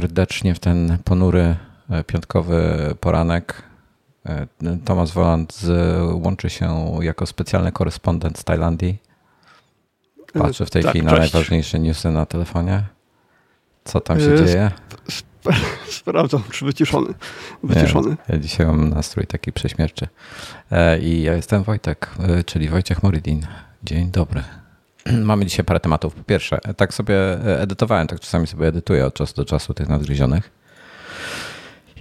serdecznie w ten ponury e, piątkowy poranek. E, Tomasz Woland łączy się jako specjalny korespondent z Tajlandii. Patrzę w tej tak, chwili na cześć. najważniejsze newsy na telefonie. Co tam się dzieje? Sprawdzam, czy wyciszony. wyciszony. Nie, ja dzisiaj mam nastrój taki prześmierczy. I ja jestem Wojtek, czyli Wojciech Morydin. Dzień dobry. Mamy dzisiaj parę tematów. Po pierwsze, tak sobie edytowałem, tak czasami sobie edytuję od czasu do czasu tych nadgryzionych.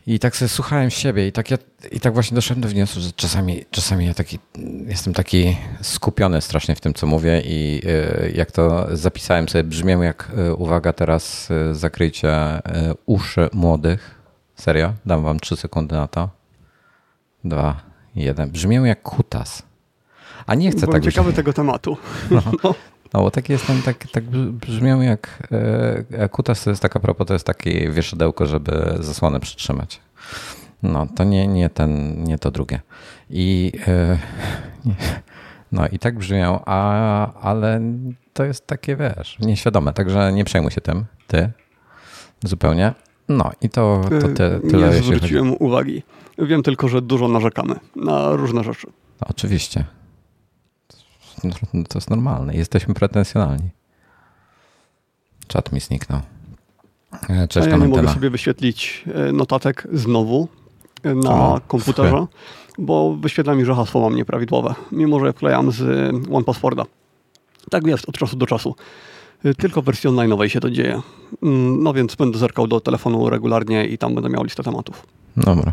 I tak sobie słuchałem siebie i tak, ja, i tak właśnie doszedłem do wniosku, że czasami, czasami ja taki, jestem taki skupiony strasznie w tym, co mówię i y, jak to zapisałem sobie, brzmię jak, y, uwaga teraz, zakryjcie uszy młodych. Serio? Dam wam trzy sekundy na to. Dwa, jeden. Brzmię jak kutas. A nie chcę Byłem tak ciekawy tego tematu. No. no. No bo tak jestem, tak, tak brzmią jak e, kutas to jest taka propos, to jest takie wieszadełko, żeby zasłonę przytrzymać. No to nie, nie ten, nie to drugie. I e, no i tak brzmią, a, ale to jest takie, wiesz, nieświadome, także nie przejmuj się tym, ty, zupełnie. No i to, to ty, tyle. Nie zwróciłem chodzi. uwagi. Wiem tylko, że dużo narzekamy na różne rzeczy. Oczywiście. To jest normalne. Jesteśmy pretensjonalni. Czat mi zniknął. E, cześć, A ja nie mogę sobie wyświetlić e, notatek znowu e, na o, komputerze, bo wyświetla mi, że hasło mam nieprawidłowe, mimo że wklejam z OnePassworda. Tak jest od czasu do czasu. Tylko w wersji online'owej się to dzieje. Mm, no więc będę zerkał do telefonu regularnie i tam będę miał listę tematów. Dobra.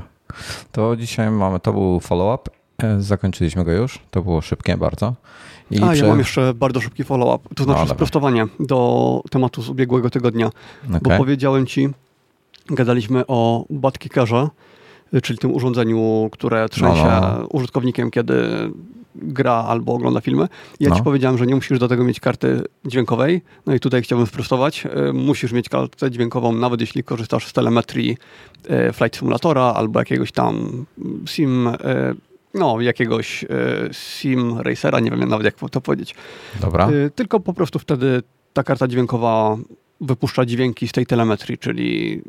To dzisiaj mamy, to był follow-up. Zakończyliśmy go już. To było szybkie bardzo. I A, ja mam jeszcze bardzo szybki follow-up, to znaczy no, sprostowanie do tematu z ubiegłego tygodnia, okay. bo powiedziałem ci, gadaliśmy o Badkickerze, czyli tym urządzeniu, które trzęsie no, no, no. użytkownikiem, kiedy gra albo ogląda filmy. Ja no. ci powiedziałem, że nie musisz do tego mieć karty dźwiękowej. No i tutaj chciałbym sprostować. E, musisz mieć kartę dźwiękową, nawet jeśli korzystasz z telemetrii e, Flight Simulatora albo jakiegoś tam sim e, no, jakiegoś e, sim racera, nie wiem nawet jak to powiedzieć. Dobra. E, tylko po prostu wtedy ta karta dźwiękowa wypuszcza dźwięki z tej telemetrii, czyli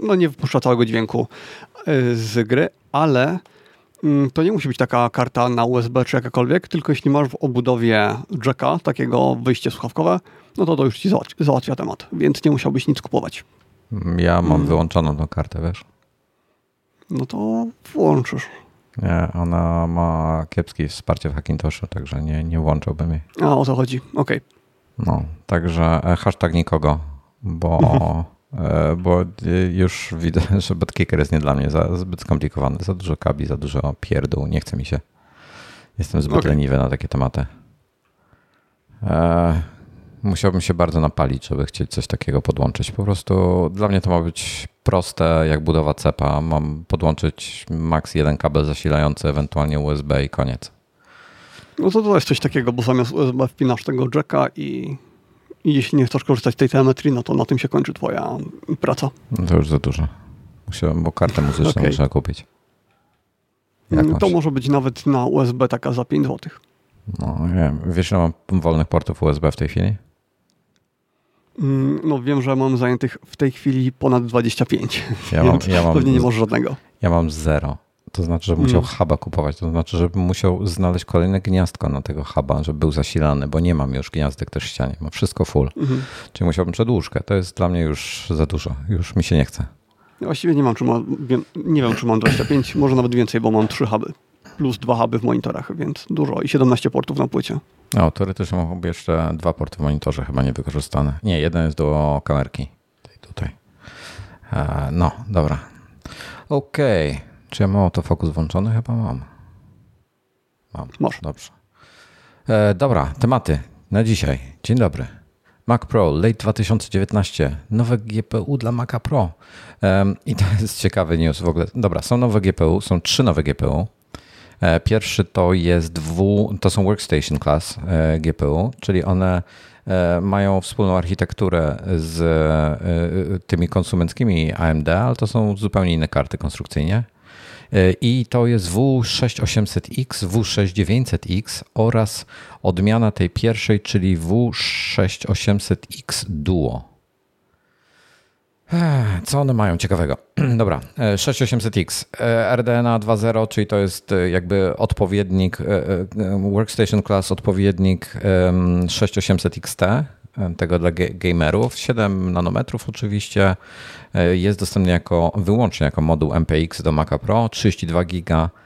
no nie wypuszcza całego dźwięku e, z gry, ale mm, to nie musi być taka karta na USB czy jakakolwiek, tylko jeśli masz w obudowie jacka, takiego wyjście słuchawkowe, no to to już ci załatwia, załatwia temat, więc nie musiałbyś nic kupować. Ja mam hmm. wyłączoną tą kartę, wiesz? No to włączysz. Nie, ona ma kiepskie wsparcie w Hackintoshu, także nie, nie włączałbym jej. A, o to chodzi, okej. Okay. No, także e, hashtag nikogo, bo, e, bo już widzę, że BotKicker jest nie dla mnie za, zbyt skomplikowany, za dużo kabli, za dużo pierdół, nie chce mi się. Jestem zbyt okay. leniwy na takie tematy. E, musiałbym się bardzo napalić, żeby chcieć coś takiego podłączyć. Po prostu dla mnie to ma być proste jak budowa cepa. Mam podłączyć max jeden kabel zasilający, ewentualnie USB i koniec. No to to jest coś takiego, bo zamiast USB wpinasz tego jacka i, i jeśli nie chcesz korzystać z tej telemetrii, no to na tym się kończy twoja praca. No to już za dużo. Musiałem, bo kartę muzyczną okay. muszę kupić. Jakąś. To może być nawet na USB taka za 5 zł. No wiem. Wiesz, że mam wolnych portów USB w tej chwili? Mm, no wiem, że mam zajętych w tej chwili ponad 25. Ja mam, ja mam, pewnie nie może żadnego. Ja mam zero. To znaczy, że musiał mm. huba kupować. To znaczy, że musiał znaleźć kolejne gniazdko na tego huba, żeby był zasilany, bo nie mam już gniazdek też w ścianie. Mam wszystko full. Mm -hmm. Czyli musiałbym przedłużkę. To jest dla mnie już za dużo. Już mi się nie chce. Ja właściwie nie mam, czy mam, nie wiem, czy mam 25, może nawet więcej, bo mam trzy huby plus dwa huby w monitorach, więc dużo i 17 portów na płycie. No, teoretycznie mogłoby jeszcze dwa porty w monitorze chyba niewykorzystane. Nie, jeden jest do kamerki. Tutaj. E, no, dobra. Okej. Okay. Czy ja mam autofokus włączony? Chyba mam. Mam. Może. Dobrze. E, dobra, tematy na dzisiaj. Dzień dobry. Mac Pro Late 2019. Nowe GPU dla Maca Pro. Um, I to jest ciekawy news w ogóle. Dobra, są nowe GPU, są trzy nowe GPU. E, pierwszy to jest dwu, to są workstation class e, GPU, czyli one e, mają wspólną architekturę z tymi konsumenckimi AMD, ale to są zupełnie inne karty konstrukcyjnie. I to jest W6800X, W6900X oraz odmiana tej pierwszej, czyli W6800X Duo. Co one mają ciekawego? Dobra, 6800X, RDNA 2.0, czyli to jest jakby odpowiednik, Workstation Class, odpowiednik 6800 XT, tego dla gamerów. 7 nanometrów oczywiście. Jest dostępny jako, wyłącznie jako moduł MPX do Maca Pro, 32 giga E,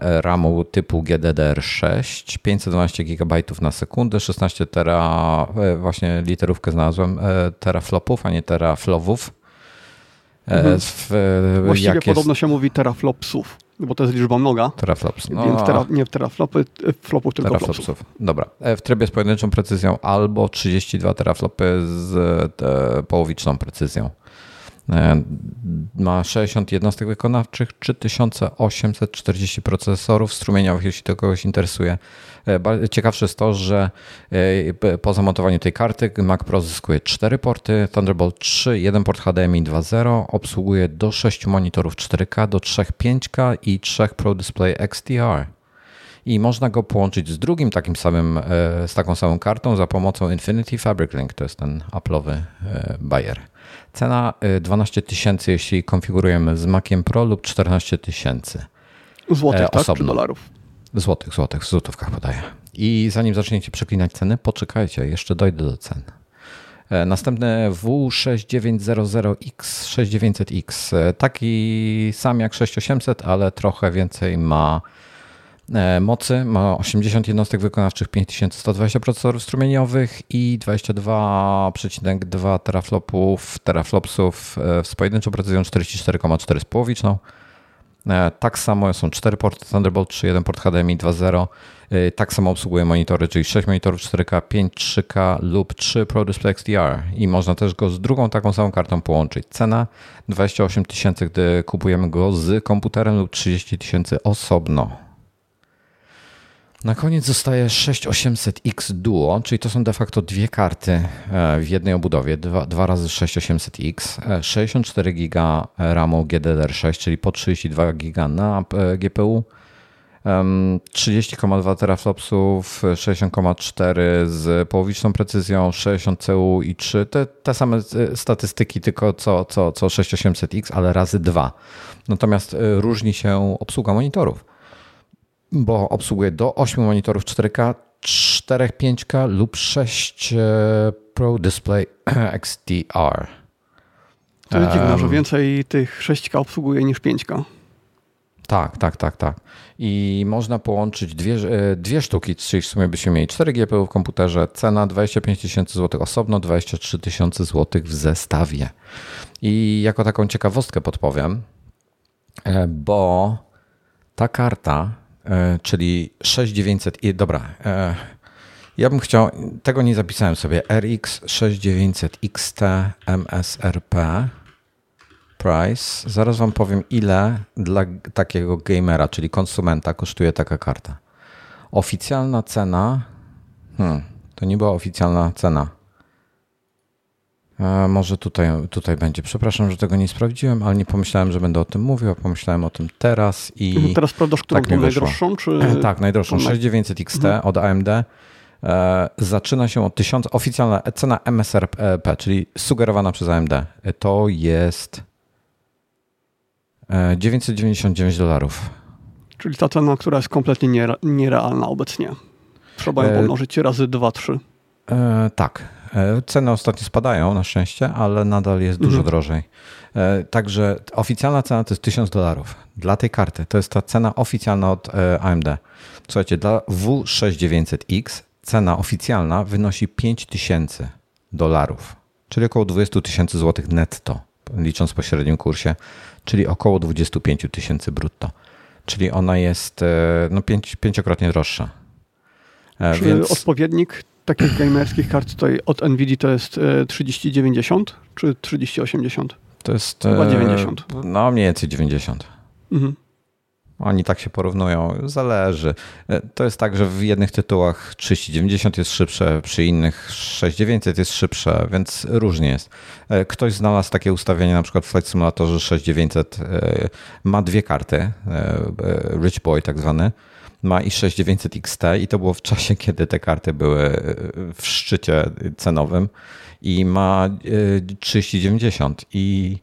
RAMu typu GDDR6, 512 GB na sekundę, 16 tera, e, właśnie literówkę znalazłem, e, teraflopów, a nie teraflowów. Mhm. W, Właściwie podobno jest... się mówi teraflopsów, bo to jest liczba mnoga. Teraflops. No, Więc tera, nie teraflopy, flopów, tylko teraflopsów. Flopsów. Dobra. W trybie z pojedynczą precyzją albo 32 teraflopy z połowiczną precyzją. E, ma 60 jednostek wykonawczych, 3840 procesorów strumieniowych, jeśli to kogoś interesuje. E, ciekawsze jest to, że e, po zamontowaniu tej karty Mac Pro zyskuje 4 porty Thunderbolt 3, 1 port HDMI 2.0, obsługuje do 6 monitorów 4K, do 3 5K i 3 Pro Display XDR. I można go połączyć z drugim takim samym, z taką samą kartą za pomocą Infinity Fabric Link, to jest ten Apple'owy Bayer. Cena 12 y, tysięcy, jeśli konfigurujemy z Maciem Pro lub 14 tysięcy. Złotych, e, tak? Czy dolarów? Złotych, złotych, w złotówkach podaję. I zanim zaczniecie przeklinać ceny, poczekajcie, jeszcze dojdę do cen. Następny W6900X, 6900X. E, taki sam jak 6800, ale trochę więcej ma mocy, ma 80 jednostek wykonawczych, 5120 procesorów strumieniowych i 22,2 teraflopów, teraflopsów e, z pojedynczą precyzją 44,4 z połowiczną. E, tak samo są 4 porty Thunderbolt 3, 1 port HDMI 2.0. Tak samo obsługuje monitory, czyli 6 monitorów 4K, 5 3K lub 3 Pro Display XDR i można też go z drugą taką samą kartą połączyć. Cena 28 tysięcy, gdy kupujemy go z komputerem lub 30 tysięcy osobno. Na koniec zostaje 6800X Duo, czyli to są de facto dwie karty e, w jednej obudowie, dwa, dwa razy 6800X, 64 GB RAMu GDDR6, czyli po 32 GB na e, GPU, 30,2 teraflopsów, 60,4 z połowiczną precyzją, 60 CU i 3. Te, te same e, statystyki, tylko co, co, co 6800X, ale razy dwa. Natomiast różni się obsługa monitorów bo obsługuje do 8 monitorów 4K, 4 5K lub 6 e, Pro Display XDR. To jest dziwne, że więcej tych 6K obsługuje niż 5K. Tak, tak, tak, tak. I można połączyć dwie, e, dwie sztuki, czyli w sumie byśmy mieli 4 GPU w komputerze, cena 25 tysięcy złotych osobno, 23 tysiące złotych w zestawie. I jako taką ciekawostkę podpowiem, e, bo ta karta czyli 6900 i dobra. E, ja bym chciał, tego nie zapisałem sobie, RX 6900 XT MSRP price. Zaraz wam powiem ile dla takiego gamera, czyli konsumenta kosztuje taka karta. Oficjalna cena, hmm, to nie była oficjalna cena. A może tutaj, tutaj będzie. Przepraszam, że tego nie sprawdziłem, ale nie pomyślałem, że będę o tym mówił, a pomyślałem o tym teraz i. Mhm, teraz sprawdzasz, którą tak najdroższą? Czy... E, tak, najdroższą. 6900 XT mhm. od AMD. E, zaczyna się od 1000. Oficjalna cena MSRP, czyli sugerowana przez AMD, to jest 999 e, dolarów. Czyli ta cena, która jest kompletnie nierealna obecnie. Trzeba ją pomnożyć razy 2-3. E, tak. E, ceny ostatnio spadają na szczęście, ale nadal jest dużo mhm. drożej. E, także oficjalna cena to jest 1000 dolarów dla tej karty. To jest ta cena oficjalna od AMD. Słuchajcie, dla W6900X cena oficjalna wynosi 5000 dolarów, czyli około 20 tysięcy złotych netto, licząc po średnim kursie, czyli około 25 tysięcy brutto. Czyli ona jest no, pięć, pięciokrotnie droższa. Czy Więc... odpowiednik takich gamerskich kart tutaj od NVIDIA to jest 3090 e, czy 3080? To jest chyba 90. E, no mniej więcej 90. Mhm. Oni tak się porównują, zależy. E, to jest tak, że w jednych tytułach 3090 jest szybsze, przy innych 6900 jest szybsze, więc różnie jest. Ktoś znalazł takie ustawienie, na przykład w Flight Simulatorze 6900 ma dwie karty, Rich Boy tak zwany, ma i6 900 XT i to było w czasie, kiedy te karty były w szczycie cenowym i ma 3090 i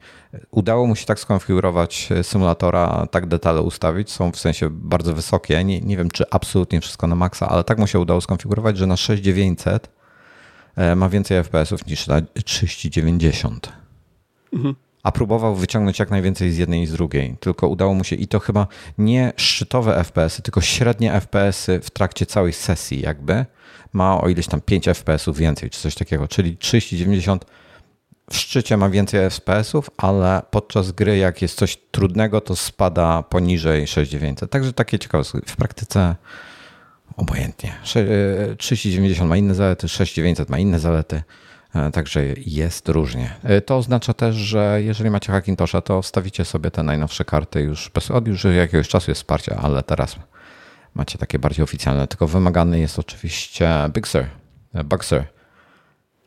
udało mu się tak skonfigurować symulatora, tak detale ustawić, są w sensie bardzo wysokie, nie, nie wiem czy absolutnie wszystko na maksa, ale tak mu się udało skonfigurować, że na 6900 e, ma więcej FPS-ów niż na 3090. Mhm. A próbował wyciągnąć jak najwięcej z jednej i z drugiej. Tylko udało mu się i to chyba nie szczytowe FPS-y, tylko średnie FPS-y w trakcie całej sesji, jakby ma o ileś tam 5 FPS-ów więcej, czy coś takiego. Czyli 3090 w szczycie ma więcej FPS-ów, ale podczas gry, jak jest coś trudnego, to spada poniżej 6900. Także takie ciekawostki. W praktyce obojętnie. 3090 ma inne zalety, 6900 ma inne zalety. E, także jest różnie. E, to oznacza też, że jeżeli macie Hackintosha, to wstawicie sobie te najnowsze karty już bez od już jakiegoś czasu jest wsparcie, ale teraz macie takie bardziej oficjalne. Tylko wymagany jest oczywiście Big Sur, e, Bugser.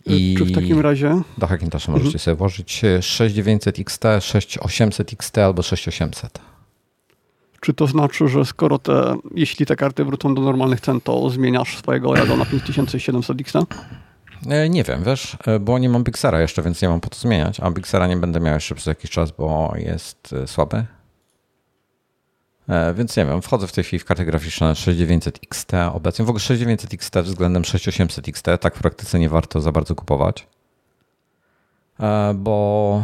I Czy w takim razie? Do Hackintosha możecie mhm. sobie włożyć 6900 XT, 6800 XT albo 6800. Czy to znaczy, że skoro te, jeśli te karty wrócą do normalnych cen, to zmieniasz swojego Rado na 5700 XT? E, nie wiem, wiesz, e, bo nie mam Pixara jeszcze, więc nie mam po co zmieniać, a Pixara nie będę miał jeszcze przez jakiś czas, bo jest e, słaby. Więc nie wiem, wchodzę w tej chwili w kartę graficzną 6900 XT obecnie. W ogóle 6900 XT względem 6800 XT, tak w praktyce nie warto za bardzo kupować, bo,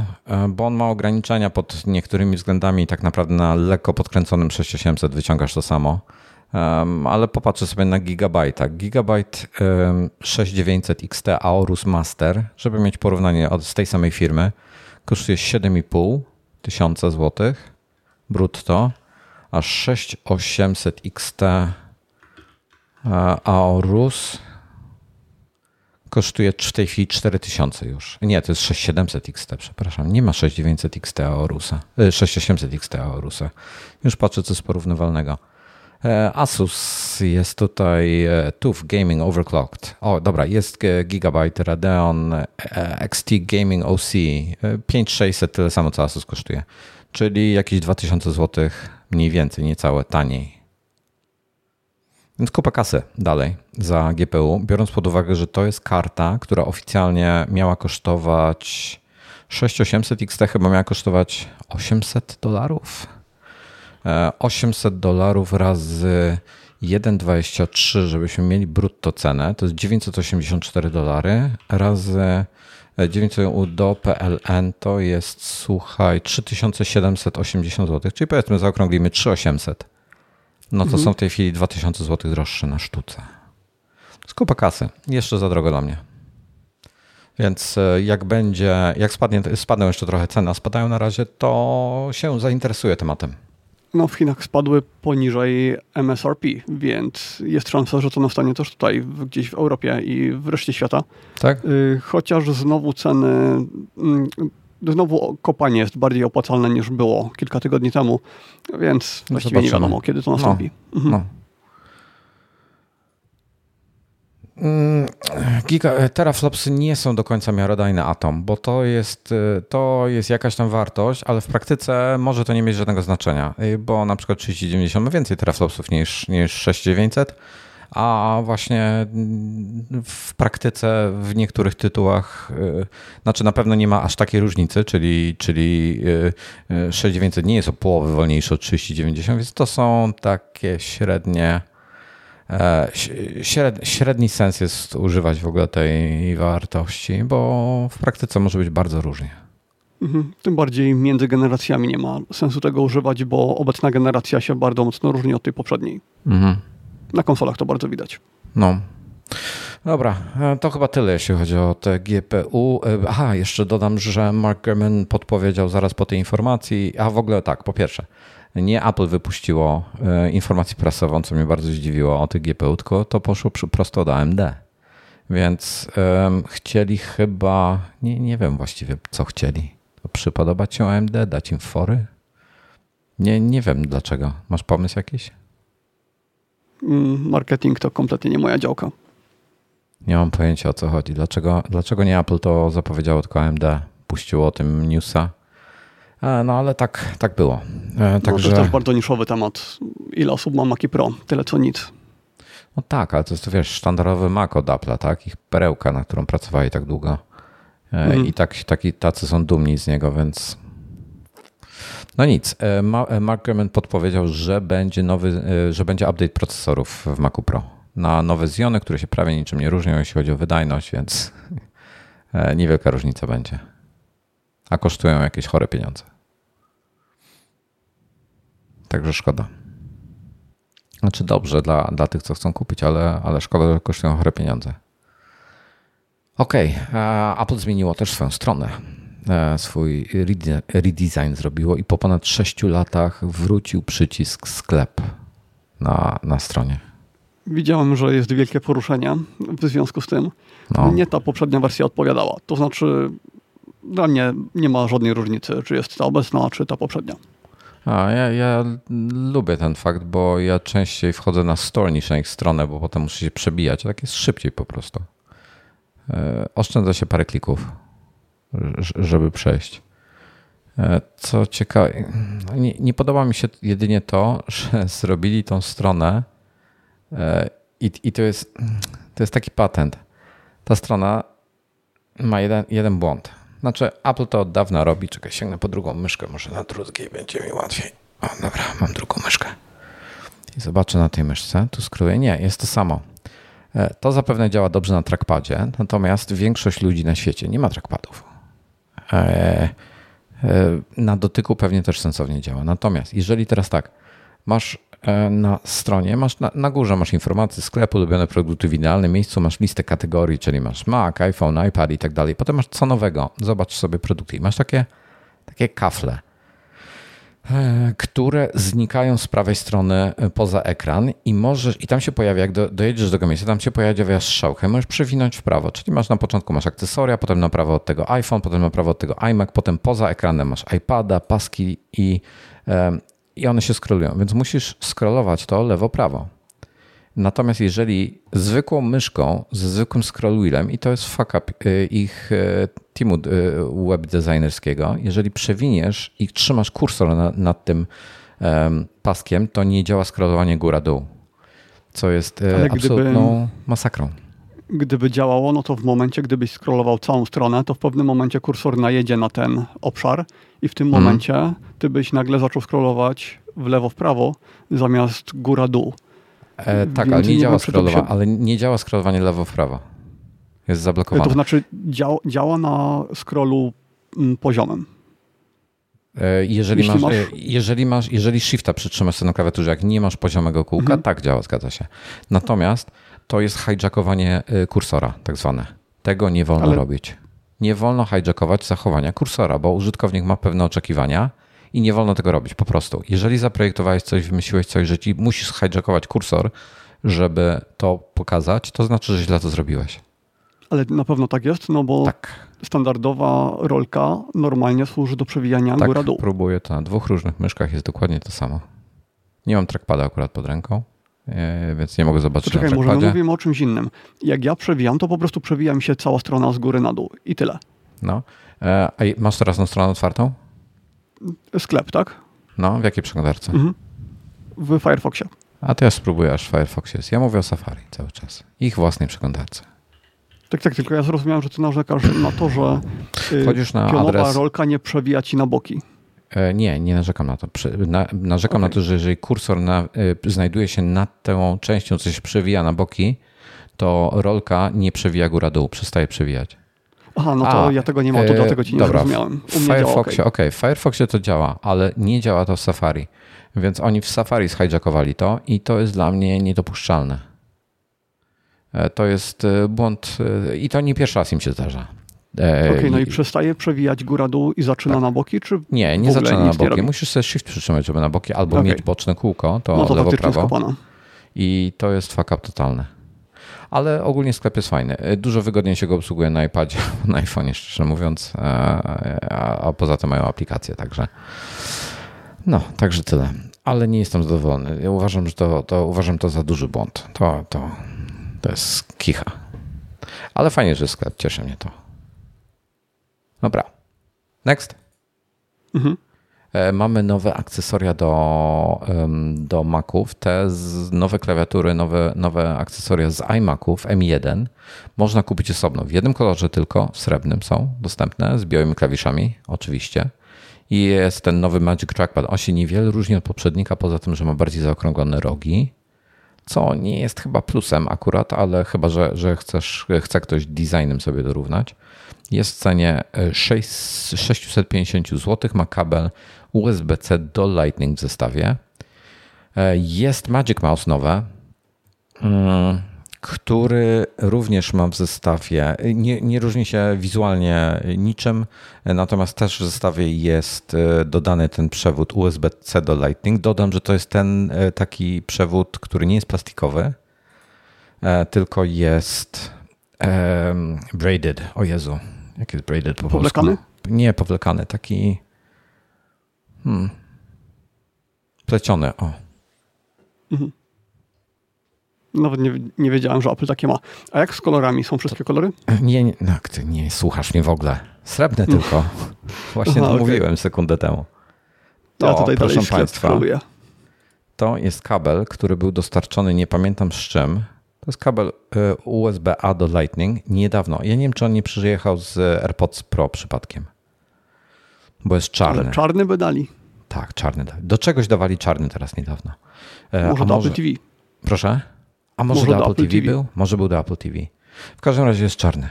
bo on ma ograniczenia pod niektórymi względami tak naprawdę na lekko podkręconym 6800 wyciągasz to samo. Um, ale popatrzę sobie na Gigabyte. Gigabyte um, 6900 XT Aorus Master, żeby mieć porównanie od, z tej samej firmy, kosztuje 7,5 tysiąca złotych brutto, a 6800 XT Aorus kosztuje w tej chwili 4000 już. Nie, to jest 6700 XT, przepraszam. Nie ma 6900 XT Aorusa. 6800 XT Aorusa. Już patrzę, co jest porównywalnego. E, Asus jest tutaj e, TUF Gaming Overclocked. O, dobra, jest Gigabyte Radeon e, XT Gaming OC 5600, tyle samo co Asus kosztuje. Czyli jakieś 2000 zł mniej więcej, niecałe taniej. Więc kupa kasy dalej za GPU, biorąc pod uwagę, że to jest karta, która oficjalnie miała kosztować 6800 XT, chyba miała kosztować 800 dolarów. 800 dolarów razy 1,23, żebyśmy mieli brutto cenę, to jest 984 dolary, razy 900 do PLN to jest, słuchaj, 3780 zł, czyli powiedzmy zaokrąglimy 3800. No to mhm. są w tej chwili 2000 zł droższe na sztuce. Skupa kasy. Jeszcze za drogo dla mnie. Więc e, jak będzie, jak spadnie, spadną jeszcze trochę ceny, a spadają na razie, to się zainteresuję tematem no, w Chinach spadły poniżej MSRP, więc jest szansa, że to nastanie też tutaj, gdzieś w Europie i w reszcie świata. Tak? Y, chociaż znowu ceny, mm, znowu kopanie jest bardziej opłacalne niż było kilka tygodni temu, więc no właściwie nie wiadomo, kiedy to nastąpi. No. Mhm. No. Mm, giga, teraflopsy nie są do końca miarodajne atom, bo to jest, y, to jest jakaś tam wartość, ale w praktyce może to nie mieć żadnego znaczenia, y, bo na przykład 3090 ma więcej teraflopsów niż, niż 6900, a właśnie mm, w praktyce w niektórych tytułach, y, znaczy na pewno nie ma aż takiej różnicy, czyli, czyli 6900 nie jest o połowę wolniejsze od 3090, więc to są takie średnie E, średni sens jest używać w ogóle tej wartości, bo w praktyce może być bardzo różnie. Mhm. Tym bardziej między generacjami nie ma sensu tego używać, bo obecna generacja się bardzo mocno różni od tej poprzedniej. Mhm. Na konsolach to bardzo widać. No. Dobra, e, to chyba tyle, jeśli chodzi o te GPU. E, aha, jeszcze dodam, że Mark Gurman podpowiedział zaraz po tej informacji, a w ogóle tak, po pierwsze, nie Apple wypuściło e, informację prasową, co mnie bardzo zdziwiło o tych GPU, tylko to poszło prosto do AMD. Więc um, chcieli chyba, nie, nie wiem właściwie co chcieli. Przypodobać się AMD, dać im fory? Nie, nie wiem dlaczego. Masz pomysł jakiś? Mm, marketing to kompletnie nie moja działka. Nie mam pojęcia o co chodzi. Dlaczego, dlaczego nie Apple to zapowiedziało, tylko AMD puściło o tym newsa? No ale tak, tak było. Także... No, to jest bardzo niszowy temat. Ile osób ma Maci Pro? Tyle co nic. No tak, ale to jest, to wiesz, sztandarowy Mac od Apple'a, tak? Ich perełka, na którą pracowali tak długo. Mhm. I tak, taki, tacy są dumni z niego, więc no nic. Mark Gurman podpowiedział, że będzie nowy, że będzie update procesorów w Macu Pro na nowe Ziony, które się prawie niczym nie różnią, jeśli chodzi o wydajność, więc e, niewielka różnica będzie. A kosztują jakieś chore pieniądze. Także szkoda. Znaczy dobrze dla, dla tych, co chcą kupić, ale, ale szkoda, że kosztują chore pieniądze. OK, Apple zmieniło też swoją stronę. E, swój redesign zrobiło i po ponad 6 latach wrócił przycisk sklep na, na stronie. Widziałem, że jest wielkie poruszenie w związku z tym. No. Nie ta poprzednia wersja odpowiadała. To znaczy, dla mnie nie ma żadnej różnicy, czy jest ta obecna, czy ta poprzednia. A, ja, ja lubię ten fakt, bo ja częściej wchodzę na store niż na ich stronę, bo potem muszę się przebijać. Tak jest szybciej po prostu. E, oszczędza się parę klików, żeby przejść. E, co ciekawe, nie, nie podoba mi się jedynie to, że zrobili tą stronę E, I, i to, jest, to jest taki patent. Ta strona ma jeden, jeden błąd. Znaczy, Apple to od dawna robi. Czekaj, sięgnę po drugą myszkę, może na drugiej będzie mi łatwiej. O, dobra, mam drugą myszkę. I zobaczę na tej myszce. Tu skróję. Nie, jest to samo. E, to zapewne działa dobrze na trackpadzie, natomiast większość ludzi na świecie nie ma trackpadów. E, na dotyku pewnie też sensownie działa. Natomiast jeżeli teraz tak, masz E, na stronie, masz na, na, górze masz informacje sklepu, ulubione produkty w idealnym miejscu, masz listę kategorii, czyli masz Mac, iPhone, iPad i tak dalej. Potem masz co nowego, zobacz sobie produkty. I masz takie, takie kafle, e, które znikają z prawej strony e, poza ekran i możesz, i tam się pojawia, jak do, dojedziesz do tego miejsca, tam się pojawia strzałkę, możesz przewinąć w prawo, czyli masz na początku masz akcesoria, potem na prawo od tego iPhone, potem na prawo od tego iMac, potem poza ekranem masz iPada, paski i i one się scrollują, więc musisz scrollować to lewo-prawo. Natomiast jeżeli zwykłą myszką, ze zwykłym scroll wheelem, i to jest fuck up y, ich y, teamu y, web designerskiego, jeżeli przewiniesz i trzymasz kursor na, nad tym um, paskiem, to nie działa scrollowanie góra-dół, co jest Ale absolutną masakrą. Gdyby działało, no to w momencie, gdybyś scrollował całą stronę, to w pewnym momencie kursor najedzie na ten obszar i w tym mhm. momencie ty byś nagle zaczął scrollować w lewo, w prawo zamiast góra, dół. E, tak, ale nie, nie działa scrollowanie, ale nie działa scrollowanie lewo, w prawo. Jest zablokowane. To znaczy działa, działa na scrollu mm, poziomem. E, jeżeli masz, masz, e, jeżeli masz, jeżeli shifta przytrzymasz sobie na klawiaturze, jak nie masz poziomego kółka, mhm. tak działa, zgadza się. Natomiast to jest hijackowanie e, kursora, tak zwane. Tego nie wolno ale... robić nie wolno hijackować zachowania kursora, bo użytkownik ma pewne oczekiwania i nie wolno tego robić po prostu. Jeżeli zaprojektowałeś coś, wymyśliłeś coś, że ci musisz hijackować kursor, żeby to pokazać, to znaczy, że źle to zrobiłeś. Ale na pewno tak jest, no bo tak. standardowa rolka normalnie służy do przewijania tak, góra-dół. próbuję to na dwóch różnych myszkach, jest dokładnie to samo. Nie mam trackpada akurat pod ręką, więc nie mogę zobaczyć Czekaj, może my mówimy o czymś innym. Jak ja przewijam, to po prostu przewija mi się cała strona z góry na dół i tyle. No. E, a masz teraz tą stronę otwartą? Sklep, tak? No, w jakiej przeglądarce? Mhm. W Firefoxie. A to ja spróbuję, aż w Firefoxie jest. Ja mówię o Safari cały czas. Ich własnej przeglądarce. Tak, tak, tylko ja zrozumiałem, że ty narzekasz na to, że y, Chodzisz na adres... rolka nie przewija ci na boki. E, nie, nie narzekam na to. Na, narzekam okay. na to, że jeżeli kursor na, y, znajduje się nad tą częścią, co się przewija na boki, to rolka nie przewija góra-dół, przestaje przewijać. Aha, no to A, ja tego nie mam, to e, dlatego ci nie dobra, zrozumiałem. U w Firefoxie, okej, okay. w Firefoxie to działa, ale nie działa to w Safari. Więc oni w Safari zhijackowali to i to jest dla mnie niedopuszczalne. E, to jest e, błąd i to nie pierwszy raz im się zdarza. Okej, okay, no i przestaje przewijać góra-dół i zaczyna tak. na boki, czy Nie, nie zaczyna na boki. Musisz sobie shift przytrzymać, żeby na boki, albo okay. mieć boczne kółko, to, no to lewo-prawo. I to jest fuck up totalny ale ogólnie sklep jest fajny. Dużo wygodniej się go obsługuje na iPadzie, na iPhone'ie szczerze mówiąc, a, a poza tym mają aplikacje, także no, także tyle. Ale nie jestem zadowolony. Ja uważam, że to, to, uważam to za duży błąd. To, to, to jest kicha. Ale fajnie, że sklep, cieszy mnie to. Dobra. Next. Mhm. E, mamy nowe akcesoria do, do Maców, te nowe klawiatury, nowe, nowe akcesoria z iMaców M1 można kupić osobno. W jednym kolorze tylko, srebrnym są dostępne, z białymi klawiszami oczywiście. I jest ten nowy Magic Trackpad. On się niewiele różni od poprzednika, poza tym, że ma bardziej zaokrąglone rogi, co nie jest chyba plusem akurat, ale chyba, że, że chcesz, chce ktoś designem sobie dorównać. Jest w cenie 6, 650 zł, ma kabel USB-C do Lightning w zestawie. E, jest Magic Mouse nowe, mm, który również mam w zestawie. Nie, nie różni się wizualnie niczym, natomiast też w zestawie jest e, dodany ten przewód USB-C do Lightning. Dodam, że to jest ten e, taki przewód, który nie jest plastikowy, tylko jest um, braided. O Jezu, jak jest braided po powlekany? polsku? Nie, powlekany, taki Hmm. Plecione, o. Mhm. Nawet nie, nie wiedziałem, że Apple takie ma. A jak z kolorami? Są wszystkie kolory? Nie, nie, no, ty nie słuchasz mnie w ogóle. Srebrne tylko. Właśnie Aha, to okay. mówiłem sekundę temu. To, ja tutaj proszę Państwa, to jest kabel, który był dostarczony, nie pamiętam z czym. To jest kabel y, USB-A do Lightning niedawno. Ja nie wiem, czy on nie przyjechał z AirPods Pro przypadkiem. Bo jest czarny. Ale czarny by dali. Tak, czarny. Do czegoś dawali czarny teraz niedawno. E, może A może... Apple TV. Proszę? A może, może do, do Apple, TV, TV, był? Może był do Apple TV. W każdym razie jest czarny.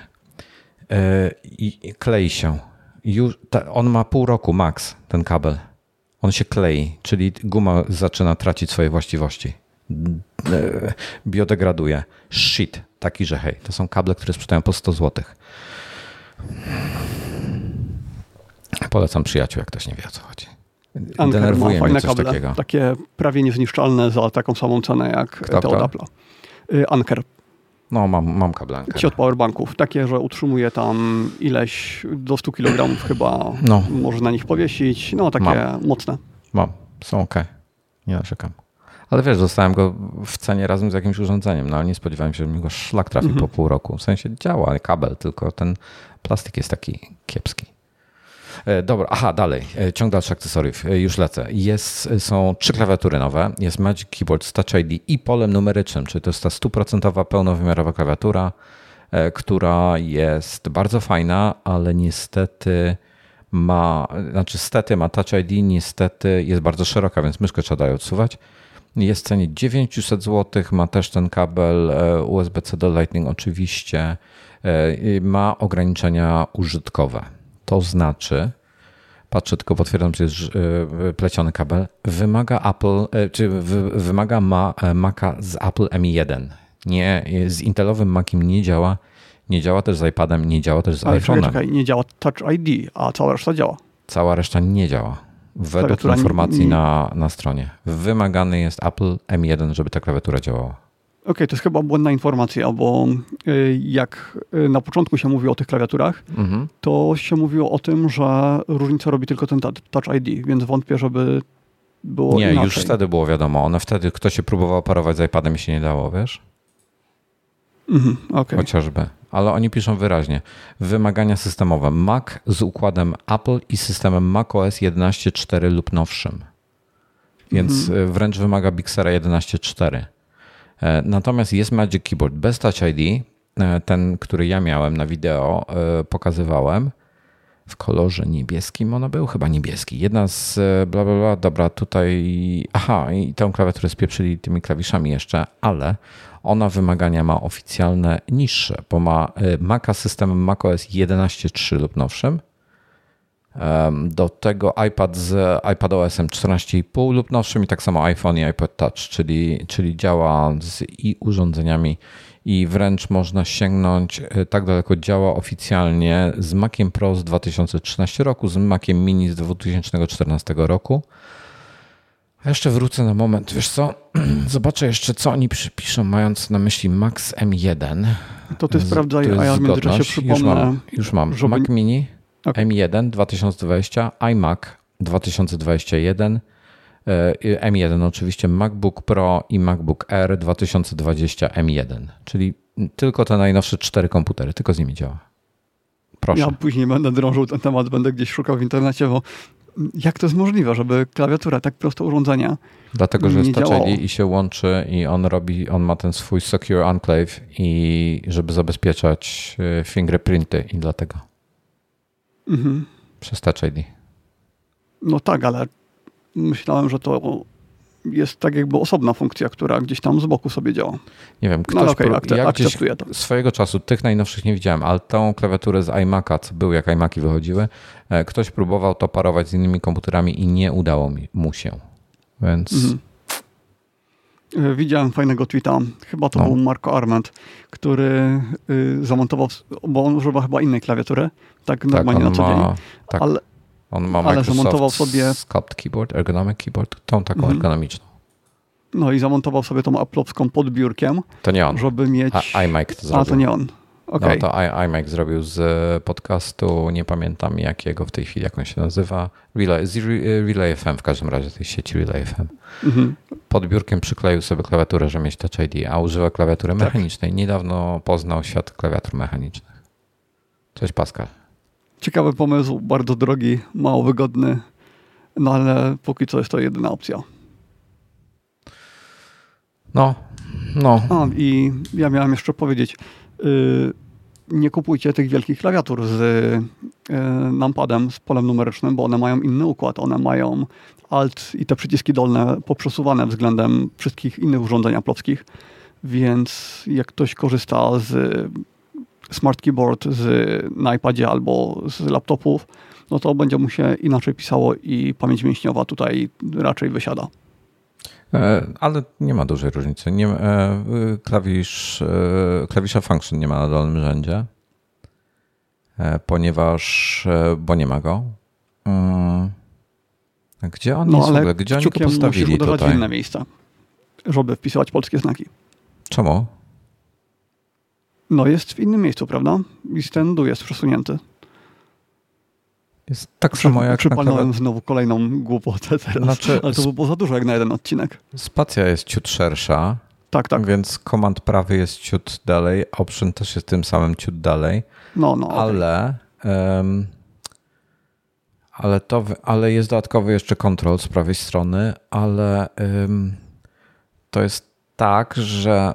E, I klei się. Już, on ma pół roku max, ten kabel. On się klei, czyli guma zaczyna tracić swoje właściwości. E, biodegraduje. Shit. Taki, że hej, to są kable, które sprzedają po 100 zł. Polecam przyjaciół, jak ktoś nie wie o co chodzi. Anker Denerwuje ma fajne kable, takiego. takie prawie niezniszczalne za taką samą cenę jak Kto, te od Apple'a. Y, Anker. No, mam, mam kable Anker. Ci od powerbanków. Takie, że utrzymuje tam ileś do 100 kg chyba no. może na nich powiesić. No, takie mam. mocne. Mam. Są ok. Nie narzekam. Ale wiesz, dostałem go w cenie razem z jakimś urządzeniem, no ale nie spodziewałem się, że mi go szlak trafi mm -hmm. po pół roku. W sensie działa kabel, tylko ten plastik jest taki kiepski. E, dobra, aha, dalej. E, ciąg dalszy akcesoriów. E, już lecę. Jest, są trzy klawiatury nowe. Jest Magic Keyboard z Touch ID i polem numerycznym, czyli to jest ta stuprocentowa pełnowymiarowa klawiatura, która jest bardzo fajna, ale niestety ma, znaczy stety ma Touch ID, niestety jest bardzo szeroka, więc myszkę trzeba dalej odsuwać. Jest w cenie 900 zł, ma też ten kabel USB-C do Lightning oczywiście, ma ograniczenia użytkowe. To znaczy, patrzę tylko, potwierdzam, że jest e, pleciony kabel, wymaga Apple, e, czy wymaga ma, e, Maca z Apple M1. Nie, z Intelowym Maciem nie działa, nie działa też z iPadem, nie działa też z Ale iPhone'em. Czekaj, nie działa Touch ID, a cała reszta działa. Cała reszta nie działa. Według informacji nie... na, na stronie. Wymagany jest Apple M1, żeby ta klawiatura działała okay, to jest chyba błędna informacja, bo y, jak y, na początku się mówiło o tych klawiaturach, mhm. to się mówiło o tym, że różnicę robi tylko ten Touch ID, więc wątpię, żeby było Nie, inaczej. już wtedy było wiadomo. One wtedy, kto się próbował parować z iPadem i się nie dało, wiesz? Mhm, okay. Chociażby. Ale oni piszą wyraźnie. Wymagania systemowe. Mac z układem Apple i systemem macOS 11.4 lub nowszym. Więc mhm. Y, wręcz wymaga Big Sur 11.4. E, natomiast jest Magic Keyboard bez Touch ID, e, ten, który ja miałem na wideo, e, pokazywałem. W kolorze niebieskim ona był, chyba niebieski. Jedna z bla bla bla, dobra, tutaj. Aha, i tę klawiaturę spieprzyli tymi klawiszami jeszcze, ale ona wymagania ma oficjalne niższe, bo ma Maca systemem macOS 11.3 lub nowszym do tego iPad z iPadOS-em 14,5 lub nowszym i tak samo iPhone i iPod Touch, czyli, czyli działa z i urządzeniami i wręcz można sięgnąć, e, tak daleko działa oficjalnie z Maciem Pro z 2013 roku, z Maciem Mini z 2014 roku. A jeszcze wrócę na moment, wiesz co, zobaczę jeszcze co oni przypiszą, mając na myśli Max M1. To ty sprawdzaj, a ja w międzyczasie przypomnę. Już mam, już mam. Żeby... Mac Mini Okay. M1 2020, iMac 2021, M1 oczywiście, MacBook Pro i MacBook Air 2020 M1, czyli tylko te najnowsze cztery komputery, tylko z nimi działa. Proszę. Ja później będę drążył ten temat, będę gdzieś szukał w internecie, bo jak to jest możliwe, żeby klawiatura tak prosto urządzenia Dlatego, że jest Touch i się łączy i on robi, on ma ten swój Secure Enclave i żeby zabezpieczać y, fingerprinty i dlatego. Mhm. Przez Touch ID. No tak, ale myślałem, że to jest tak jakby osobna funkcja, która gdzieś tam z boku sobie działa. Nie wiem, ktoś no, okay, akce, ja akceptuję to. Swojego czasu, tych najnowszych nie widziałem, ale tą klawiaturę z iMac'a, co był jak iMac'i wychodziły, e, ktoś próbował to parować z innymi komputerami i nie udało mi, mu się. Więc... Mhm. E, widziałem fajnego tweeta, chyba to no. był Marco Arment, który y, zamontował, bo on używa chyba innej klawiatury, tak, tak normalnie na co dzień, tak. ale, on ma ale zamontował sobie Sculpt Keyboard, Ergonomic Keyboard, tą taką mhm. ergonomiczną. No i zamontował sobie tą Apple'owską pod biurkiem. To nie on. Żeby mieć... A, iMac to zrobił. A, to nie on. Okay. No to iMac zrobił z podcastu, nie pamiętam jakiego w tej chwili, jak on się nazywa, Relay, z Relay FM w każdym razie, tej sieci Relay FM. Mhm. Pod biurkiem przykleił sobie klawiaturę, żeby mieć Touch ID, a używa klawiatury tak. mechanicznej. Niedawno poznał świat klawiatur mechanicznych. Cześć Pascal. Ciekawy pomysł, bardzo drogi, mało wygodny, no ale póki co jest to jedyna opcja. No, no. A, i ja miałem jeszcze powiedzieć, nie kupujcie tych wielkich klawiatur z yy, numpadem, z polem numerycznym, bo one mają inny układ. One mają alt i te przyciski dolne poprzesuwane względem wszystkich innych urządzeń aplowskich, więc jak ktoś korzysta z smart keyboard z, na iPadzie albo z laptopów, no to będzie mu się inaczej pisało i pamięć mięśniowa tutaj raczej wysiada. E, ale nie ma dużej różnicy. Nie, e, klawisz, e, klawisza function nie ma na dolnym rzędzie, ponieważ, bo nie ma go. Gdzie on no, jest w ogóle? Gdzie oni go postawili tutaj? w inne miejsca, żeby wpisywać polskie znaki. Czemu? No jest w innym miejscu, prawda? I ten dół jest przesunięty. Jest tak samo jak Przypalnąłem na znowu kolejną głupotę teraz, znaczy, ale to by było za dużo jak na jeden odcinek. Spacja jest ciut szersza. Tak, tak. Więc komand prawy jest ciut dalej, option też jest tym samym ciut dalej. No, no. Ale, okay. um, ale, to, ale jest dodatkowy jeszcze kontrol z prawej strony, ale to jest tak, że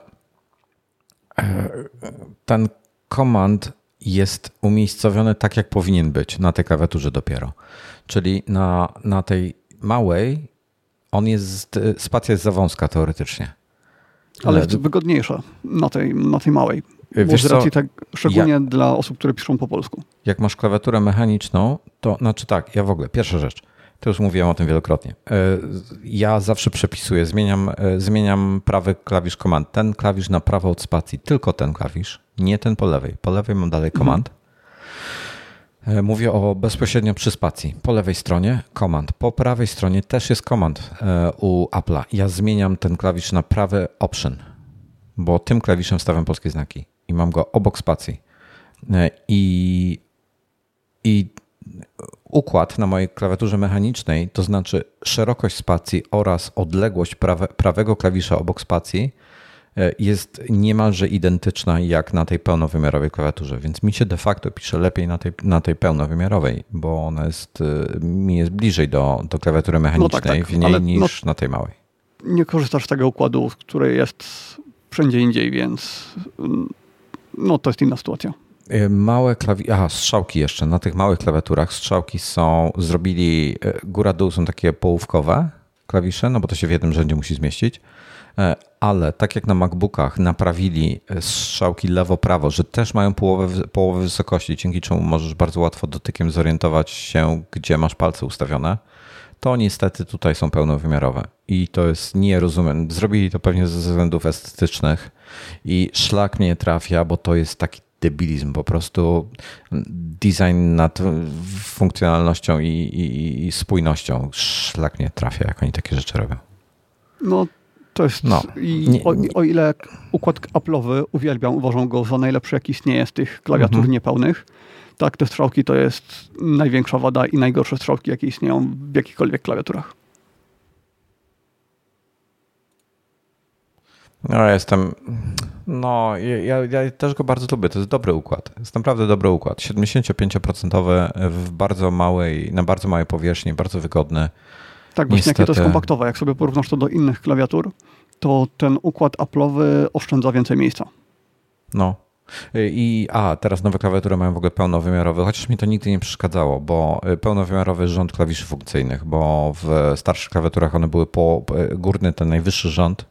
ten komand jest umiejscowiony tak, jak powinien być na tej klawiaturze dopiero. Czyli na, na tej małej on jest, spacja jest za wąska teoretycznie. Ale jest wygodniejsza na tej, na tej małej. Wiesz z racji tak, szczególnie ja, dla osób, które piszą po polsku. Jak masz klawiaturę mechaniczną, to znaczy tak, ja w ogóle, pierwsza rzecz – to już mówiłem o tym wielokrotnie. E, ja zawsze przepisuję, zmieniam, e, zmieniam prawy klawisz komand. Ten klawisz na prawo od spacji, tylko ten klawisz, nie ten po lewej. Po lewej mam dalej komand. Mhm. Mówię o bezpośrednio przy spacji. Po lewej stronie komand. Po prawej stronie też jest komand u Apple'a. Ja zmieniam ten klawisz na prawy option, bo tym klawiszem stawiam polskie znaki i mam go obok spacji. I, i układ na mojej klawiaturze mechanicznej, to znaczy szerokość spacji oraz odległość prawe, prawego klawisza obok spacji, e, jest niemalże identyczna jak na tej pełnowymiarowej klawiaturze, więc mi się de facto pisze lepiej na tej, na tej pełnowymiarowej, bo ona jest, e, mi jest bliżej do, do klawiatury mechanicznej no tak, tak, w niej niż no, na tej małej. Nie korzystasz z tego układu, który jest wszędzie indziej, więc mm, no to jest inna sytuacja. Y, małe klawi... Aha, strzałki jeszcze. Na tych małych klawiaturach strzałki są, zrobili, y, góra-dół są takie połówkowe klawisze, no bo to się w jednym rzędzie musi zmieścić, y, ale tak jak na MacBookach naprawili strzałki lewo-prawo, że też mają połowę, połowę wysokości, dzięki czemu możesz bardzo łatwo dotykiem zorientować się, gdzie masz palce ustawione, to niestety tutaj są pełnowymiarowe. I to jest, nie rozumiem, zrobili to pewnie ze względów estetycznych i szlak mnie trafia, bo to jest taki debilizm, po prostu design nad funkcjonalnością i, i, i spójnością szlak nie trafia, jak oni takie rzeczy robią. No to jest, no, i nie, o, o, ile układ Apple'owy uwielbiam, uważam go za najlepszy, jaki istnieje z tych klawiatur mhm. niepełnych, tak te strzałki to jest największa wada i najgorsze strzałki, jakie istnieją w jakichkolwiek klawiaturach. No, ja jestem No, ja, ja też go bardzo lubię. To jest dobry układ. Jest naprawdę dobry układ. 75% w bardzo małej, na bardzo małej powierzchni, bardzo wygodny. Tak, właśnie Niestety... jakie to jest kompaktowe. Jak sobie porównasz to do innych klawiatur, to ten układ Apple'owy oszczędza więcej miejsca. No. I a, teraz nowe klawiatury mają w ogóle pełnowymiarowy, chociaż mi to nigdy nie przeszkadzało, bo y, pełnowymiarowy rząd klawiszy funkcyjnych, bo w starszych klawiaturach one były po y, górny, ten najwyższy rząd.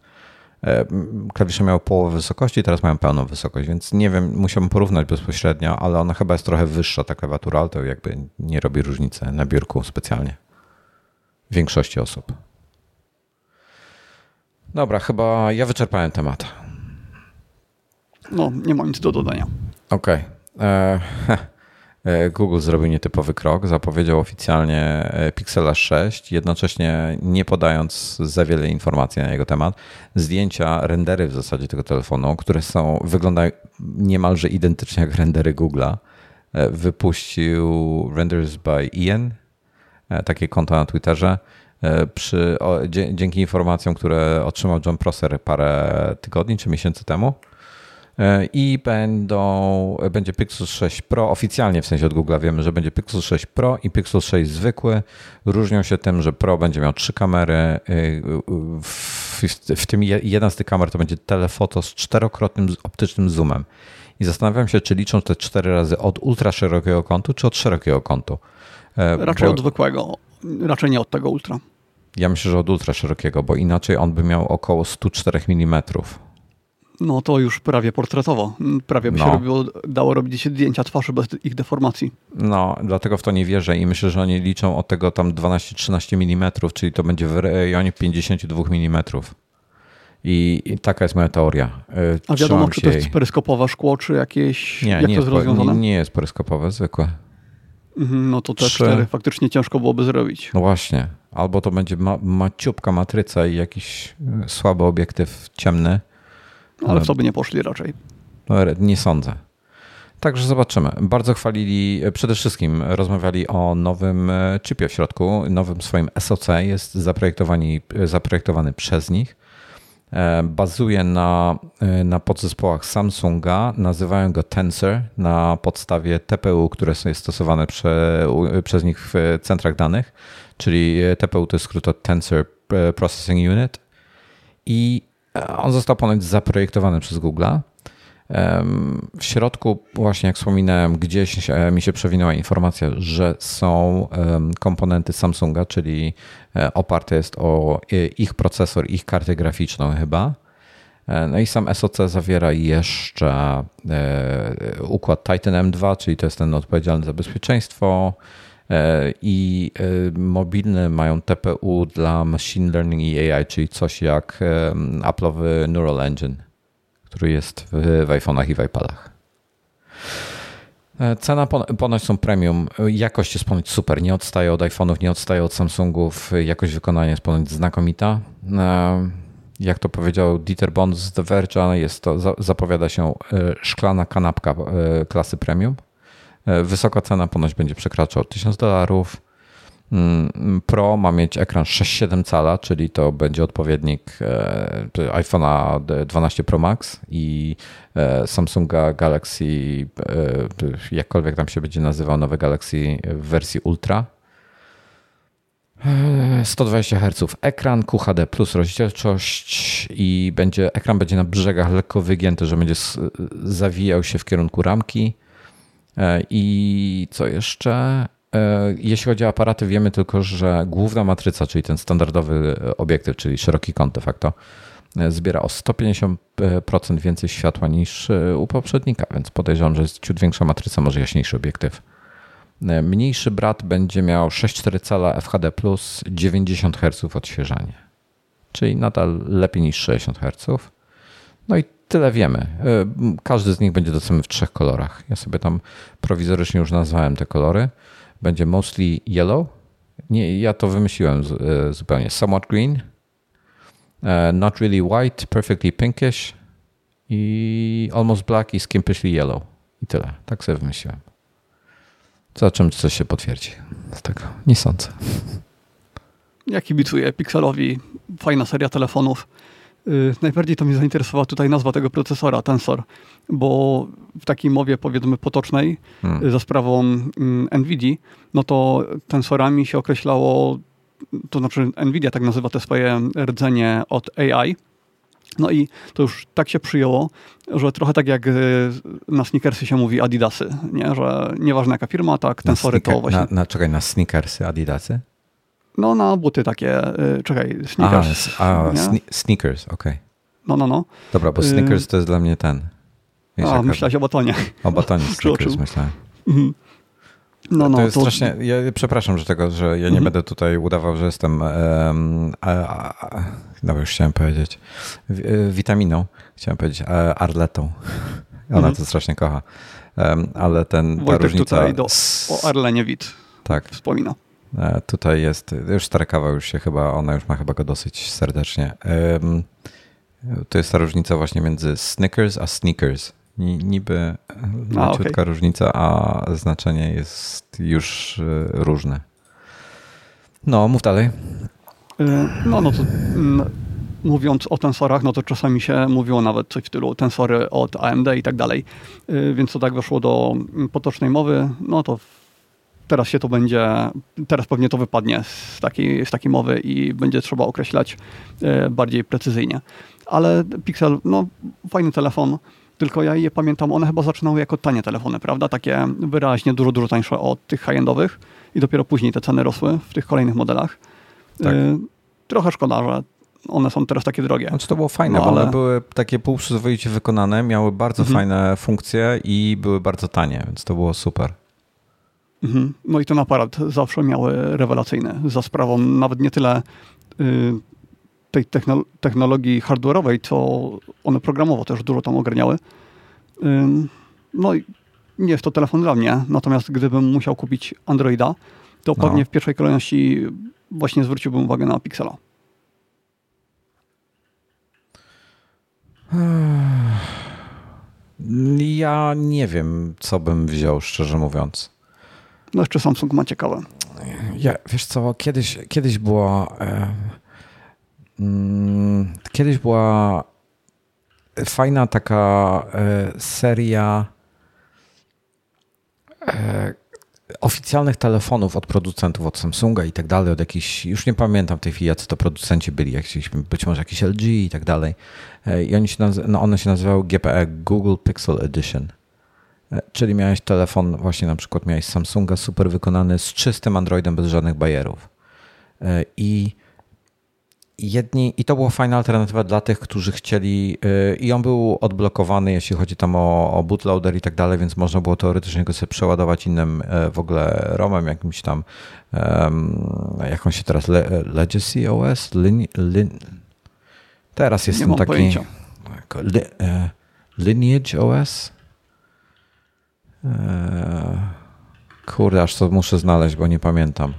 Y, klawisze miały połowę wysokości, teraz mają pełną wysokość, więc nie wiem, musiałbym porównać bezpośrednio, ale ona chyba jest trochę wyższa, ta klawiatura, ale to jakby nie robi różnicy na biurku specjalnie. W większości osób. Dobra, chyba ja wyczerpałem temat. No, nie mam nic do dodania. Okej. Okay. E, e, Google zrobił nietypowy krok. Zapowiedział oficjalnie e, Pixela 6, jednocześnie nie podając za wiele informacji na jego temat. Zdjęcia, rendery w zasadzie tego telefonu, które są, wyglądają niemalże identycznie jak rendery Google'a. Wypuścił Renders by Ian, takie konto na Twitterze. Przy, o, dzięki informacjom, które otrzymał John Prosser parę tygodni czy miesięcy temu. I będą, będzie Pixel 6 Pro, oficjalnie w sensie od Google wiemy, że będzie Pixel 6 Pro i Pixel 6 zwykły. Różnią się tym, że Pro będzie miał trzy kamery, e, w, w tym jedna z tych kamer to będzie telefoto z czterokrotnym optycznym zoomem. I zastanawiam się, czy liczą te cztery razy od ultra szerokiego kątu, czy od szerokiego kątu. E, raczej bo... od zwykłego, raczej nie od tego ultra. Ja myślę, że od ultra szerokiego, bo inaczej on by miał około 104 mm. No to już prawie portretowo. Prawie by no. się robiło, dało robić zdjęcia twarzy bez ich deformacji. No, dlatego w to nie wierzę i myślę, że oni liczą od tego tam 12-13 mm, czyli to będzie w rejonie 52 mm. I, I, taka jest moja teoria. Y, A wiadomo, czy to jest peryskopowe szkło, czy jakieś. Nie, jak nie, to jest, rozwiązane? nie, nie jest peryskopowe, zwykłe. Mhm, no to te Trzy... cztery faktycznie ciężko byłoby zrobić. No właśnie. Albo to będzie ma, maciupka matryca i jakiś y, słaby obiektyw ciemny ale w to by nie poszli raczej. No, nie sądzę. Także zobaczymy. Bardzo chwalili, przede wszystkim rozmawiali o nowym e, chipie w środku, nowym swoim SoC, jest zaprojektowany, zaprojektowany przez nich. E, bazuje na, e, na podzespołach Samsunga, nazywają go Tensor na podstawie TPU, które jest stosowane prze, przez nich w centrach danych, czyli TPU to jest skrót od Tensor Processing Unit. I on został ponoć zaprojektowany przez Google'a. W środku, właśnie jak wspominałem, gdzieś mi się przewinęła informacja, że są komponenty Samsunga, czyli e, oparte jest o e, ich procesor, ich kartę graficzną chyba. E, no i sam SoC zawiera jeszcze układ Titan M2, czyli to jest ten odpowiedzialny za bezpieczeństwo, E, i e, mobilne mają TPU dla machine learning i AI, czyli coś jak Apple'owy Neural Engine, który jest w, w iPhone'ach i w iPadach. E, cena ponoć są premium, jakość jest ponoć super, nie odstaje od iPhone'ów, nie odstaje od Samsungów, jakość wykonania jest ponoć znakomita. Jak to powiedział Dieter Bond z The Verge, jest to, zapowiada się szklana kanapka klasy premium. E, wysoka cena ponoć będzie przekraczał 1000 dolarów. Mm, Pro ma mieć ekran 6,7 cala, czyli to będzie odpowiednik e, iPhone'a 12 Pro Max i e, Samsunga Galaxy, jakkolwiek tam się będzie nazywał, nowy Galaxy w wersji Ultra. 120 Hz ekran, QHD plus rozdzielczość i będzie, ekran będzie na brzegach lekko wygięty, że będzie zawijał się w kierunku ramki. E, I co jeszcze? E, jeśli chodzi o aparaty, wiemy tylko, że główna matryca, czyli ten standardowy obiektyw, czyli szeroki kąt de facto, e, zbiera o 150% więcej światła niż u poprzednika, więc podejrzewam, że jest ciut większa matryca, może jaśniejszy obiektyw. Mniejszy brat będzie miał 6,4 cala FHD+, 90 Hz odświeżanie, czyli nadal lepiej niż 60 Hz. No i tyle wiemy. E, każdy z nich będzie dostępny w trzech kolorach. Ja sobie tam prowizorycznie już nazwałem te kolory. Będzie mostly yellow. Nie, ja to wymyśliłem e, zupełnie. Somewhat green. E, not really white, perfectly pinkish. I almost black i skimpishly yellow. I tyle. Tak sobie wymyśliłem. Zobaczymy, czy coś się potwierdzi z tego. Nie sądzę. Ja kibicuję Pixelowi. Fajna seria telefonów najbardziej to mnie zainteresowała tutaj nazwa tego procesora, Tensor, bo w takiej mowie powiedzmy potocznej hmm. za sprawą mm, NVIDII, no to tensorami się określało, to znaczy NVIDIA tak nazywa te swoje rdzenie od AI, no i to już tak się przyjęło, że trochę tak jak na sneakersy się mówi Adidasy, nie? że nieważna jaka firma, tak, tensory to właśnie... Na, na, czekaj, na sneakersy Adidasy? No na buty takie, y, czekaj, sneakers. A, a sneakers, okej. Okay. No, no, no. Dobra, bo y, sneakers to jest dla mnie ten. Wiesz, a, myślałeś o batonie. O batonie sneakers myślałem. Mhm. No, no, to jest to... strasznie. Ja przepraszam, że tego, że ja nie mhm. będę tutaj udawał, że jestem. Um, a, a, no już chciałem powiedzieć. W, witaminą. Chciałem powiedzieć arletą. Ona mhm. to strasznie kocha. Um, ale ten. Wojtek ta różnica. Tutaj do, o Arlenie Wit. Tak. Wspomina. E, tutaj jest, już stara kawa już się chyba, ona już ma chyba go dosyć serdecznie. To jest ta różnica właśnie między Snickers a Sneakers. Niby maciutka okay. różnica, a znaczenie jest już e, różne. No, mów dalej. E, no, no to mm, mówiąc o tensorach, no to czasami się mówiło nawet coś w stylu tensory od AMD i tak dalej. Więc to tak weszło do mm, potocznej mowy, no to teraz się to będzie, teraz pewnie to wypadnie z takiej, z takiej mowy i będzie trzeba określać e, bardziej precyzyjnie. Ale Pixel, no fajny telefon, tylko ja je pamiętam, one chyba zaczynały jako tanie telefony, prawda? Takie wyraźnie dużo, dużo tańsze od tych high-endowych i dopiero później te ceny rosły w tych kolejnych modelach. Tak. E, trochę szkoda, że one są teraz takie drogie. Znaczy to było fajne, no, bo ale... one były takie półprzyzwoicie wykonane, miały bardzo mhm. fajne funkcje i były bardzo tanie, więc to było super. Mhm. No i ten aparat zawsze miały rewelacyjny, za sprawą nawet nie tyle y, tej technologii hardware'owej, co one programowo też dużo tam ogarniały. Y, no i nie jest to telefon dla mnie, natomiast gdybym musiał kupić Androida, to no. pewnie w pierwszej kolejności właśnie zwróciłbym uwagę na Pixela. Ja nie wiem, co bym wziął, szczerze mówiąc. No jeszcze Samsung ma ciekawe. Ja, wiesz co, kiedyś, kiedyś była e, mm, kiedyś była fajna taka e, seria e, oficjalnych telefonów od producentów, od Samsunga i tak dalej, od jakichś, już nie pamiętam w tej chwili, jacy to producenci byli, jakiś, być może jakiś LG i tak dalej. E, I oni się no one się nazywały GPE, Google Pixel Edition. E, czyli miałeś telefon, właśnie na przykład miałeś Samsunga super wykonany z czystym Androidem bez żadnych bajerów. E, I jedni, i to była fajna alternatywa dla tych, którzy chcieli, e, i on był odblokowany, jeśli chodzi tam o, o bootloader i tak dalej, więc można było teoretycznie go sobie przeładować innym w ogóle ROMem, jakimś tam, jak on się teraz, Le, Legacy OS? Lin, lin, teraz jest ten taki... Pojęcia. Lineage OS? Eee, kurde, aż to muszę znaleźć, bo nie pamiętam.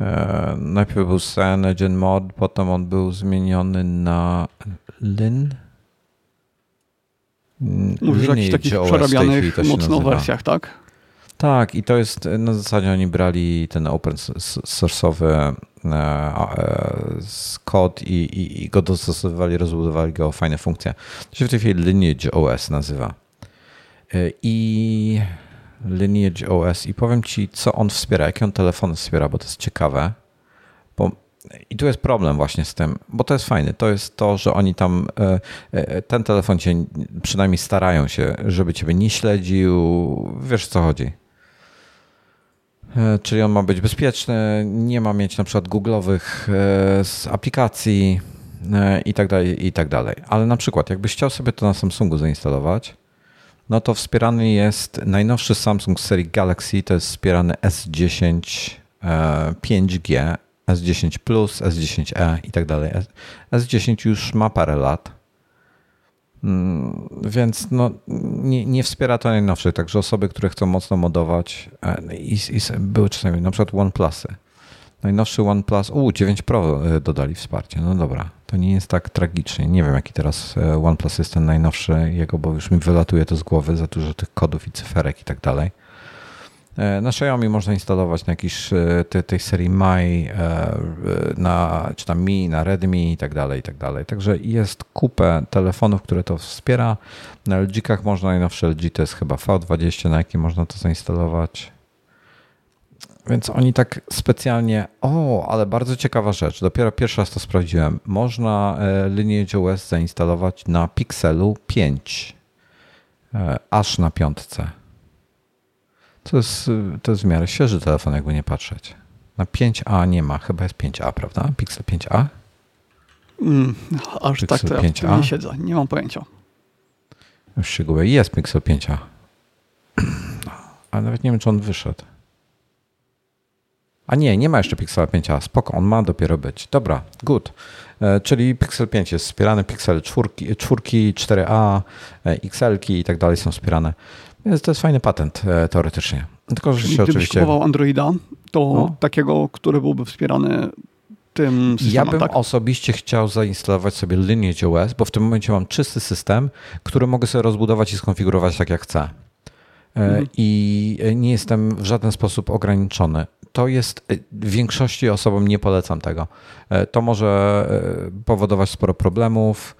Eee, najpierw był CyanogenMod, potem on był zmieniony na Mówisz o jakichś takich przerabianych mocno wersjach, tak? Tak, i to jest na zasadzie oni brali ten open source'owy e, kod i, i, i go dostosowywali, rozbudowali go o fajne funkcje. To się w tej chwili Lineage OS nazywa. E, i Lineage OS i powiem Ci, co on wspiera, jakie on telefony wspiera, bo to jest ciekawe. Bo i tu jest problem właśnie z tym, bo to jest fajne. To jest to, że oni tam, e, e, ten telefon cię przynajmniej starają się, żeby ciebie nie śledził. Wiesz, co chodzi. Czyli on ma być bezpieczny, nie ma mieć na przykład googlowych aplikacji i tak dalej, i tak dalej. Ale na przykład, jakbyś chciał sobie to na Samsungu zainstalować, no to wspierany jest najnowszy Samsung z serii Galaxy, to jest wspierany S10 5G, S10 Plus, S10e i tak dalej. S10 już ma parę lat, mm, więc no, nie, nie wspiera to najnowszych, także osoby, które chcą mocno modować e, i, i były czasami na przykład OnePlusy, Najnowszy OnePlus, u 9 Pro e, dodali wsparcie. No dobra, to nie jest tak tragicznie. Nie wiem, jaki teraz e, OnePlus jest ten najnowszy jego, bo już mi wylatuje to z głowy za dużo tych kodów i cyferek i tak dalej. E, na Xiaomi można instalować na jakiś e, tej, tej serii My, na, czy tam Mi, na Redmi i tak dalej, i tak dalej. Także jest kupę telefonów, które to wspiera. Na LG-kach można, najnowsze LG to jest chyba V20, na jakim można to zainstalować. Więc oni tak specjalnie. O, ale bardzo ciekawa rzecz. Dopiero pierwszy raz to sprawdziłem. Można Lineage OS zainstalować na Pixelu 5. Aż na piątce. To jest, to jest w miarę świeży telefon, jakby nie patrzeć. Na 5A nie ma, chyba jest 5A, prawda? Pixel 5A? Mm, aż Pixel tak to 5A? ja nie siedzę, nie mam pojęcia. Już się gubię. Jest Pixel 5A. Ale nawet nie wiem, czy on wyszedd. A nie, nie ma jeszcze Pixela 5a. Spoko, on ma dopiero być. Dobra, good. E, czyli Pixel 5 jest wspierany, Pixel 4, 4 4a, XL i tak dalej są wspierane. Więc to jest fajny patent e, teoretycznie. Tylko, że się oczywiście... kupował Androida, to no. takiego, który byłby wspierany tym systemem, Ja bym tak? osobiście chciał zainstalować sobie Lineage OS, bo w tym momencie mam czysty system, który mogę sobie rozbudować i skonfigurować tak jak chcę. E, mhm. I nie jestem w żaden sposób ograniczony. To jest, w większości osobom nie polecam tego. E, to może powodować sporo problemów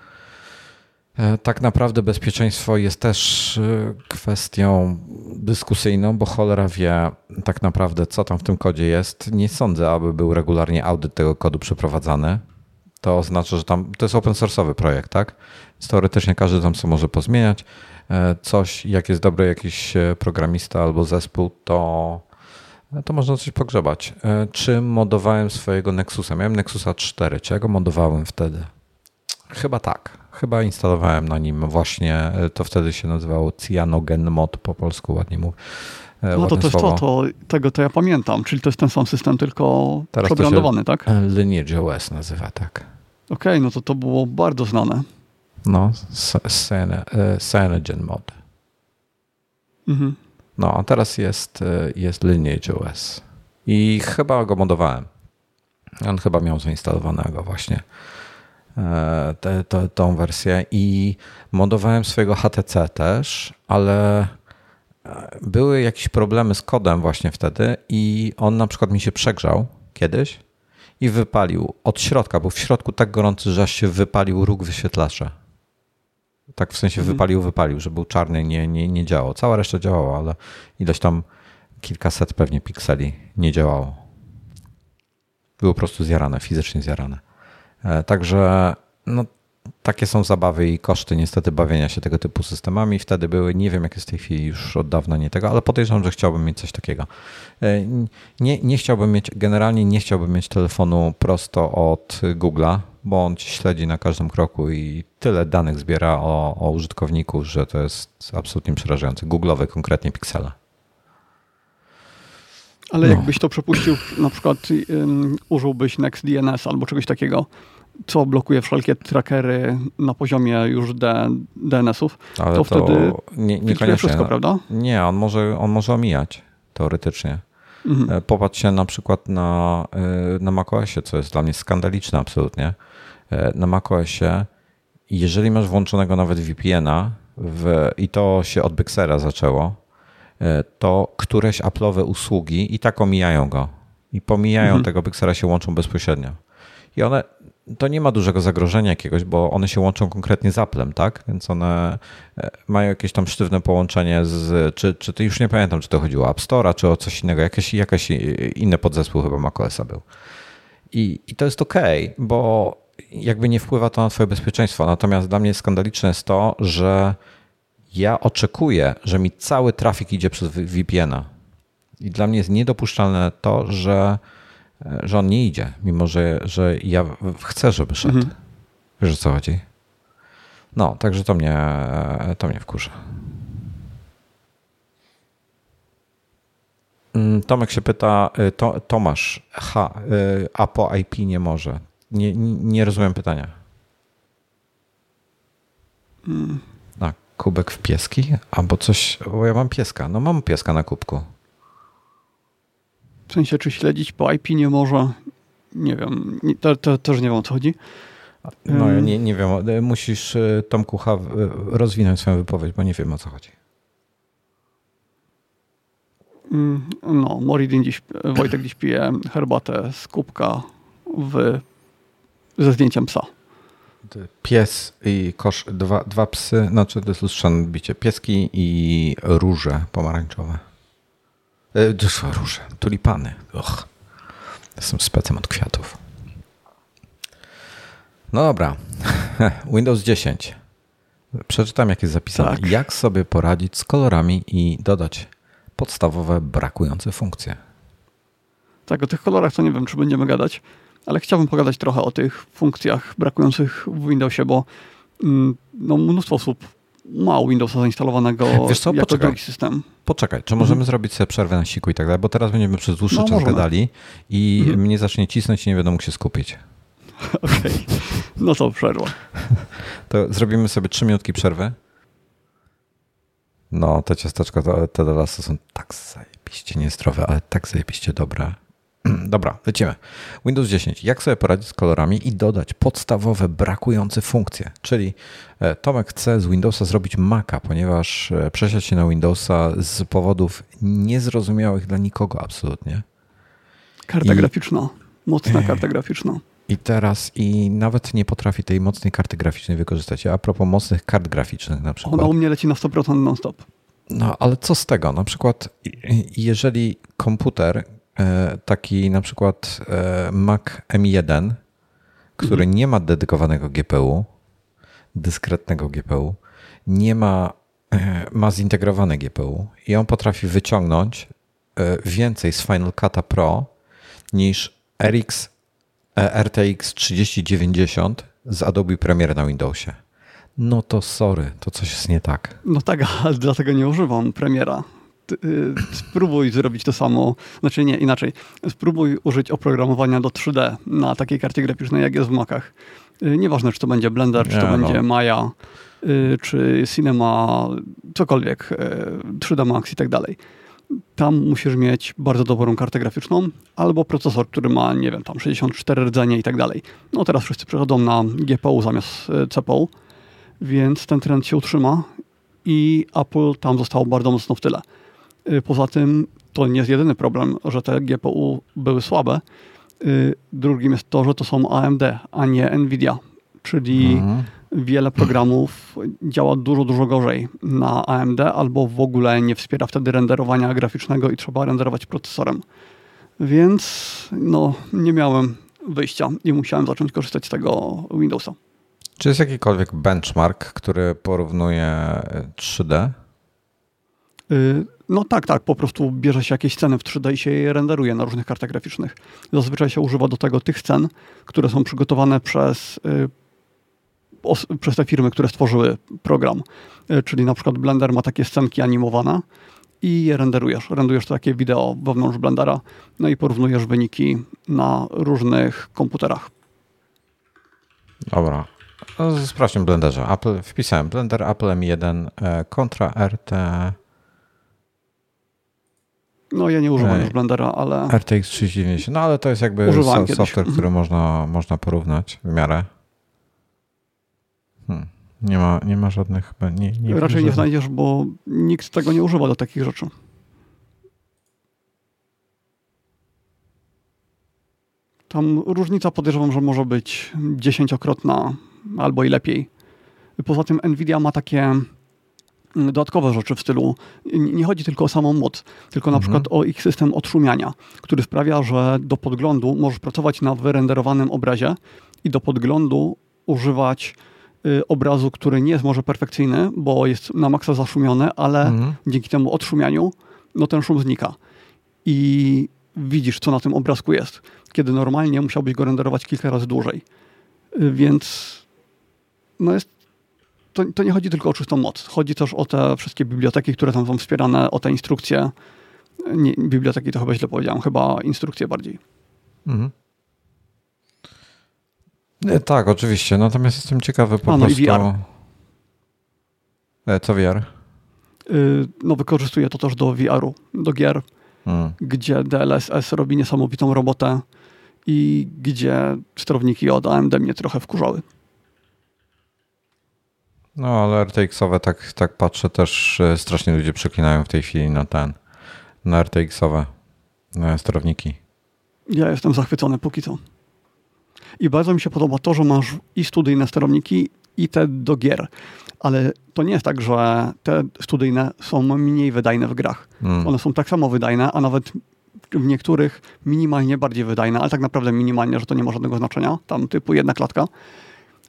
E, tak naprawdę bezpieczeństwo jest też e, kwestią dyskusyjną, bo cholera wie tak naprawdę, co tam w tym kodzie jest. Nie sądzę, aby był regularnie audyt tego kodu przeprowadzany. To oznacza, że tam to jest open source'owy projekt, tak? Teoretycznie każdy tam co może pozmieniać. E, coś, jak jest dobry jakiś programista albo zespół, to, to można coś pogrzebać. Czy modowałem swojego Nexusa? Miałem Nexusa 4. Czy ja go modowałem wtedy? Chyba tak. Chyba instalowałem na nim właśnie, e, to wtedy się nazywało Cyanogen Mod po polsku, ładnie mówię. No to to jest to, to, tego to ja pamiętam, czyli to jest ten sam system, tylko Teraz przebrandowany, tak? Lineage OS nazywa, tak. Okej, okay, no to to było bardzo znane. No, e, Cyanogen Mod. Mhm. No, a teraz jest, e, jest Lineage OS. I chyba go modowałem. On chyba miał zainstalowanego właśnie E, te, te, tą wersję i modowałem swojego HTC też, ale e, były jakieś problemy z kodem właśnie wtedy i on na przykład mi się przegrzał kiedyś i wypalił od środka, był w środku tak gorący, że się wypalił róg wyświetlacza. Tak w sensie mhm. wypalił, wypalił, że był czarny, nie, nie, nie działał. Cała reszta działała, ale ileś tam kilkaset pewnie pikseli nie działało. Było po prostu zjarane, fizycznie zjarane. E, także no, takie są zabawy i koszty niestety bawienia się tego typu systemami. Wtedy były, nie wiem jak jest w tej chwili, już od dawna nie tego, ale podejrzewam, że chciałbym mieć coś takiego. E, nie, nie chciałbym mieć, generalnie nie chciałbym mieć telefonu prosto od Google'a, bo on ci śledzi na każdym kroku i tyle danych zbiera o, o użytkowniku, że to jest absolutnie przerażające. Google'owe konkretnie piksele. Ale no. jakbyś to przepuścił, na przykład um, użyłbyś NextDNS albo czegoś takiego, co blokuje wszelkie trackery na poziomie już DNS-ów, to, to wtedy nie, niekoniecznie wszystko, no. prawda? Nie, on może, on może omijać teoretycznie. Mhm. E, popatrz się na przykład na, e, na macOSie, co jest dla mnie skandaliczne absolutnie. E, na macOSie, jeżeli masz włączonego nawet VPN-a w, i to się od Bixera zaczęło, to któreś Apple'owe usługi i tak omijają go. I pomijają mhm. tego Bixera, się łączą bezpośrednio. I one to nie ma dużego zagrożenia jakiegoś, bo one się łączą konkretnie z Applem, tak? Więc one e, mają jakieś tam sztywne połączenie z, czy, czy to już nie pamiętam, czy to chodziło o App Store'a, czy o coś innego, jakieś, jakaś inny podzespół chyba macOSa był. I, I to jest ok, bo jakby nie wpływa to na twoje bezpieczeństwo. Natomiast dla mnie skandaliczne jest to, że ja oczekuję, że mi cały trafik idzie przez VPN-a. I dla mnie jest niedopuszczalne to, że że on nie idzie, mimo że, że ja chcę, żeby szedł. Mhm. Wiesz o co chodzi? No, także to mnie, to mnie wkurza. Mm, Tomek się pyta, y, to, Tomasz, ha, y, a po IP nie może. Nie, nie rozumiem pytania. Mm. A, kubek w pieski? Albo coś, bo ja mam pieska. No mam pieska na kubku. W sensie, czy śledzić po IP nie może. Nie wiem, to, to, też nie wiem o co chodzi. No ja nie, nie wiem, musisz e, Tomku H. rozwinąć swoją wypowiedź, bo nie wiem o co chodzi. Mm, no, Moridin dziś, Wojtek dziś pije herbatę z kubka w, ze zdjęciem psa. Pies i kosz, dwa, dwa psy, znaczy to jest lustrzane bicie, pieski i róże pomarańczowe. E, róże, tulipany. Och, jestem specem od kwiatów. No dobra, Windows 10. Przeczytam, jak jest zapisane. Tak. Jak sobie poradzić z kolorami i dodać podstawowe brakujące funkcje. Tak, o tych kolorach to nie wiem, czy będziemy gadać, ale chciałbym pogadać trochę o tych funkcjach brakujących w Windowsie, bo mm, no, mnóstwo osób ma Windowsa zainstalowanego Wiesz co, jako poczekaj. drugi system. Poczekaj, czy możemy mhm. zrobić sobie przerwę na siku i tak dalej, bo teraz będziemy przez dłuższy no, czas możemy. gadali i mhm. mnie zacznie cisnąć i nie będę mógł się skupić. Okej, okay. no to przerwa. To zrobimy sobie trzy minutki przerwy. No, te ciasteczka, te lasu są tak zajebiście niezdrowe, ale tak zajebiście dobre. Dobra, lecimy. Windows 10. Jak sobie poradzić z kolorami i dodać podstawowe brakujące funkcje? Czyli e, Tomek chce z Windowsa zrobić Maca, ponieważ e, przesiadł się na Windowsa z powodów niezrozumiałych dla nikogo absolutnie. Karta I... graficzna. Mocna karta graficzna. I teraz i nawet nie potrafi tej mocnej karty graficznej wykorzystać. A propos mocnych kart graficznych na przykład. Ona u mnie leci na 100% non-stop. No, ale co z tego? Na przykład, jeżeli komputer, taki na przykład e, Mac M1, który mhm. nie ma dedykowanego GPU, dyskretnego GPU, nie ma, e, ma zintegrowane GPU i on potrafi wyciągnąć więcej z Final Cut Pro niż RX RTX 3090 z Adobe Premiere na Windowsie. No to sorry, to coś jest nie tak. No tak, ale dlatego nie używam Premiera. Y, spróbuj zrobić to samo, znaczy nie, inaczej. Spróbuj użyć oprogramowania do 3D na takiej karcie graficznej, jak jest w Macach. Y, nieważne, czy to będzie Blender, czy to no. będzie Maya, y, czy Cinema, cokolwiek, 3D Max i tak dalej tam musisz mieć bardzo dobrą kartę graficzną albo procesor, który ma, nie wiem, tam 64 rdzenie i tak dalej. No teraz wszyscy przechodzą na GPU zamiast CPU, więc ten trend się utrzyma i Apple tam zostało bardzo mocno w tyle. E, poza tym to nie jest jedyny problem, że te GPU były słabe. E, drugim jest to, że to są AMD, a nie Nvidia, czyli mhm wiele programów działa dużo, dużo gorzej na AMD albo w ogóle nie wspiera wtedy renderowania graficznego i trzeba renderować procesorem. Więc no, nie miałem wyjścia i musiałem zacząć korzystać z tego Windowsa. Czy jest jakikolwiek benchmark, który porównuje 3D? Y, no tak, tak. Po prostu bierze się jakieś sceny w 3D i się je renderuje na różnych kartach graficznych. Zazwyczaj się używa do tego tych scen, które są przygotowane przez y, przez te firmy, które stworzyły program. E, czyli na przykład Blender ma takie scenki animowane i je renderujesz. Renderujesz takie wideo wewnątrz Blendera, no i porównujesz wyniki na różnych komputerach. Dobra. No, sprawdźmy w Blenderze. Apple, wpisałem Blender Apple M1 e, kontra RT. No ja nie używam już Blendera, ale... RTX 3090. No ale to jest jakby software, który można, można porównać w miarę. Hmm. Nie, ma, nie ma żadnych. Nie, nie Raczej nie znajdziesz, bo nikt tego nie używa do takich rzeczy. Tam różnica podejrzewam, że może być dziesięciokrotna albo i lepiej. Poza tym Nvidia ma takie dodatkowe rzeczy w stylu, nie chodzi tylko o samą moc, tylko na mhm. przykład o ich system odszumiania, który sprawia, że do podglądu możesz pracować na wyrenderowanym obrazie i do podglądu używać Y, obrazu, który nie jest może perfekcyjny, bo jest na maksa zaszumiony, ale mhm. dzięki temu odszumianiu, no ten szum znika. I widzisz, co na tym obrazku jest, kiedy normalnie musiałbyś go renderować kilka razy dłużej. Y, więc no jest, to, to nie chodzi tylko o czystą moc. Chodzi też o te wszystkie biblioteki, które tam są wspierane, o te instrukcje. Nie, biblioteki to chyba źle powiedziałem, chyba instrukcje bardziej. Mhm. Nie, tak, oczywiście. Natomiast jestem ciekawy po A, no prostu. I VR. E, co VR? Y, no, wykorzystuję to też do VR-u, do gier, hmm. gdzie DLSS robi niesamowitą robotę i gdzie sterowniki od AMD mnie trochę wkurzały. No, ale RTX-owe tak, tak patrzę też, strasznie ludzie przeklinają w tej chwili na ten, na RTX-owe sterowniki. Ja jestem zachwycony póki co. I bardzo mi się podoba to, że masz i studyjne sterowniki, i te do gier. Ale to nie jest tak, że te studyjne są mniej wydajne w grach. Hmm. One są tak samo wydajne, a nawet w niektórych minimalnie bardziej wydajne, ale tak naprawdę minimalnie, że to nie ma żadnego znaczenia, tam typu jedna klatka.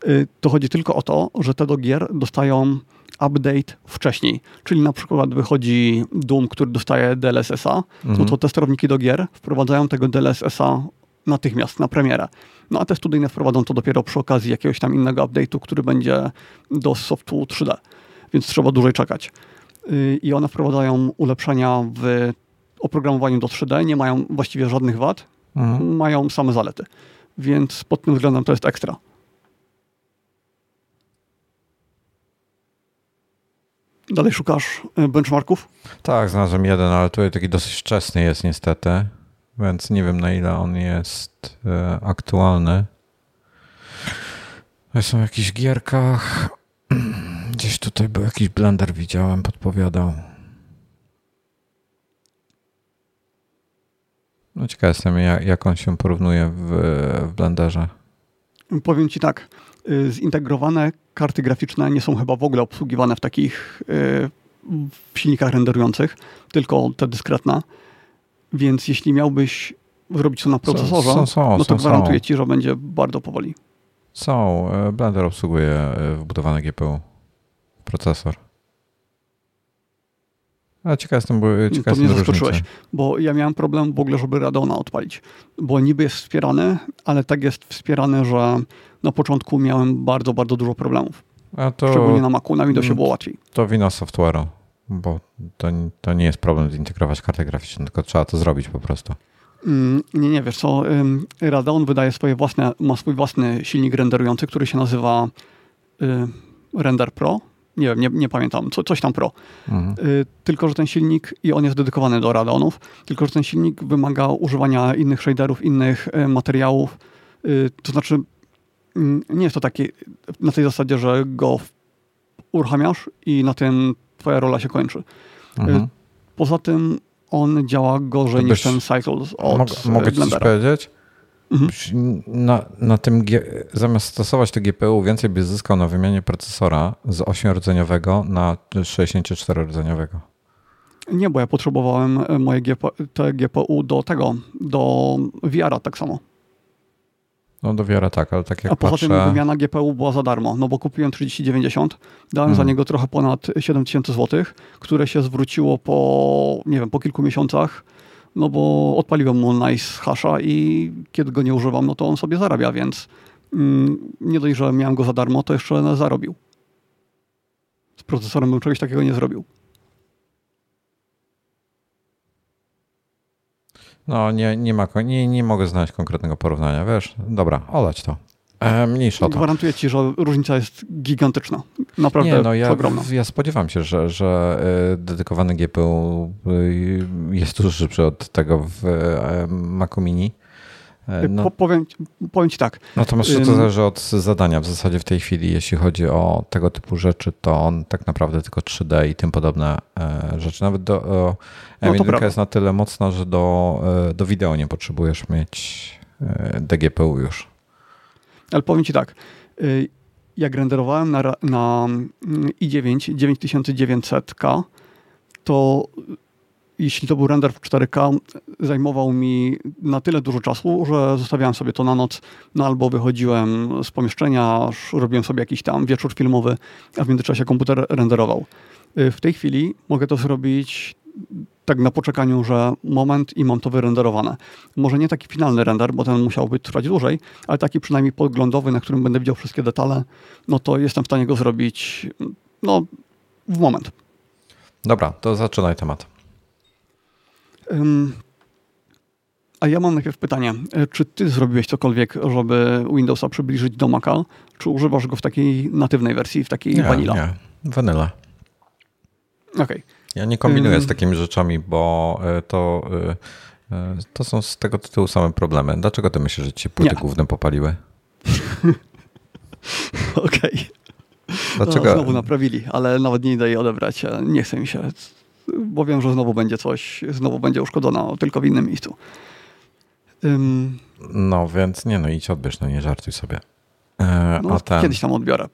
Y, to chodzi tylko o to, że te do gier dostają update wcześniej. Czyli na przykład wychodzi Doom, który dostaje DLSS-a, mhm. no to te sterowniki do gier wprowadzają tego DLSS-a natychmiast na premierę. No a te studyjne wprowadzą to dopiero przy okazji jakiegoś tam innego update'u, który będzie do softu 3D, więc trzeba dłużej czekać. Y, I one wprowadzają ulepszenia w oprogramowaniu do 3D, nie mają właściwie żadnych wad, mhm. mają same zalety. Więc pod tym względem to jest ekstra. Dalej szukasz y, benchmarków? Tak, znalazłem jeden, ale tutaj taki dosyć wczesny jest niestety więc nie wiem na ile on jest e, aktualny. Są w jakichś gierkach. Gdzieś tutaj był jakiś blender, widziałem, podpowiadał. No ciekaw jestem, jak, on się porównuje w, w Blenderze. Powiem Ci tak, zintegrowane karty graficzne nie są chyba w ogóle obsługiwane w takich y, w silnikach renderujących, tylko te dyskretne. Więc jeśli miałbyś zrobić to na procesorze, są, są, no to są, gwarantuję ci, że będzie bardzo powoli. Są. E, Blender obsługuje e, wbudowane GPU, procesor. A ciekaw jestem, bo ciekaw to mnie zaskoczyłeś, bo ja miałem problem w ogóle, żeby Radeona odpalić, bo niby jest wspierany, ale tak jest wspierany, że na początku miałem bardzo, bardzo dużo problemów. To, Szczególnie na Macu, na Windowsie było łatwiej. To wina software'u bo to, to nie jest problem zintegrować kartę graficzną, tylko trzeba to zrobić po prostu. Mm, nie, nie, wiesz co, Radeon wydaje swoje własne, ma swój własny silnik renderujący, który się nazywa y, Render Pro. Nie wiem, nie, nie pamiętam, co, coś tam Pro. Mhm. Y, tylko, że ten silnik, i on jest dedykowany do Radeonów, tylko, że ten silnik wymaga używania innych shaderów, innych y, materiałów. To znaczy, mm, nie jest to takie na tej zasadzie, że go uruchamiasz i na tym twoja rola się kończy. Mhm. Poza tym on działa gorzej niż ten Cycles od Mog, Mogę ci coś powiedzieć? Mhm. Na, na tym, zamiast stosować to GPU, więcej byś zyskał na wymianie procesora z 8-rdzeniowego na 64-rdzeniowego. Nie, bo ja potrzebowałem moje GPU, te GPU do tego, do VR-a tak samo. No do wiara tak, ale tak jak A poza patrzę... tym wymiana GPU była za darmo, no bo kupiłem 3090, dałem za mhm. niego trochę ponad 7000 zł, które się zwróciło po, nie wiem, po kilku miesiącach, no bo odpaliłem mu nice hasha i kiedy go nie używam, no to on sobie zarabia, więc mm, nie dość, że miałem go za darmo, to jeszcze zarobił. Z procesorem bym czegoś takiego nie zrobił. No, nie, nie, ma, nie, nie mogę znaleźć konkretnego porównania, wiesz? Dobra, olać to. E, mniejsza to. Gwarantuję ci, że różnica jest gigantyczna. Naprawdę nie, no ja, ogromna. Ja spodziewam się, że, że e, dedykowany GPU e, jest dużo szybszy od tego w e, Macu Mini. E, no. powiem, powiem ci tak. Natomiast to zależy od zadania. W zasadzie w tej chwili, jeśli chodzi o tego typu rzeczy, to on tak naprawdę tylko 3D i tym podobne e, rzeczy. Nawet do M1 no jest na tyle mocna, że do, e, do wideo nie potrzebujesz mieć DGPU już. Ale powiem ci tak. Jak renderowałem na, na i9 9900K, to jeśli to był render w 4K, zajmował mi na tyle dużo czasu, że zostawiałem sobie to na noc, no albo wychodziłem z pomieszczenia, robiłem sobie jakiś tam wieczór filmowy, a w międzyczasie komputer renderował. Y, w tej chwili mogę to zrobić tak na poczekaniu, że moment i mam to wyrenderowane. Może nie taki finalny render, bo ten musiałby trwać dłużej, ale taki przynajmniej podglądowy, na którym będę widział wszystkie detale, no to jestem w stanie go zrobić no, w moment. Dobra, to zaczynaj temat. A ja mam najpierw pytanie. E, czy ty zrobiłeś cokolwiek, żeby Windowsa przybliżyć do Maca? Czy używasz go w takiej natywnej wersji, w takiej nie, vanilla? Nie, vanilla. Okej. Okay. Ja nie kombinuję z takimi rzeczami, bo e, to, e, to są z tego tytułu same problemy. Dlaczego ty myślisz, że ci płyty nie. główne popaliły? Okej. Okay. Dlaczego? No, znowu naprawili, ale nawet nie idę jej odebrać. Nie chcę mi się bo wiem, że znowu będzie coś, znowu będzie uszkodzona, tylko w innym miejscu. Um, no więc nie, no idź odbierz, no nie żartuj sobie. E, no, ten, kiedyś tam odbiorę.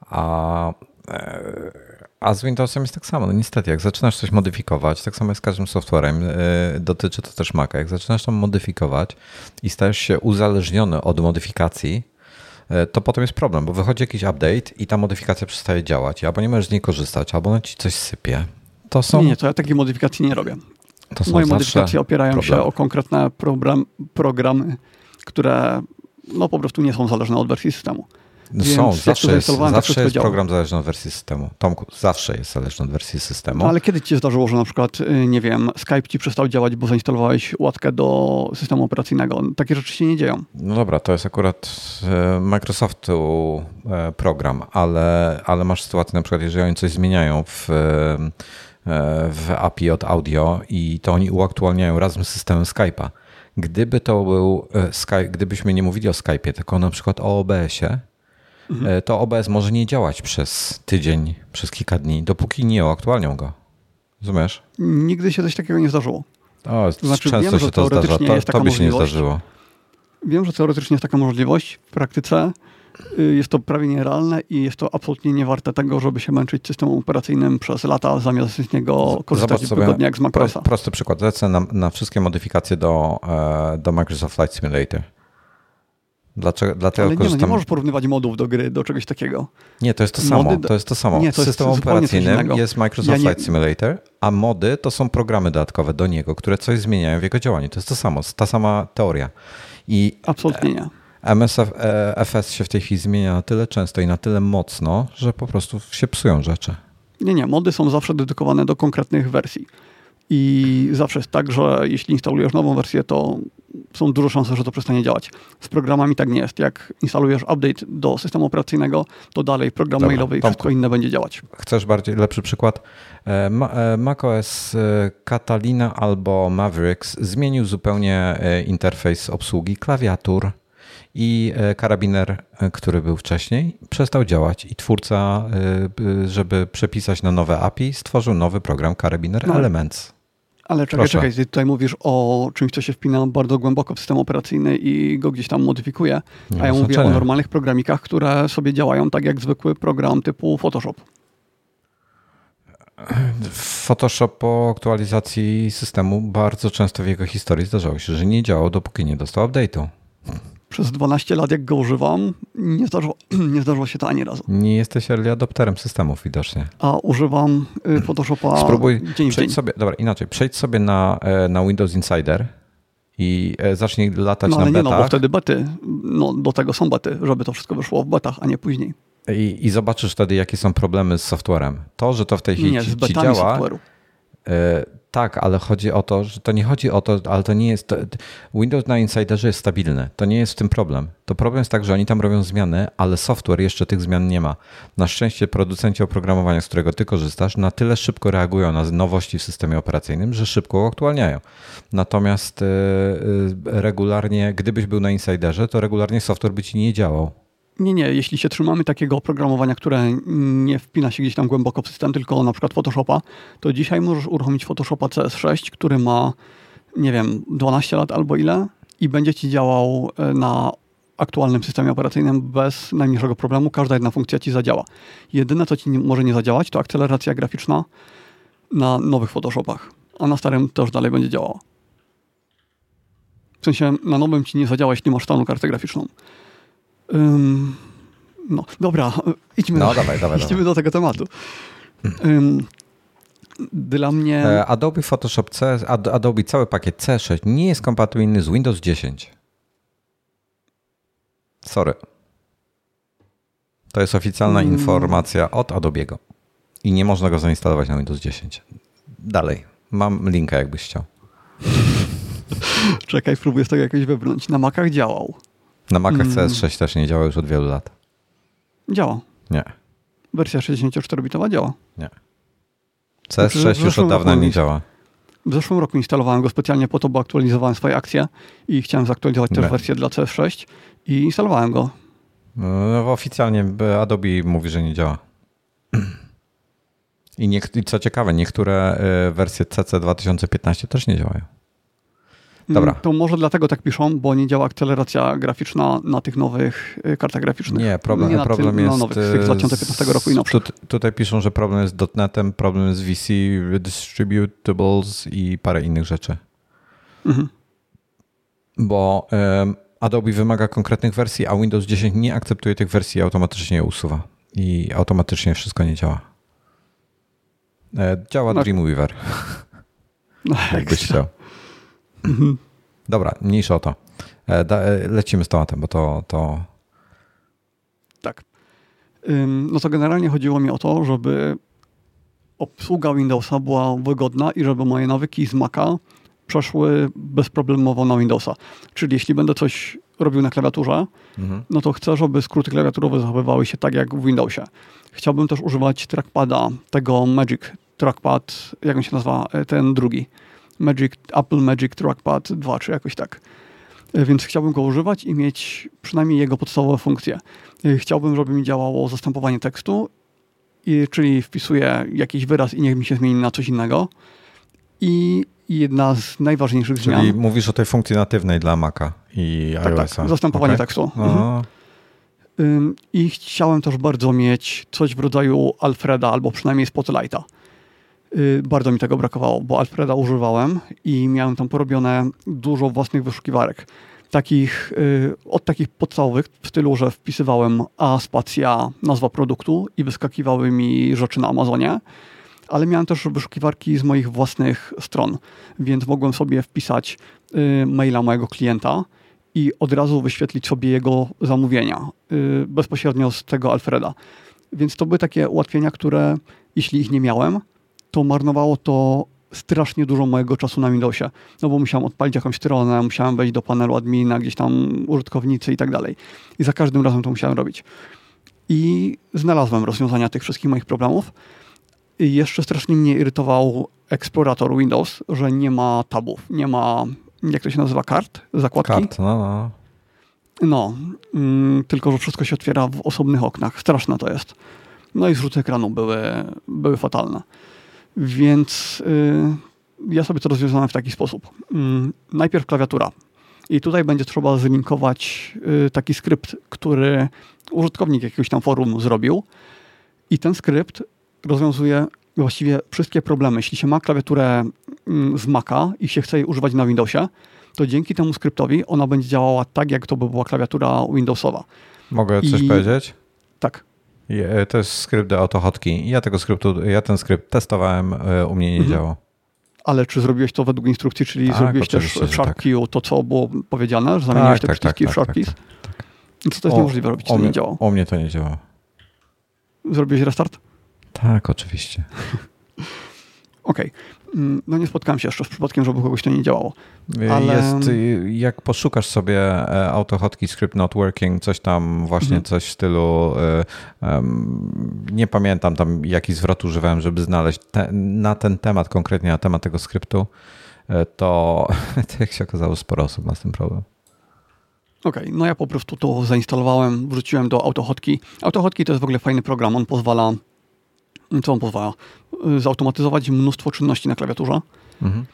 A, e, a z Windowsem jest tak samo. No niestety, jak zaczynasz coś modyfikować, tak samo jest z każdym softwarem, e, dotyczy to też Maca. Jak zaczynasz to modyfikować i stajesz się uzależniony od modyfikacji, to potem jest problem, bo wychodzi jakiś update i ta modyfikacja przestaje działać, albo nie możesz z niej korzystać, albo ona ci coś sypie. To są... Nie, nie, to ja takiej modyfikacji nie robię. Moje modyfikacje opierają problemy. się o konkretne program, programy, które no, po prostu nie są zależne od wersji systemu. Są, zawsze jest, zawsze jest program zależny od wersji systemu. Tomku, zawsze jest zależny od wersji systemu. No, ale kiedy ci się zdarzyło, że na przykład, y, nie wiem, Skype ci przestał działać, bo zainstalowałeś łatkę do systemu operacyjnego? Takie rzeczy się nie dzieją. No dobra, to jest akurat e, Microsoftu e, program, ale, ale masz sytuację na przykład, jeżeli oni coś zmieniają w w API od audio i to oni uaktualniają razem z systemem Skype'a. Gdyby to był Skype, gdybyśmy nie mówili o Skype'ie, tylko na przykład o OBS-ie, mhm. to OBS może nie działać przez tydzień, przez kilka dni, dopóki nie uaktualnią go. Rozumiesz? Nigdy się coś takiego nie zdarzyło. O, to znaczy, często wiem, się to zdarza. To, tobie się nie zdarzyło. Wiem, że teoretycznie jest taka możliwość. W praktyce jest to prawie nierealne i jest to absolutnie nie warte tego, żeby się męczyć systemem operacyjnym przez lata, zamiast z niego korzystać wygodnie jak z Macrosa. prosty przykład. Lecę na, na wszystkie modyfikacje do, e, do Microsoft Flight Simulator. Dlaczego, dlatego Ale nie, korzystam... no, nie możesz porównywać modów do gry, do czegoś takiego. Nie, to jest to samo. To jest to samo. Nie, to System operacyjnym jest Microsoft ja nie... Flight Simulator, a mody to są programy dodatkowe do niego, które coś zmieniają w jego działaniu. To jest to samo, ta sama teoria. I Absolutnie nie. MSF, FS się w tej chwili zmienia na tyle często i na tyle mocno, że po prostu się psują rzeczy. Nie, nie. Mody są zawsze dedykowane do konkretnych wersji. I zawsze jest tak, że jeśli instalujesz nową wersję, to są duże szanse, że to przestanie działać. Z programami tak nie jest. Jak instalujesz update do systemu operacyjnego, to dalej program Dobra, mailowy i Tomku, wszystko inne będzie działać. Chcesz bardziej lepszy przykład? E, e, macOS e, Catalina albo Mavericks zmienił zupełnie interfejs obsługi klawiatur i karabiner, który był wcześniej, przestał działać i twórca, żeby przepisać na nowe API, stworzył nowy program Karabiner no. Elements. Ale czekaj, Proszę. czekaj, tutaj mówisz o czymś, co się wpina bardzo głęboko w system operacyjny i go gdzieś tam modyfikuje, a ja mówię o normalnych programikach, które sobie działają tak jak zwykły program typu Photoshop. Photoshop po aktualizacji systemu bardzo często w jego historii zdarzało się, że nie działał, dopóki nie dostał update'u przez 12 lat, jak go używam, nie zdarzyło, nie zdarzyło się to ani razu. Nie jesteś early adopterem systemów widocznie. A używam y, Photoshopa Spróbuj, dzień przejdź dzień. sobie, dobra, inaczej, przejdź sobie na, e, na Windows Insider i e, zacznij latać no, ale na nie, betach. No, bo wtedy bety, no, do tego są bety, żeby to wszystko wyszło w betach, a nie później. I, I zobaczysz wtedy, jakie są problemy z softwarem. To, że to w tej chwili nie, ci, ci działa, tak, ale chodzi o to, że to nie chodzi o to, ale to nie jest. To, Windows na Insiderze jest stabilny. To nie jest w tym problem. To problem jest tak, że oni tam robią zmiany, ale software jeszcze tych zmian nie ma. Na szczęście producenci oprogramowania, z którego ty korzystasz, na tyle szybko reagują na nowości w systemie operacyjnym, że szybko aktualniają. Natomiast yy, regularnie, gdybyś był na Insiderze, to regularnie software by ci nie działał. Nie, nie. Jeśli się trzymamy takiego oprogramowania, które nie wpina się gdzieś tam głęboko w system, tylko na przykład Photoshopa, to dzisiaj możesz uruchomić Photoshopa CS6, który ma, nie wiem, 12 lat albo ile i będzie ci działał e, na aktualnym systemie operacyjnym bez najmniejszego problemu. Każda jedna funkcja ci zadziała. Jedyne, co ci nie, może nie zadziałać, to akceleracja graficzna na nowych Photoshopach, a na starym też dalej będzie działała. W sensie na nowym ci nie zadziała, jeśli masz stanu kartę graficzną. Um, no, dobra, idźmy, no, do, dawaj, dawaj, idźmy dawaj. do tego tematu. Um, dla mnie. E, Adobe Photoshop C, Adobe cały pakiet C6 nie jest kompatybilny z Windows 10. Sorry. To jest oficjalna hmm. informacja od Adobe'ego. I nie można go zainstalować na Windows 10. Dalej. Mam linka, jakbyś chciał. Czekaj, spróbuję z tego jakoś wybrnąć. Na Macach działał. Na Macach mm. CS6 też nie działa już od wielu lat. Działa. Nie. Wersja 64-bitowa działa. Nie. CS6 już od dawna nie działa. W zeszłym roku instalowałem go specjalnie po to, bo aktualizowałem swoje akcje i chciałem zaktualizować też wersję dla CS6 i instalowałem go. No, oficjalnie Adobe mówi, że nie działa. I, nie, I co ciekawe, niektóre wersje CC 2015 też nie działają. Dobra. To może dlatego tak piszą, bo nie działa akceleracja graficzna na tych nowych y, kartach graficznych. Nie, problem, nie problem jest... nowych, z tych 2015 roku i nowszych. Tu, tutaj piszą, że problem jest z .NETem, problem jest z VC, Distributables i parę innych rzeczy. Mhm. Bo um, Adobe wymaga konkretnych wersji, a Windows 10 nie akceptuje tych wersji i automatycznie je usuwa. I automatycznie wszystko nie działa. E, działa no. Dreamweaver. No, Jakbyś chciał. Mhm. Dobra, mniejsza o to. E, e, lecimy z tematem, bo to, to... Tak. No to generalnie chodziło mi o to, żeby obsługa Windowsa była wygodna i żeby moje nawyki z Maca przeszły bezproblemowo na Windowsa. Czyli jeśli będę coś robił na klawiaturze, mhm. no to chcę, żeby skróty klawiaturowe zachowywały się tak jak w Windowsie. Chciałbym też używać trackpada, tego Magic Trackpad, jak on się nazywa, e, ten drugi. Magic, Apple Magic Trackpad 2, czy jakoś tak. E, więc chciałbym go używać i mieć przynajmniej jego podstawowe funkcje. E, chciałbym, żeby mi działało zastępowanie tekstu, i, czyli wpisuję jakiś wyraz i niech mi się zmieni na coś innego. I jedna z najważniejszych czyli zmian. Czyli mówisz o tej funkcji natywnej dla Maca i tak, iOS. Tak, zastępowanie okay. tekstu. Mhm. I chciałem też bardzo mieć coś w rodzaju Alfreda albo przynajmniej Spotlighta. Y, bardzo mi tego brakowało, bo Alfreda używałem i miałem tam porobione dużo własnych wyszukiwarek. Takich, y, od takich podstawowych w stylu, że wpisywałem A spacja, nazwa produktu i wyskakiwały mi rzeczy na Amazonie, ale miałem też wyszukiwarki z moich własnych stron, więc mogłem sobie wpisać y, maila mojego klienta i od razu wyświetlić sobie jego zamówienia bezpośrednio z tego Alfreda. Więc to były takie ułatwienia, które jeśli ich nie miałem, to marnowało to strasznie dużo mojego czasu na Windowsie, no bo musiałem odpalić jakąś stronę, musiałem wejść do panelu admina, gdzieś tam użytkownicy i tak dalej. I za każdym razem to musiałem robić. I znalazłem rozwiązania tych wszystkich moich problemów. I jeszcze strasznie mnie irytował eksplorator Windows, że nie ma tabów, nie ma, jak to się nazywa, kart, zakładki. Kart, no, no. No, mm, tylko że wszystko się otwiera w osobnych oknach. Straszne to jest. No i zrzuty ekranu były, były fatalne. Więc y, ja sobie to rozwiązałem w taki sposób. Y, najpierw klawiatura. I tutaj będzie trzeba zlinkować y, taki skrypt, który użytkownik jakiegoś tam forum zrobił. I ten skrypt rozwiązuje właściwie wszystkie problemy. Jeśli się ma klawiaturę mm, z Maca i się chce jej używać na Windowsie, to dzięki temu skryptowi ona będzie działała tak, jak to by była klawiatura Windowsowa. Mogę coś I... powiedzieć? Tak. E, to jest skrypt do AutoHotkey. Ja tego skryptu, ja ten skrypt testowałem, e, u mnie nie mhm. działał. Ale czy zrobiłeś to według instrukcji, czyli tak, zrobiłeś też w tak. to, co było powiedziane, że zamieniłeś tak, te tak, przyciski tak, w SharpKeys? Tak, tak, tak. Co to jest o, niemożliwe robić, to mnie, nie działało. U mnie to nie działało. Zrobiłeś restart? Tak, oczywiście. Okej. Okay. Mm, no nie spotkałem się jeszcze z przypadkiem, żeby kogoś to nie działało. Ale... Jest, jak poszukasz sobie e, AutoHotkey Script Not Working, coś tam właśnie, mhm. coś w stylu um, nie pamiętam tam jaki zwrot używałem, żeby znaleźć te, na ten temat, konkretnie na temat tego skryptu, e, to, to jak się okazało, sporo osób ma z tym problem. Okej, okay, no ja po prostu to zainstalowałem, wrzuciłem do AutoHotkey. AutoHotkey to jest w ogóle fajny program, on pozwala co on pozwala? Zautomatyzować mnóstwo czynności na klawiaturze. Mhm.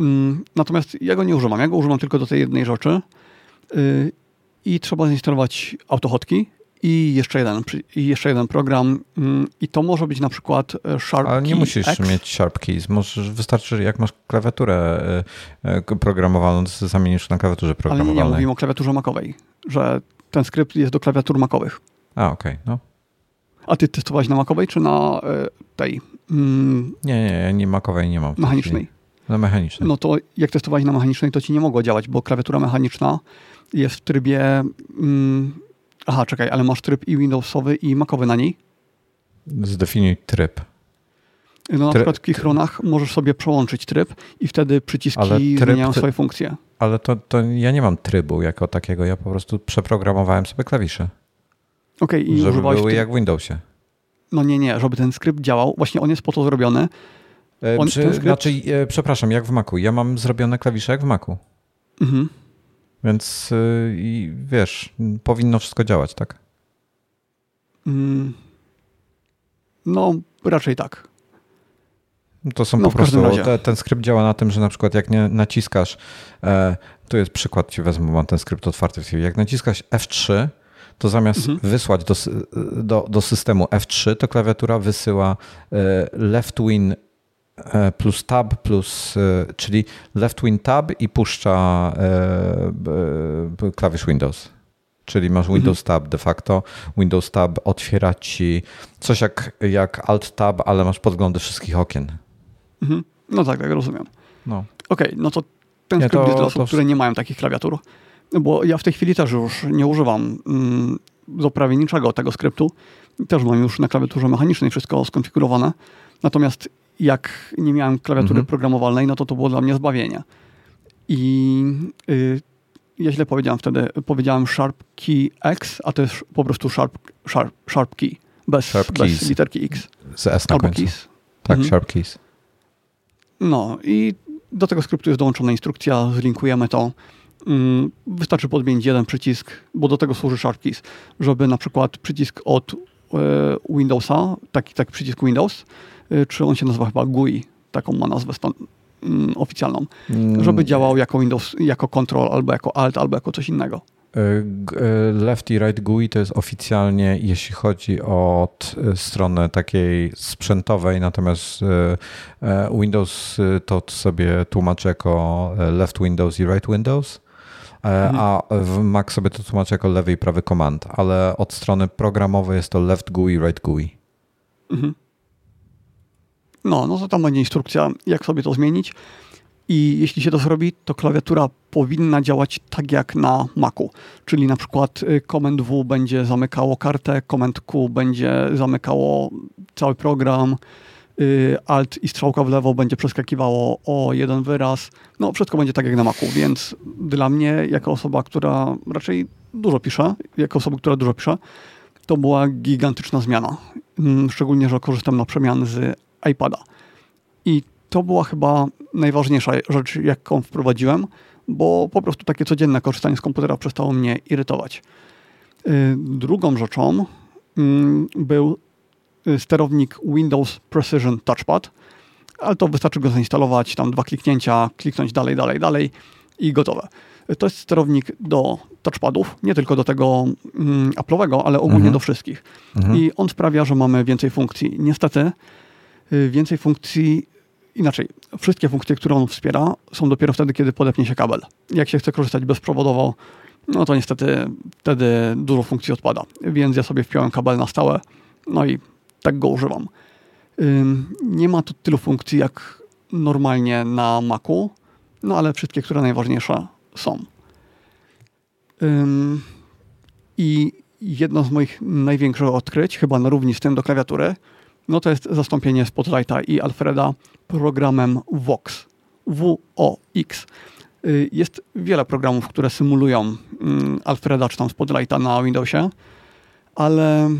Mm, natomiast ja go nie używam. Ja go używam tylko do tej jednej rzeczy. Y, I trzeba zainstalować AutoHotkey i jeszcze jeden, i jeszcze jeden program. Mm, I to może być na przykład e, Sharp Ale nie musisz X. mieć Sharp Keys. Możesz, wystarczy, jak masz klawiaturę e, e, programowaną, to zamienisz na klawiaturze programowanej. Ale nie, nie mówimy o klawiaturze makowej, że ten skrypt jest do klawiatur makowych. A, okej. Okay. No. A ty testowałeś na makowej czy na e, tej? Mm, nie, nie, nie makowej nie mam. Mechanicznej. Na mechanicznej. No to jak testowałeś na mechanicznej, to ci nie mogło działać, bo klawiatura mechaniczna jest w trybie... Mm, aha, czekaj, ale masz tryb i Windowsowy i makowy na niej? Zdefiniuj tryb. No na przykład w Kichronach możesz sobie przełączyć tryb i wtedy przyciski tryb, zmieniają swoje funkcje. Ale to, to ja nie mam trybu jako takiego, ja po prostu przeprogramowałem sobie klawisze. Okay, i żeby były ty... jak w Windowsie. No nie, nie, żeby ten skrypt działał. Właśnie on jest po to zrobiony. E, on, Przy, skrypt... Znaczy, e, przepraszam, jak w Macu. Ja mam zrobione klawisze jak w Macu. Mhm. Więc e, i wiesz, powinno wszystko działać, tak? Mm. No, raczej tak. To są no, po prostu, te, ten skrypt działa na tym, że na przykład jak nie naciskasz, e, tu jest przykład, ci wezmę, mam ten skrypt otwarty w chwili, jak naciskasz F3, to zamiast mhm. wysłać do, do, do systemu F3, to klawiatura wysyła e, left win e, plus tab plus, e, czyli left win tab i puszcza klawisz Windows. Czyli masz mhm. Windows Tab de facto. Windows Tab otwiera ci coś jak, jak Alt Tab, ale masz podglądy wszystkich okien. Mhm. No tak, tak, rozumiem. No. Okej, okay, no to ten nie, skrypt jest dla osób, to... które nie mają takich klawiatur. Bo ja w tej chwili też już nie używam mm, do prawie niczego tego skryptu. Też mam już na klawiaturze mechanicznej wszystko skonfigurowane. Natomiast jak nie miałem klawiatury mhm. programowalnej, no to to było dla mnie zbawienie. I y, ja źle powiedziałem wtedy. Powiedziałem Sharp Key X, a to jest po prostu Sharp, sharp, sharp Key. Bez, sharp bez literki X. Z S na końcu. Keys. Tak, mhm. Sharp Keys. No i do tego skryptu jest dołączona instrukcja, zlinkujemy to. Mm, wystarczy podmienić jeden przycisk, bo do tego służy Sharp Keys, żeby na przykład przycisk od e, Windowsa, taki, taki przycisk Windows, e, czy on się nazywa chyba GUI, taką ma nazwę stan mm, oficjalną, mm. żeby działał jako Windows, jako Control, albo jako Alt, albo jako coś innego. E, left i right GUI to jest oficjalnie, jeśli chodzi o stronę takiej sprzętowej, natomiast Windows to sobie tłumaczy jako left Windows i right Windows. E, mhm. a w Mac sobie to tłumaczy jako lewy i prawy command, ale od strony programowej jest to left GUI, right GUI. Mhm. No, no to tam będzie instrukcja, jak sobie to zmienić. I jeśli się to zrobi, to klawiatura powinna działać tak jak na Macu. Czyli na przykład y, Command W będzie zamykało kartę, Command Q będzie zamykało cały program, Y, alt i strzałka w lewo będzie przeskakiwało o jeden wyraz. No, wszystko będzie tak jak na Macu, więc dla mnie, jako osoba, która raczej dużo pisze, jako osoba, która dużo pisze, to była gigantyczna zmiana. Mm, szczególnie, że korzystam na przemian z iPada. I to była chyba najważniejsza rzecz, jaką wprowadziłem, bo po prostu takie codzienne korzystanie z komputera przestało mnie irytować. Y, drugą rzeczą mm, był Y, sterownik Windows Precision Touchpad, ale to wystarczy go zainstalować, tam dwa kliknięcia, kliknąć dalej, dalej, dalej i gotowe. Y, to jest sterownik do touchpadów, nie tylko do tego mm, Apple'owego, ale ogólnie mhm. do wszystkich. Mhm. I on sprawia, że mamy więcej funkcji. Niestety y, więcej funkcji, inaczej, wszystkie funkcje, które on wspiera są dopiero wtedy, kiedy podepnie się kabel. Jak się chce korzystać bezprzewodowo, no to niestety wtedy dużo funkcji odpada. Więc ja sobie wpiąłem kabel na stałe, no i tak go używam. Nie ma tu tylu funkcji jak normalnie na Macu, no ale wszystkie, które najważniejsze są. I jedno z moich największych odkryć, chyba na równi z tym do klawiatury, no to jest zastąpienie Spotlighta i Alfreda programem Vox. V-O-X. Y, jest wiele programów, które symulują Alfreda czy tam Spotlighta na Windowsie, ale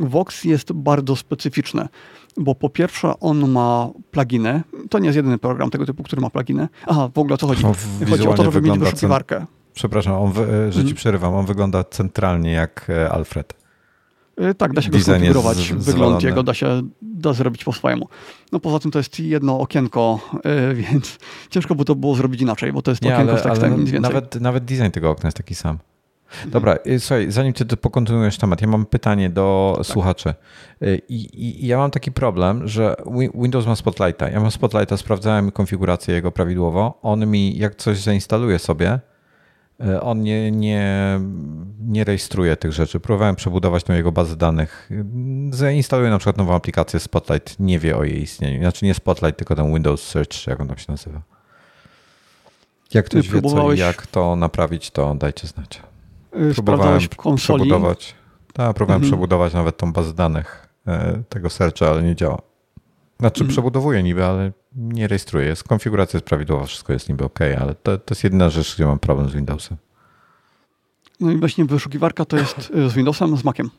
Vox jest bardzo specyficzny, bo po pierwsze on ma pluginy. To nie jest jedyny program tego typu, który ma pluginy. Aha, w ogóle o co chodzi? chodzi o to, żeby mieć wyszukiwarkę. Przepraszam, on, że ci hmm. przerywam. On wygląda centralnie jak e, Alfred. E, tak, da się go skonfigurować. Wygląd jego da się da zrobić po swojemu. No poza tym to jest jedno okienko, yy, więc ciężko by to było zrobić inaczej, bo to jest nie, okienko ale, z tekstem, ale nic więcej. Nawet, nawet design tego okna jest taki sam. Dobra, y, słuchaj, zanim ty pokontynuujesz temat, ja mam pytanie do tak. słuchaczy. Y, I, I, ja mam taki problem, że Windows ma Spotlighta. Ja mam Spotlighta, sprawdzałem konfigurację jego prawidłowo. On mi, jak coś zainstaluje sobie, y, on nie, nie, nie rejestruje tych rzeczy. Próbowałem przebudować tą jego bazę danych. Zainstaluję na przykład nową aplikację Spotlight, nie wie o jej istnieniu. Znaczy nie Spotlight, tylko ten Windows Search, jak on tam się nazywa. Jak ktoś wie co i jak to naprawić, to dajcie znać. Y, próbowałem w konsoli. Przebudować, tak, próbowałem mhm. przebudować nawet tą bazę danych e, tego searcha, ale nie działa. Znaczy mhm. przebudowuję niby, ale nie rejestruję. Jest, konfiguracja jest prawidłowa, wszystko jest niby ok, ale to, to jest jedyna rzecz, gdzie mam problem z Windowsem. No i właśnie wyszukiwarka to jest y, z Windowsem, z Maciem.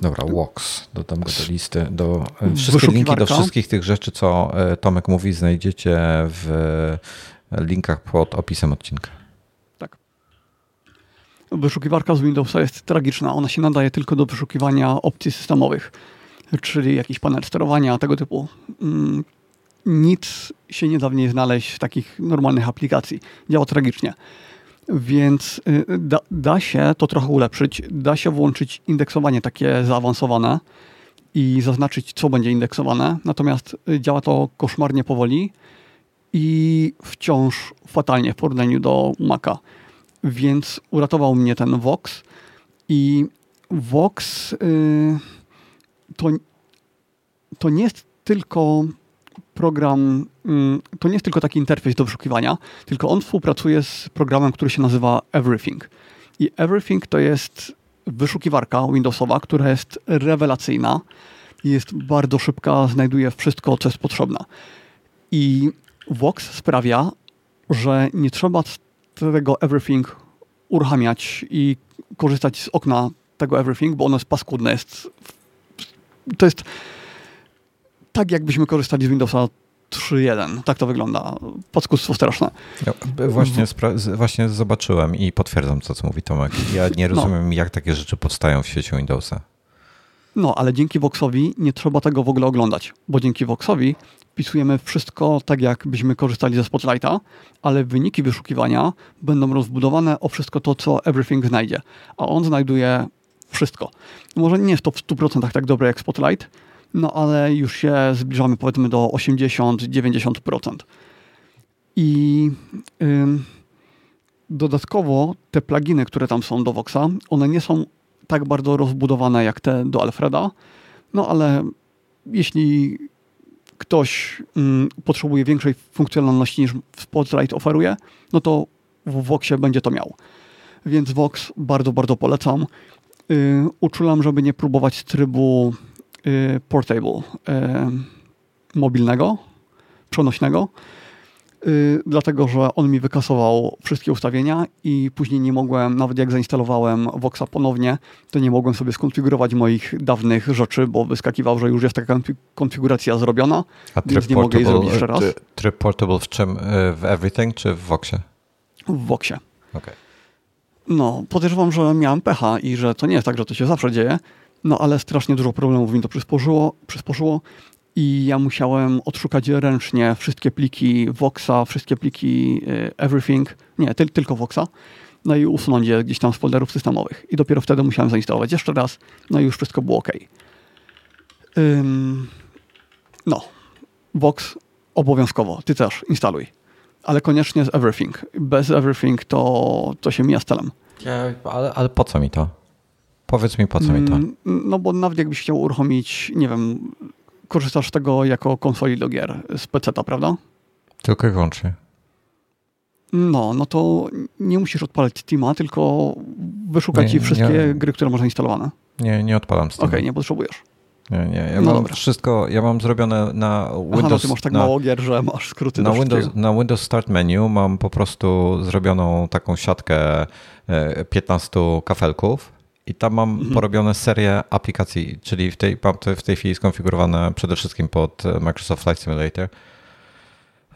Dobra, Walks, dodam go do listy. Do, y, wszystkie linki do wszystkich tych rzeczy, co Tomek mówi, znajdziecie w linkach pod opisem odcinka wyszukiwarka z Windowsa jest tragiczna. Ona się nadaje tylko do wyszukiwania opcji systemowych. czyli jakiś panel sterowania, tego typu. Mm, nic się nie da w niej znaleźć w takich normalnych aplikacji. Działa tragicznie. Więc y, da, da, się to trochę ulepszyć. Da się włączyć indeksowanie takie zaawansowane i zaznaczyć, co będzie indeksowane. Natomiast y, działa to koszmarnie powoli i wciąż fatalnie w porównaniu do Maca. Więc uratował mnie ten Vox. I Vox yy, to, to nie jest tylko program, mm, to nie jest tylko taki interfejs do wyszukiwania, tylko on współpracuje z programem, który się nazywa Everything. I Everything to jest wyszukiwarka Windowsowa, która jest rewelacyjna, jest bardzo szybka, znajduje wszystko, co jest potrzebne. I Vox sprawia, że nie trzeba tego Everything uruchamiać i korzystać z okna tego Everything, bo ono jest paskudne. Jest, to jest tak, jakbyśmy korzystali z Windowsa 3.1. Tak to wygląda. Paskudstwo straszne. Ja właśnie, właśnie zobaczyłem i potwierdzam to, co mówi Tomek. Ja nie no. rozumiem, no. jak takie rzeczy powstają w świecie Windowsa. No, ale dzięki Voxowi nie trzeba tego w ogóle oglądać, bo dzięki Voxowi wpisujemy wszystko tak, jakbyśmy korzystali ze Spotlighta, ale wyniki wyszukiwania będą rozbudowane o wszystko to, co Everything znajdzie. A on znajduje wszystko. Może nie jest to w 100% tak dobre jak Spotlight, no ale już się zbliżamy powiedzmy do 80-90%. I ym, dodatkowo te pluginy, które tam są do Voxa, one nie są tak bardzo rozbudowane jak te do Alfreda, no ale jeśli ktoś ym, potrzebuje większej funkcjonalności niż Spotlight oferuje, no to w Voxie będzie to miał. Więc Vox bardzo, bardzo polecam. Yy, uczulam, żeby nie próbować trybu Y, portable y, mobilnego, przenośnego, y, dlatego że on mi wykasował wszystkie ustawienia i później nie mogłem, nawet jak zainstalowałem Voxa ponownie, to nie mogłem sobie skonfigurować moich dawnych rzeczy, bo wyskakiwał, że już jest taka konfiguracja zrobiona, A więc nie mogę jej zrobić jeszcze raz. Tryb portable w czym? W Everything czy w Voxie? W Voxie. Okay. No, podejrzewam, że miałem pecha i że to nie jest tak, że to się zawsze dzieje, no ale strasznie dużo problemów mi to przysporzyło, przysporzyło i ja musiałem odszukać ręcznie wszystkie pliki Voxa, wszystkie pliki y, Everything, nie, ty, tylko Voxa, no i usunąć je gdzieś tam z folderów systemowych. I dopiero wtedy musiałem zainstalować jeszcze raz, no i już wszystko było ok. Ym, no, Vox obowiązkowo, ty też instaluj. Ale koniecznie z Everything. Bez Everything to, to się mija z celem. Ja, ale, ale po co mi to? Powiedz mi, po co mi to? Mm, no bo nawet jakbyś chciał uruchomić, nie wiem, korzystasz z tego jako konsoli do gier z PC-a, prawda? Tylko i wyłącznie. No, no to nie musisz odpalać Steama, tylko wyszukać ci wszystkie nie, gry, które masz zainstalowane. Nie, nie odpalam Steama. Okej, okay, nie potrzebujesz. Nie, nie. Ja no mam dobra. wszystko, ja mam zrobione na Windows. Aha, no ty masz tak na, mało gier, że masz skróty na Windows, na Windows Start Menu mam po prostu zrobioną taką siatkę 15 e, kafelków i tam mam mhm. porobione serię aplikacji, czyli w tej, mam w tej chwili skonfigurowane przede wszystkim pod e, Microsoft Flight Simulator.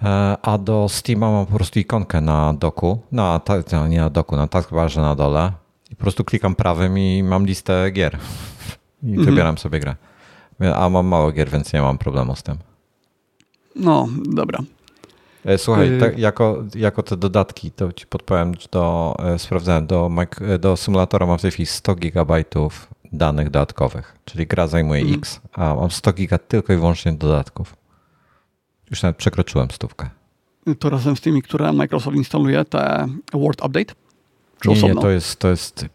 E, a do Steama mam po prostu ikonkę na doku, na, nie na doku, na taskbarze na dole. I po prostu klikam prawym i mam listę gier. I mhm. wybieram sobie grę. A mam mało gier, więc nie mam problemu z tym. No, dobra. E, słuchaj, tak, jako, jako te dodatki, to ci podpowiem, do, e, sprawdzałem, do, e, do symulatora mam w tej chwili 100 gigabajtów danych dodatkowych, czyli gra zajmuje mm. X, a mam 100 giga tylko i wyłącznie dodatków. Już nawet przekroczyłem stówkę. To razem z tymi, które Microsoft instaluje, te Word Update? Czy nie, osobno? nie, to jest, to jest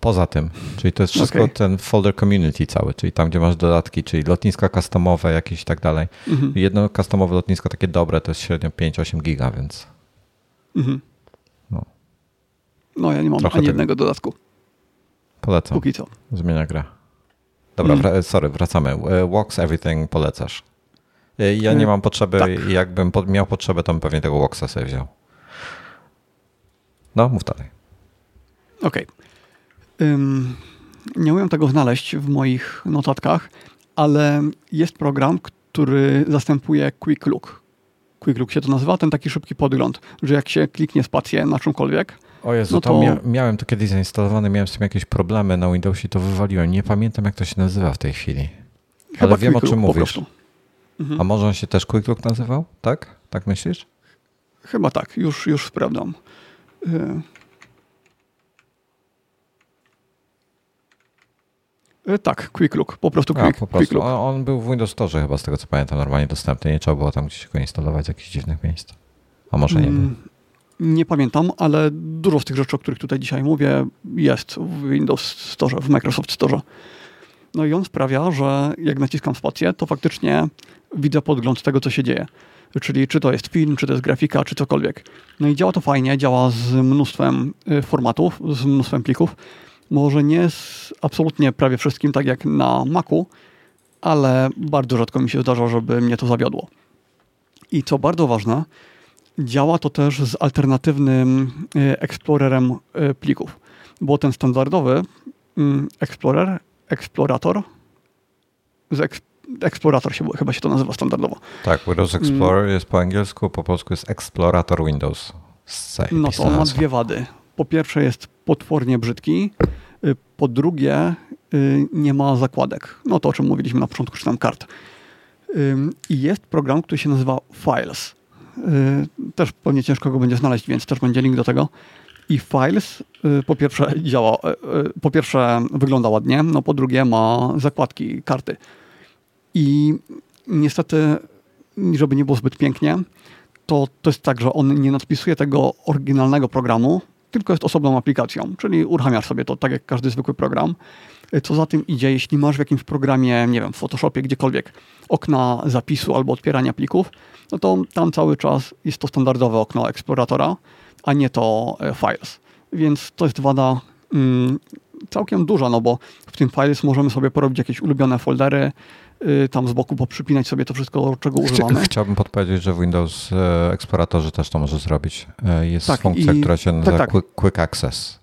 poza tym. Czyli to jest wszystko okay. ten folder community cały, czyli tam, gdzie masz dodatki, czyli lotniska customowe jakieś i tak dalej. Mhm. Jedno customowe lotnisko takie dobre to jest średnio 5-8 giga, więc mhm. no. no ja nie mam Trochę ani jednego dodatku. Polecam. Póki co. Zmienia gra. Dobra, mhm. sorry, wracamy. E, Walks Everything polecasz. E, ja nie e, mam potrzeby, tak. jakbym miał potrzebę, to bym pewnie tego Walksa sobie wziął. No, mów dalej. Okej. Okay nie umiem tego znaleźć w moich notatkach, ale jest program, który zastępuje Quick Look. Quick Look się to nazywa, ten taki szybki podgląd, że jak się kliknie spację na czymkolwiek, o Jezu, no to... mia miałem to kiedyś zainstalowane, miałem z tym jakieś problemy na Windowsie, to wywaliłem. Nie pamiętam, jak to się nazywa w tej chwili. Chyba Ale wiem o czym mówisz. Mhm. A może on się też Quick Look nazywał? Tak? Tak myślisz? Chyba tak, już, już sprawdzam. Tak, Quick Look, po prostu Quick, A, po prostu. Quick Look. On był w Windows Store chyba, z tego co pamiętam, normalnie dostępny. Nie trzeba było tam gdzieś go instalować z jakichś dziwnych miejsc. A może nie mm, Nie pamiętam, ale dużo z tych rzeczy, o których tutaj dzisiaj mówię, jest w Windows Store, w Microsoft Store. No i on sprawia, że jak naciskam spację, to faktycznie widzę podgląd tego, co się dzieje. Czyli czy to jest film, czy to jest grafika, czy cokolwiek. No i działa to fajnie, działa z mnóstwem y, formatów, z mnóstwem plików. Może nie z absolutnie prawie wszystkim, tak jak na Macu, ale bardzo rzadko mi się zdarza, żeby mnie to zawiodło. I co bardzo ważne, działa to też z alternatywnym y, Explorerem y, plików, bo ten standardowy mm, Explorer, Explorator z Explorator się, chyba się to nazywa standardowo. Tak, Windows mm. Explorer jest po angielsku, po polsku jest Explorator Windows. No to ma dwie wady. Po pierwsze jest potwornie brzydki, y, po drugie y, nie ma zakładek. No to o czym mówiliśmy na początku, czy tam kart. I jest program, który się nazywa Files. Y, też pewnie ciężko go będzie znaleźć, więc też będzie link do tego. I Files po pierwsze działa, po pierwsze wygląda ładnie, no po drugie ma zakładki, karty. I niestety, żeby nie było zbyt pięknie, to, to jest tak, że on nie nadpisuje tego oryginalnego programu, tylko jest osobną aplikacją, czyli uruchamiasz sobie to tak jak każdy zwykły program. Co za tym idzie, jeśli masz w jakimś programie, nie wiem, w Photoshopie, gdziekolwiek, okna zapisu albo otwierania plików, no to tam cały czas jest to standardowe okno eksploratora, a nie to e, Files. Więc to jest wada mm, całkiem duża, no bo w tym Files możemy sobie porobić jakieś ulubione foldery, tam z boku poprzypinać sobie to wszystko, czego używamy. Chciałbym podpowiedzieć, że w Windows e, Exploratorze też to może zrobić. E, jest tak, funkcja, i, która się tak, nazywa tak, quick, quick Access.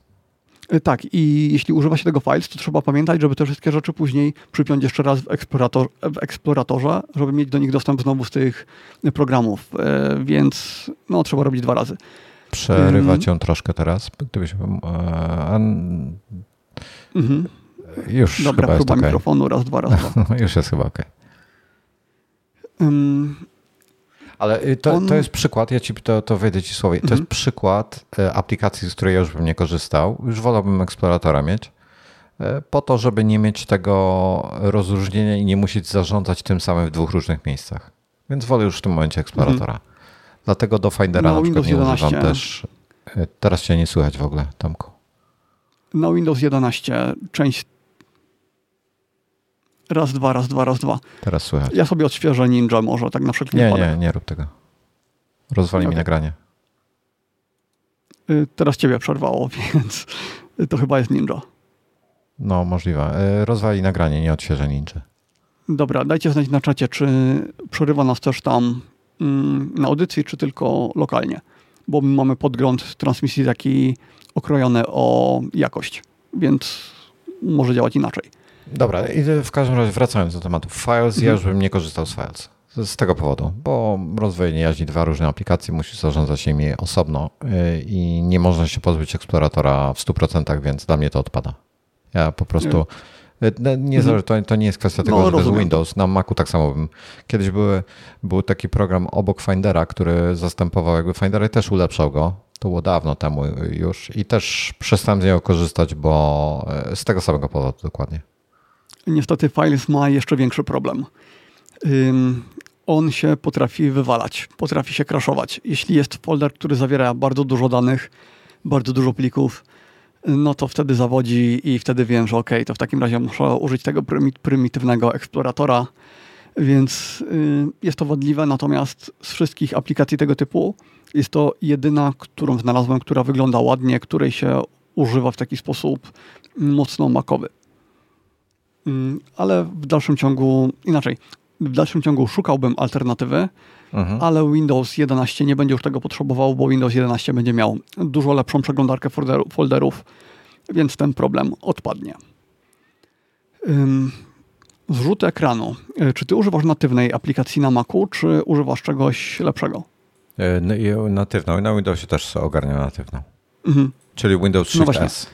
Y, tak, i jeśli używa się tego Files, to trzeba pamiętać, żeby te wszystkie rzeczy później przypiąć jeszcze raz w, eksplorator, w eksploratorze, żeby mieć do nich dostęp znowu z tych programów, e, więc no, trzeba robić dwa razy. Przerywa cię troszkę teraz, gdybyś... Mhm. Już Dobra, chyba próba jest mikrofonu, raz, dwa, raz, dwa. Już jest chyba ok. Um, Ale y, to, on... to jest przykład, ja ci to, to wejdę ci słowo. To jest mhm. przykład e, aplikacji, z której ja już bym nie korzystał. Już wolałbym eksploratora mieć. E, po to, żeby nie mieć tego rozróżnienia i nie musieć zarządzać tym samym w dwóch różnych miejscach. Więc wolę już w tym momencie eksploratora. Mhm. Dlatego do Findera no, na przykład nie 11. używam też. Teraz cię nie słychać w ogóle, Tomku. Na Windows 11 część Raz, dwa, raz, dwa, raz, dwa. Teraz słychać. Ja sobie odświeżę Ninja może, tak na wszelki Nie, wypadek. nie, nie rób tego. Rozwali okay. mi nagranie. Y, teraz ciebie przerwało, więc to chyba jest Ninja. No, możliwe. Y, rozwali nagranie, nie odświeżę Ninja. Dobra, dajcie znać na czacie, czy przerywa nas też tam mm, na audycji, czy tylko lokalnie. Bo my mamy podgląd transmisji taki okrojony o jakość, więc może działać inaczej. Dobra, i w każdym razie wracając do tematu Files, mhm. ja już bym nie korzystał z Files. Z tego powodu, bo rozwojenie jaźni dwa różne aplikacje, musisz zarządzać nimi osobno y, i nie można się pozbyć eksploratora w 100%, więc dla mnie to odpada. Ja po prostu. Y, nie, nie mhm. to, to nie jest kwestia tego, no, że to jest Windows. Na Macu tak samo bym. Kiedyś były, był taki program obok Findera, który zastępował jakby Findera i też ulepszał go. To było dawno temu już i też przestałem z niego korzystać, bo y, z tego samego powodu dokładnie. Niestety Files ma jeszcze większy problem. On się potrafi wywalać, potrafi się crashować. Jeśli jest folder, który zawiera bardzo dużo danych, bardzo dużo plików, no to wtedy zawodzi i wtedy wiem, że ok, to w takim razie muszę użyć tego prymitywnego eksploratora, więc y, jest to wadliwe, natomiast z wszystkich aplikacji tego typu jest to jedyna, którą znalazłem, która wygląda ładnie, której się używa w taki sposób mocno makowy. Mm, ale w dalszym ciągu inaczej. W dalszym ciągu szukałbym alternatywy, mhm. ale Windows 11 nie będzie już tego potrzebował, bo Windows 11 będzie miał dużo lepszą przeglądarkę folderów, więc ten problem odpadnie. Zrzut ekranu. E, czy ty używasz natywnej aplikacji na Macu, czy używasz czegoś lepszego? E, natywną. Na Windowsie też ogarnia natywną. Mhm. Czyli Windows 3 no S.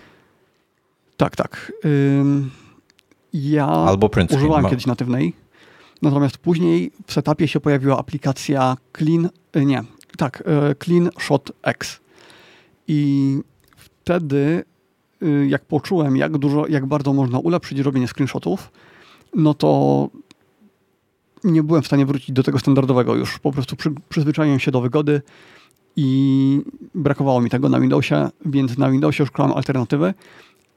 Tak, tak. Ja Albo używałem kiedyś natywnej. Natomiast później w setupie się pojawiła aplikacja Clean, y, nie, tak, y, Clean Shot X. I wtedy, y, jak poczułem, jak dużo, jak bardzo można ulepszyć robienie screenshotów, no to nie byłem w stanie wrócić do tego standardowego już. Po prostu przy, przyzwyczaiłem się do wygody i brakowało mi tego na Windowsie, więc na Windowsie szukałem alternatywy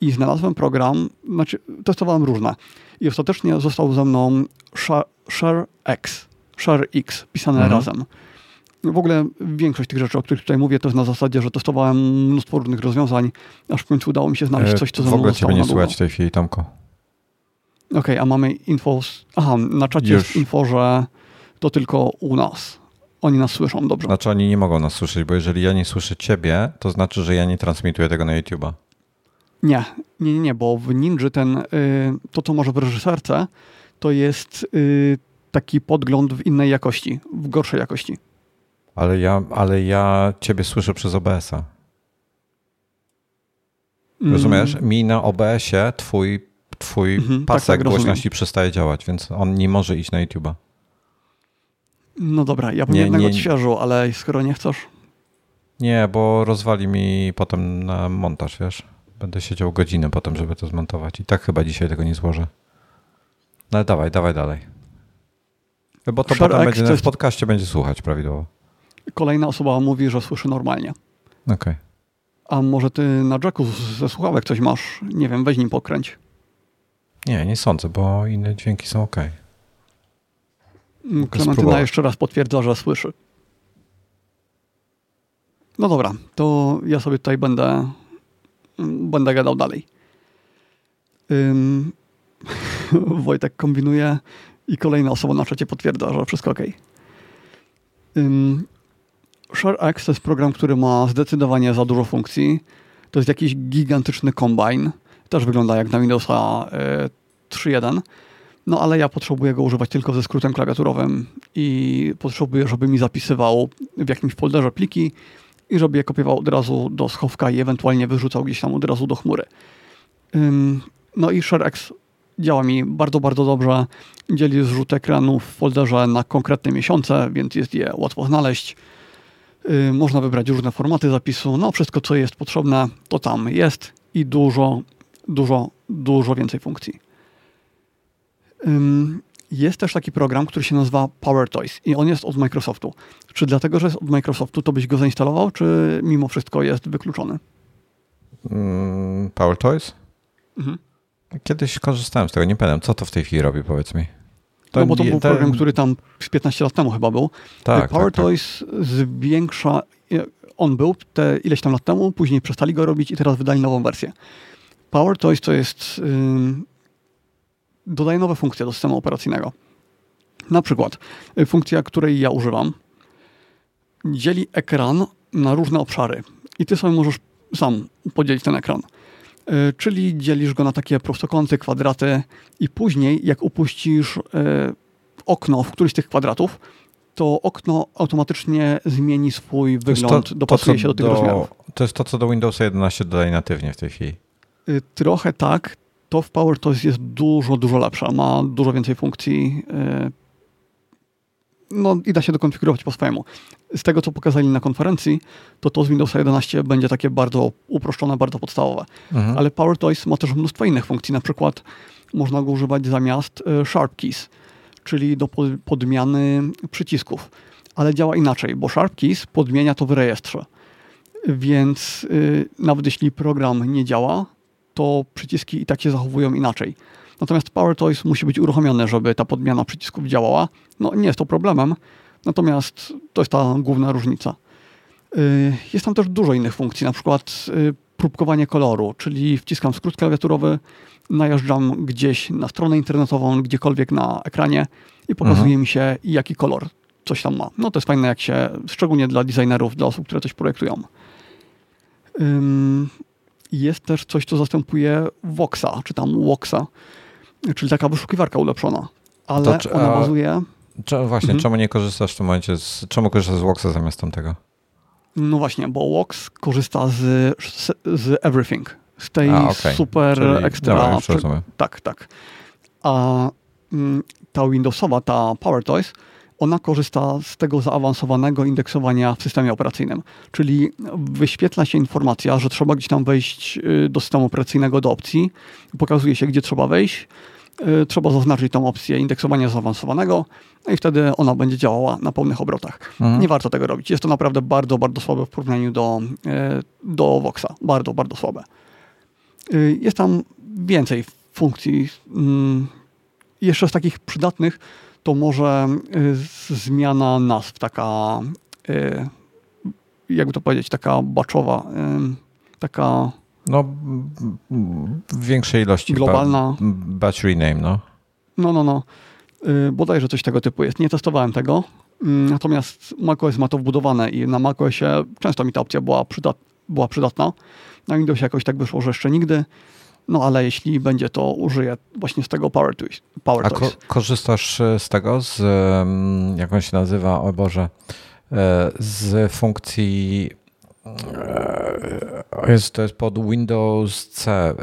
i znalazłem program, znaczy testowałem różne i ostatecznie został ze mną ShareX, ShareX, pisane mhm. razem. W ogóle większość tych rzeczy, o których tutaj mówię, to jest na zasadzie, że testowałem mnóstwo różnych rozwiązań, aż w końcu udało mi się znaleźć e, coś, co ze mną W ogóle ciebie nie słychać w tej chwili, Tomko. Okej, okay, a mamy info... Aha, na czacie Już. jest info, że to tylko u nas. Oni nas słyszą, dobrze. Znaczy oni nie mogą nas słyszeć, bo jeżeli ja nie słyszę ciebie, to znaczy, że ja nie transmituję tego na YouTube'a. Nie, nie, nie, bo w Ninja ten, y, to co może w reżyserce, to jest y, taki podgląd w innej jakości, w gorszej jakości. Ale ja, ale ja ciebie słyszę przez OBS-a. Mm. Rozumiesz? Mm. Mi na OBS-ie twój, twój mhm, tak, pasek tak, tak, głośności przestaje działać, więc on nie może iść na YouTube'a. No dobra, ja bym nie, jednak nie, odświeżył, ale skoro nie chcesz... Nie, bo rozwali mi potem na montaż, wiesz? Będę siedział godzinę potem, żeby to zmontować. I tak chyba dzisiaj tego nie złożę. No ale dawaj, dawaj dalej. Bo to Share potem będzie, w podcaście będzie słuchać prawidłowo. Kolejna osoba mówi, że słyszy normalnie. Okej. Okay. A może ty na jacku ze słuchawek coś masz? Nie wiem, weź nim pokręć. Nie, nie sądzę, bo inne dźwięki są ok. Mm, Klementyna jeszcze raz potwierdza, że słyszy. No dobra, to ja sobie tutaj będę, będę gadał dalej. Ym, Wojtek kombinuje i kolejna osoba na czacie potwierdza, że wszystko ok. Ym, to jest program, który ma zdecydowanie za dużo funkcji. To jest jakiś gigantyczny combine. Też wygląda jak na Windowsa y, 3.1 no ale ja potrzebuję go używać tylko ze skrótem klawiaturowym i potrzebuję, żeby mi zapisywał w jakimś folderze pliki i żeby je kopiował od razu do schowka i ewentualnie wyrzucał gdzieś tam od razu do chmury. No i ShareX działa mi bardzo, bardzo dobrze. Dzieli zrzut ekranu w folderze na konkretne miesiące, więc jest je łatwo znaleźć. Można wybrać różne formaty zapisu. No, wszystko, co jest potrzebne, to tam jest i dużo, dużo, dużo więcej funkcji. Jest też taki program, który się nazywa PowerToys i on jest od Microsoftu. Czy dlatego, że jest od Microsoftu, to byś go zainstalował, czy mimo wszystko jest wykluczony? Mm, PowerToys? Mhm. Kiedyś korzystałem z tego, nie pamiętam. Co to w tej chwili robi, powiedz mi? To no bo to był ten... program, który tam 15 lat temu chyba był. Tak, PowerToys tak, tak. zwiększa, on był te ileś tam lat temu, później przestali go robić i teraz wydali nową wersję. PowerToys to jest dodaje nowe funkcje do systemu operacyjnego. Na przykład y, funkcja, której ja używam, dzieli ekran na różne obszary i ty sobie możesz sam podzielić ten ekran. Y, czyli dzielisz go na takie prostokąty, kwadraty i później jak upuścisz y, okno w któryś z tych kwadratów, to okno automatycznie zmieni swój wygląd, to, dopasuje to, się do tych do, rozmiarów. To jest to, co do Windowsa 11 dodaje natywnie w tej chwili. Trochę tak, to w PowerToys jest dużo, dużo lepsza. Ma dużo więcej funkcji. E, no i da się dokonfigurować po swojemu. Z tego, co pokazali na konferencji, to to z Windowsa 11 będzie takie bardzo uproszczone, bardzo podstawowe. Mhm. Ale PowerToys ma też mnóstwo innych funkcji. Na przykład można go używać zamiast e, Sharp Keys, czyli do podmiany przycisków. Ale działa inaczej, bo Sharp Keys podmienia to w rejestrze. Więc yy, nawet jeśli program nie działa, to przyciski i tak się zachowują inaczej. Natomiast PowerToys musi być uruchomione, żeby ta podmiana przycisków działała. No nie jest to problemem, natomiast to jest ta główna różnica. Y, jest tam też dużo innych funkcji, na przykład y, próbkowanie koloru, czyli wciskam skrót klawiaturowy, najeżdżam gdzieś na stronę internetową, gdziekolwiek na ekranie i pokazuje mhm. mi się, jaki kolor coś tam ma. No to jest fajne, jak się, szczególnie dla designerów, dla osób, które coś projektują. Jest też coś, co zastępuje Voxa, czy tam Voxa, czyli taka wyszukiwarka ulepszona. Ale czy, ona bazuje... Czy, właśnie, mhm. czemu nie korzystasz w tym momencie, z, czemu korzystasz z Voxa zamiast tamtego? No właśnie, bo Vox korzysta z, z Everything, z tej A, okay. super Czyli, ekstra... Dobra, tak, tak. A mm, ta Windowsowa, ta PowerToys, ona korzysta z tego zaawansowanego indeksowania w systemie operacyjnym. Czyli wyświetla się informacja, że trzeba gdzieś tam wejść y, do systemu operacyjnego, do opcji, pokazuje się, gdzie trzeba wejść, y, trzeba zaznaczyć tą opcję indeksowania zaawansowanego i wtedy ona będzie działała na pełnych obrotach. Mhm. Nie warto tego robić. Jest to naprawdę bardzo, bardzo słabe w porównaniu do, y, do Voxa. Bardzo, bardzo słabe. Jest tam więcej funkcji. Mm, jeszcze z takich przydatnych to może y, zmiana nazw, taka, y, jakby to powiedzieć, taka baczowa, y, taka... No, w większej ilości. Globalna. Batch rename, no. No, no, no. Bodajże coś tego typu jest. Nie testowałem tego, natomiast macOS ma to wbudowane i na macOSie często mi ta opcja była, przydat była przydatna. Na Windowsie jakoś tak wyszło, że jeszcze nigdy. No ale jeśli będzie to, użyję właśnie z tego Power, Power A ko korzystasz e, z tego, z jak on się nazywa, o Boże, e, z funkcji e, jest, to jest pod Windows C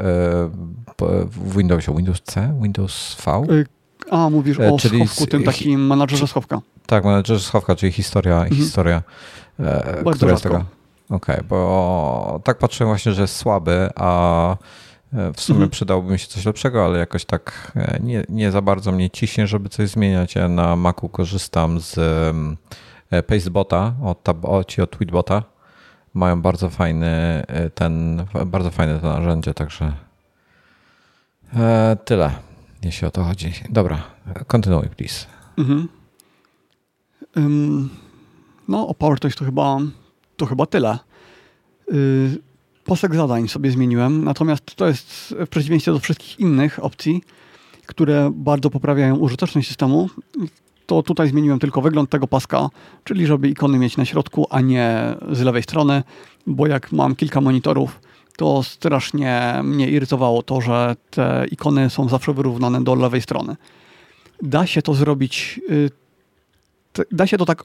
w Windowsie, Windows C, Windows V? A, mówisz o czyli schowku, tym takim menadżerze schowka. Tak, menadżerze schowka, czyli historia, mhm. historia, która jest tego. Okej, okay, bo tak patrzę właśnie, że jest słaby, a w sumie mhm. przydałoby mi się coś lepszego, ale jakoś tak e, nie, nie za bardzo mnie ciśnie, żeby coś zmieniać. Ja na Macu korzystam z e, Pastebota od, od, od Tweetbota. Mają bardzo fajny ten, bardzo fajne to narzędzie, także tyle, jeśli o to chodzi. Dobra, kontynuuj, please. Mhm. Um, no, o PowerToys to chyba, to chyba tyle. Y, posek zadań sobie zmieniłem, natomiast to jest w przeciwieństwie do wszystkich innych opcji, które bardzo poprawiają użyteczność systemu, to tutaj zmieniłem tylko wygląd tego paska, czyli żeby ikony mieć na środku, a nie z lewej strony, bo jak mam kilka monitorów, to strasznie mnie irytowało to, że te ikony są zawsze wyrównane do lewej strony. Da się to zrobić, y, da się to tak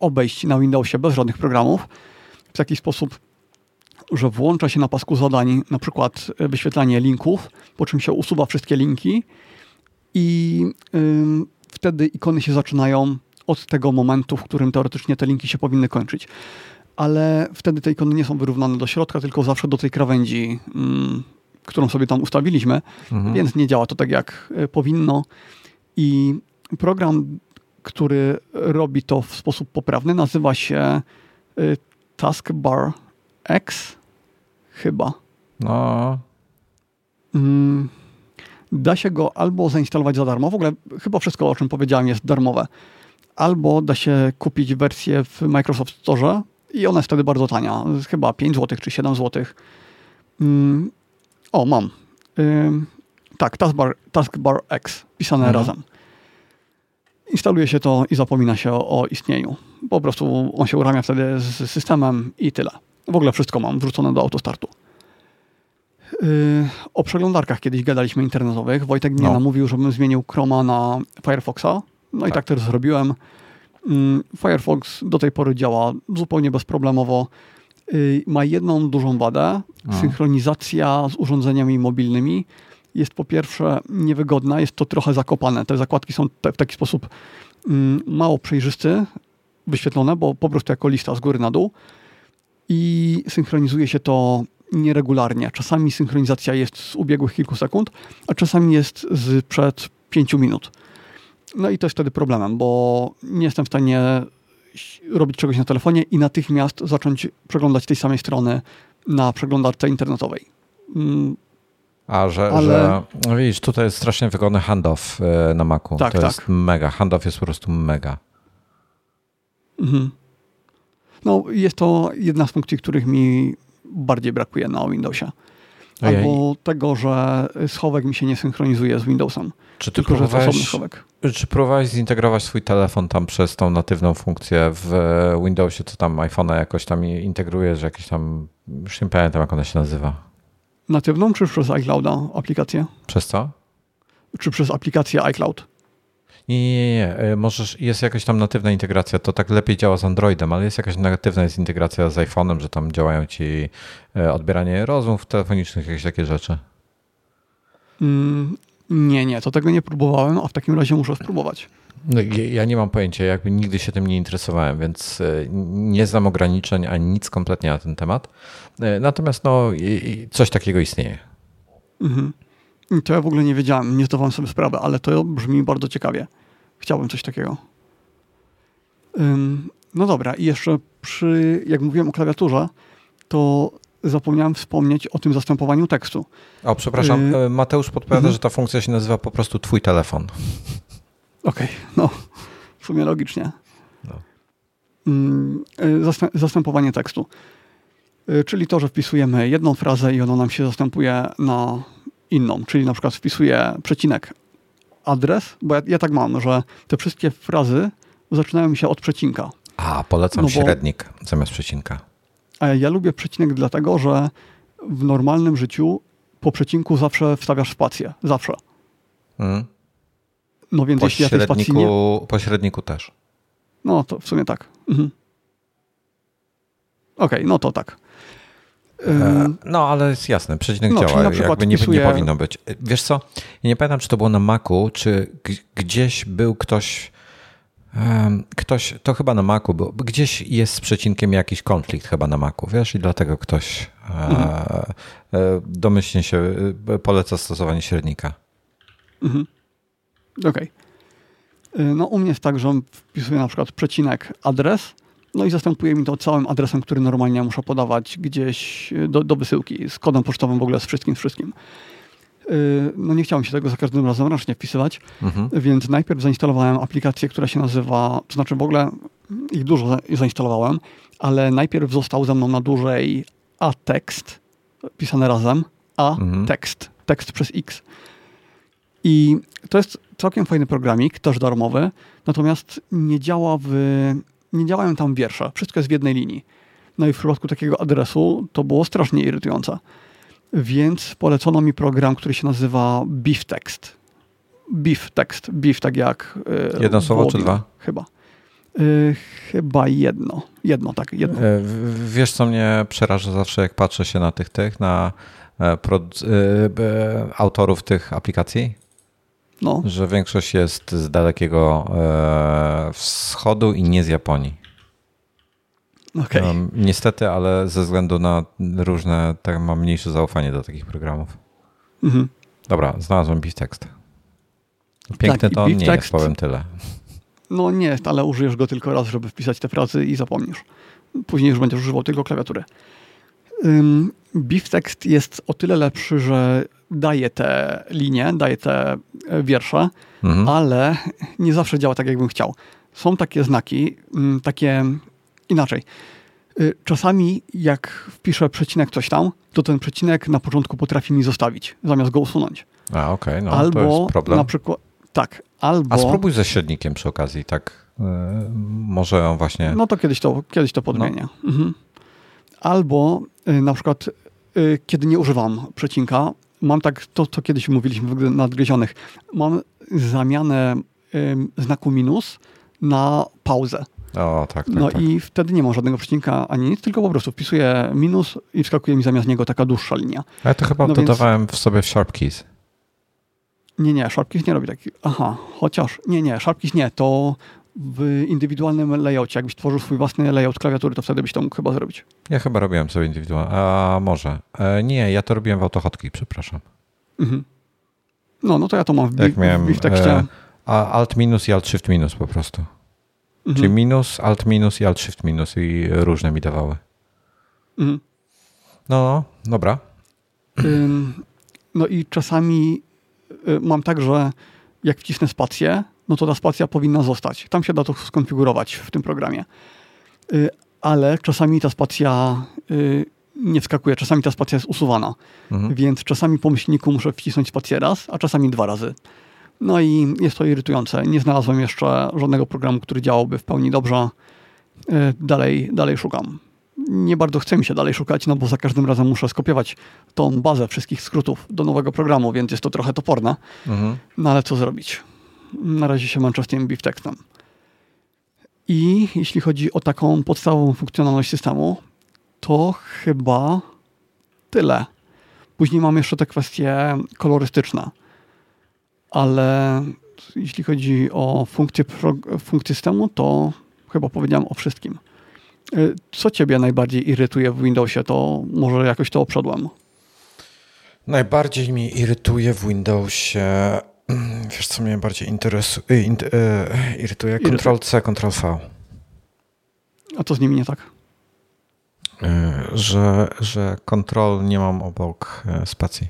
obejść na Windowsie bez żadnych programów, w taki sposób, że włącza się na pasku zadań na przykład e, wyświetlanie linków, po czym się usuwa wszystkie linki i wtedy ikony się zaczynają od tego momentu, w którym teoretycznie te linki się powinny kończyć. Ale wtedy te ikony nie są wyrównane do środka, tylko zawsze do tej krawędzi, którą sobie tam ustawiliśmy, mhm. więc nie działa to tak jak e, powinno. I program, który robi to w sposób poprawny, nazywa się e, Taskbar X chyba. No. Mm, da się go albo zainstalować za darmo, w ogóle chyba wszystko, o czym powiedziałem, jest darmowe. Albo da się kupić wersję w Microsoft Store i ona jest wtedy bardzo tania, chyba 5 zł czy 7 zł. Mm, o, mam. tak, Taskbar, Taskbar X, pisane mhm. razem. Instaluje się to i zapomina się o, o istnieniu. Po prostu on się uramia wtedy z systemem i tyle. W ogóle wszystko mam wrzucone do autostartu. Yy, o przeglądarkach kiedyś gadaliśmy internetowych. Wojtek mnie no. namówił, żebym zmienił Chroma na Firefoxa. No tak. i tak też zrobiłem. Yy, Firefox do tej pory działa zupełnie bezproblemowo. Yy, ma jedną dużą wadę. Synchronizacja z urządzeniami mobilnymi jest po pierwsze niewygodna, jest to trochę zakopane. Te zakładki są w taki sposób mm, mało przejrzysty, wyświetlone, bo po prostu jako lista z góry na dół i synchronizuje się to nieregularnie. Czasami synchronizacja jest z ubiegłych kilku sekund, a czasami jest z przed pięciu minut. No i to jest wtedy problemem, bo nie jestem w stanie robić czegoś na telefonie i natychmiast zacząć przeglądać tej samej strony na przeglądarce internetowej. Mm, a, że, Ale... że no widzisz, tutaj jest strasznie wygodny handoff e, na Macu. Tak, to tak. jest mega. Handoff jest po prostu mega. Mhm. No, jest to jedna z funkcji, których mi bardziej brakuje na Windowsie. Albo tego, że schowek mi się nie synchronizuje z Windowsem. Czy ty tylko, że schowek. Czy próbowałeś zintegrować swój telefon tam przez tą natywną funkcję w Windowsie, co tam iPhone'a jakoś tam integruje, że jakieś tam, już nie pamiętam jak ona się nazywa. Natywną czy przez iClouda aplikację? Przez co? Czy przez aplikację iCloud? Nie, nie, nie. E, możesz, jest jakaś tam natywna integracja, to tak lepiej działa z Androidem, ale jest jakaś natywna jest integracja z iPhone'em, że tam działają ci e, odbieranie rozmów telefonicznych, jakieś takie rzeczy. Mm, Nie, nie, to tego nie próbowałem, a w takim razie muszę spróbować. No, ja nie mam pojęcia, jakby nigdy się tym nie interesowałem, więc e, nie znam ograniczeń ani nic kompletnie na ten temat. Natomiast no, coś takiego istnieje. Mhm. To ja w ogóle nie wiedziałem, nie zdawałem sobie sprawy, ale to brzmi bardzo ciekawie. Chciałbym coś takiego. No dobra, i jeszcze przy, jak mówiłem o klawiaturze, to zapomniałem wspomnieć o tym zastępowaniu tekstu. O, przepraszam, y Mateusz podpowiada, mhm. że ta funkcja się nazywa po prostu Twój telefon. Okej, okay, no, w sumie logicznie. No. Mm, y, zastępowanie tekstu. Y, czyli to, że wpisujemy jedną frazę i ona nam się zastępuje na inną. Czyli na przykład wpisuję przecinek adres, bo ja, ja tak mam, że te wszystkie frazy zaczynają mi się od przecinka. A, polecam no bo, średnik zamiast przecinka. A ja lubię przecinek dlatego, że w normalnym życiu po przecinku zawsze wstawiasz spację. Zawsze. Hmm. No więc po jeśli ja tej spacji nie... Po średniku też. No to w sumie tak. Mhm. Okej, okay, no to tak. E, no, ale jest jasne, przecinek no, działa, jakby nie, nie powinno być. Wiesz co, ja nie pamiętam, czy to było na Macu, czy gdzieś był ktoś, ktoś, to chyba na Macu był, gdzieś jest z przecinkiem jakiś konflikt chyba na Macu, wiesz, i dlatego ktoś e, mhm. E, domyślnie się poleca stosowanie średnika. Mhm. Okej. Okay. No u mnie jest tak, że wpisuję na przykład przecinek adres, no i zastępuje mi to całym adresem, który normalnie muszę podawać gdzieś do, do wysyłki, z kodem pocztowym w ogóle, z wszystkim, wszystkim. Y, no nie chciałem się tego za każdym razem ręcznie wpisywać, mhm. więc najpierw zainstalowałem aplikację, która się nazywa, to znaczy w ogóle ich dużo zainstalowałem, ale najpierw został ze mną na dłużej a-tekst, pisane razem, a-tekst, mhm. tekst przez x. I to jest całkiem fajny programik, też darmowy, natomiast nie działa w nie działają tam wiersze. Wszystko jest w jednej linii. No i w przypadku takiego adresu to było strasznie irytujące. Więc polecono mi program, który się nazywa Beef Text. Beef Text. Beef tak jak... Yy, jedno słowo czy dwa? Chyba. Yy, chyba jedno. Jedno, tak, jedno. Yy, wiesz, co mnie przeraża zawsze, jak patrzę się na tych, tych, na autorów tych aplikacji? No. Że większość jest z dalekiego e, wschodu i nie z Japonii. Okay. No, niestety, ale ze względu na różne, tak mam mniejsze zaufanie do takich programów. Mhm. Dobra, znalazłem tekst. Piękny tak, to nie jest, powiem tyle. No nie ale użyjesz go tylko raz, żeby wpisać te frazy i zapomnisz. Później już będziesz używał tylko klawiatury. Um, Beeftext jest o tyle lepszy, że daje te linie, daje te e, wiersze, mhm. ale nie zawsze działa tak, jakbym chciał. Są takie znaki, mm, takie inaczej. Y, czasami jak wpiszę przecinek coś tam, to ten przecinek na początku potrafi mi zostawić, zamiast go usunąć. A, okej, okay, no albo to jest problem. na przykład, tak, albo... A spróbuj ze średnikiem przy okazji, tak, yy, może on właśnie... No to kiedyś to, kiedyś to podmienię. No. Mhm. Albo yy, na przykład, yy, kiedy nie używam przecinka, mam tak, to, to kiedyś mówiliśmy w nadgryzionych, mam zamianę znaku minus na pauzę. O, tak, tak, no tak. i wtedy nie ma żadnego przecinka ani nic, tylko po prostu wpisuję minus i wskakuje mi zamiast niego taka dłuższa linia. Ale to chyba no dodawałem więc... w sobie w Sharp Keys. Nie, nie, Sharpkeys nie robi taki. Aha, chociaż. Nie, nie, Sharpkeys nie. To w indywidualnym layoutie. Jakbyś tworzył swój własny layout klawiatury, to wtedy byś to mógł chyba zrobić. Ja chyba robiłem sobie indywidualnie. A może. E, nie, ja to robiłem w autohotki, przepraszam. Mhm. No, no to ja to mam w, Jak miałem, w tekście. E, alt minus i alt shift minus po prostu. Mhm. Czyli minus, alt minus i alt shift minus i różne mi dawały. Mhm. No, no, dobra. no i czasami y, mam tak, że jak wcisnę spację, no to ta spacja powinna zostać. Tam się da to skonfigurować w tym programie. Y, ale czasami ta spacja y, nie wskakuje, czasami ta spacja jest usuwana. Mhm. Więc czasami po myślniku muszę wcisnąć spację raz, a czasami dwa razy. No i jest to irytujące. Nie znalazłem jeszcze żadnego programu, który działałby w pełni dobrze. Y, dalej, dalej szukam. Nie bardzo chce mi się dalej szukać, no bo za każdym razem muszę skopiować tą bazę wszystkich skrótów do nowego programu, więc jest to trochę toporne. Mhm. No ale co zrobić? Na razie się męczę z tym beeftekstem. I jeśli chodzi o taką podstawową funkcjonalność systemu, to chyba tyle. Później mam jeszcze te kwestie kolorystyczne. ale jeśli chodzi o funkcję, funkcję systemu, to chyba powiedziałem o wszystkim. Y, co ciebie najbardziej irytuje w Windowsie? To może jakoś to oprzedłem. Najbardziej mnie irytuje w Windowsie. Wiesz, co mnie bardziej interesuje? Y, y, irytuje Ctrl-C, Ctrl-V. A co z nimi nie tak? Że, że Ctrl nie mam obok spacji.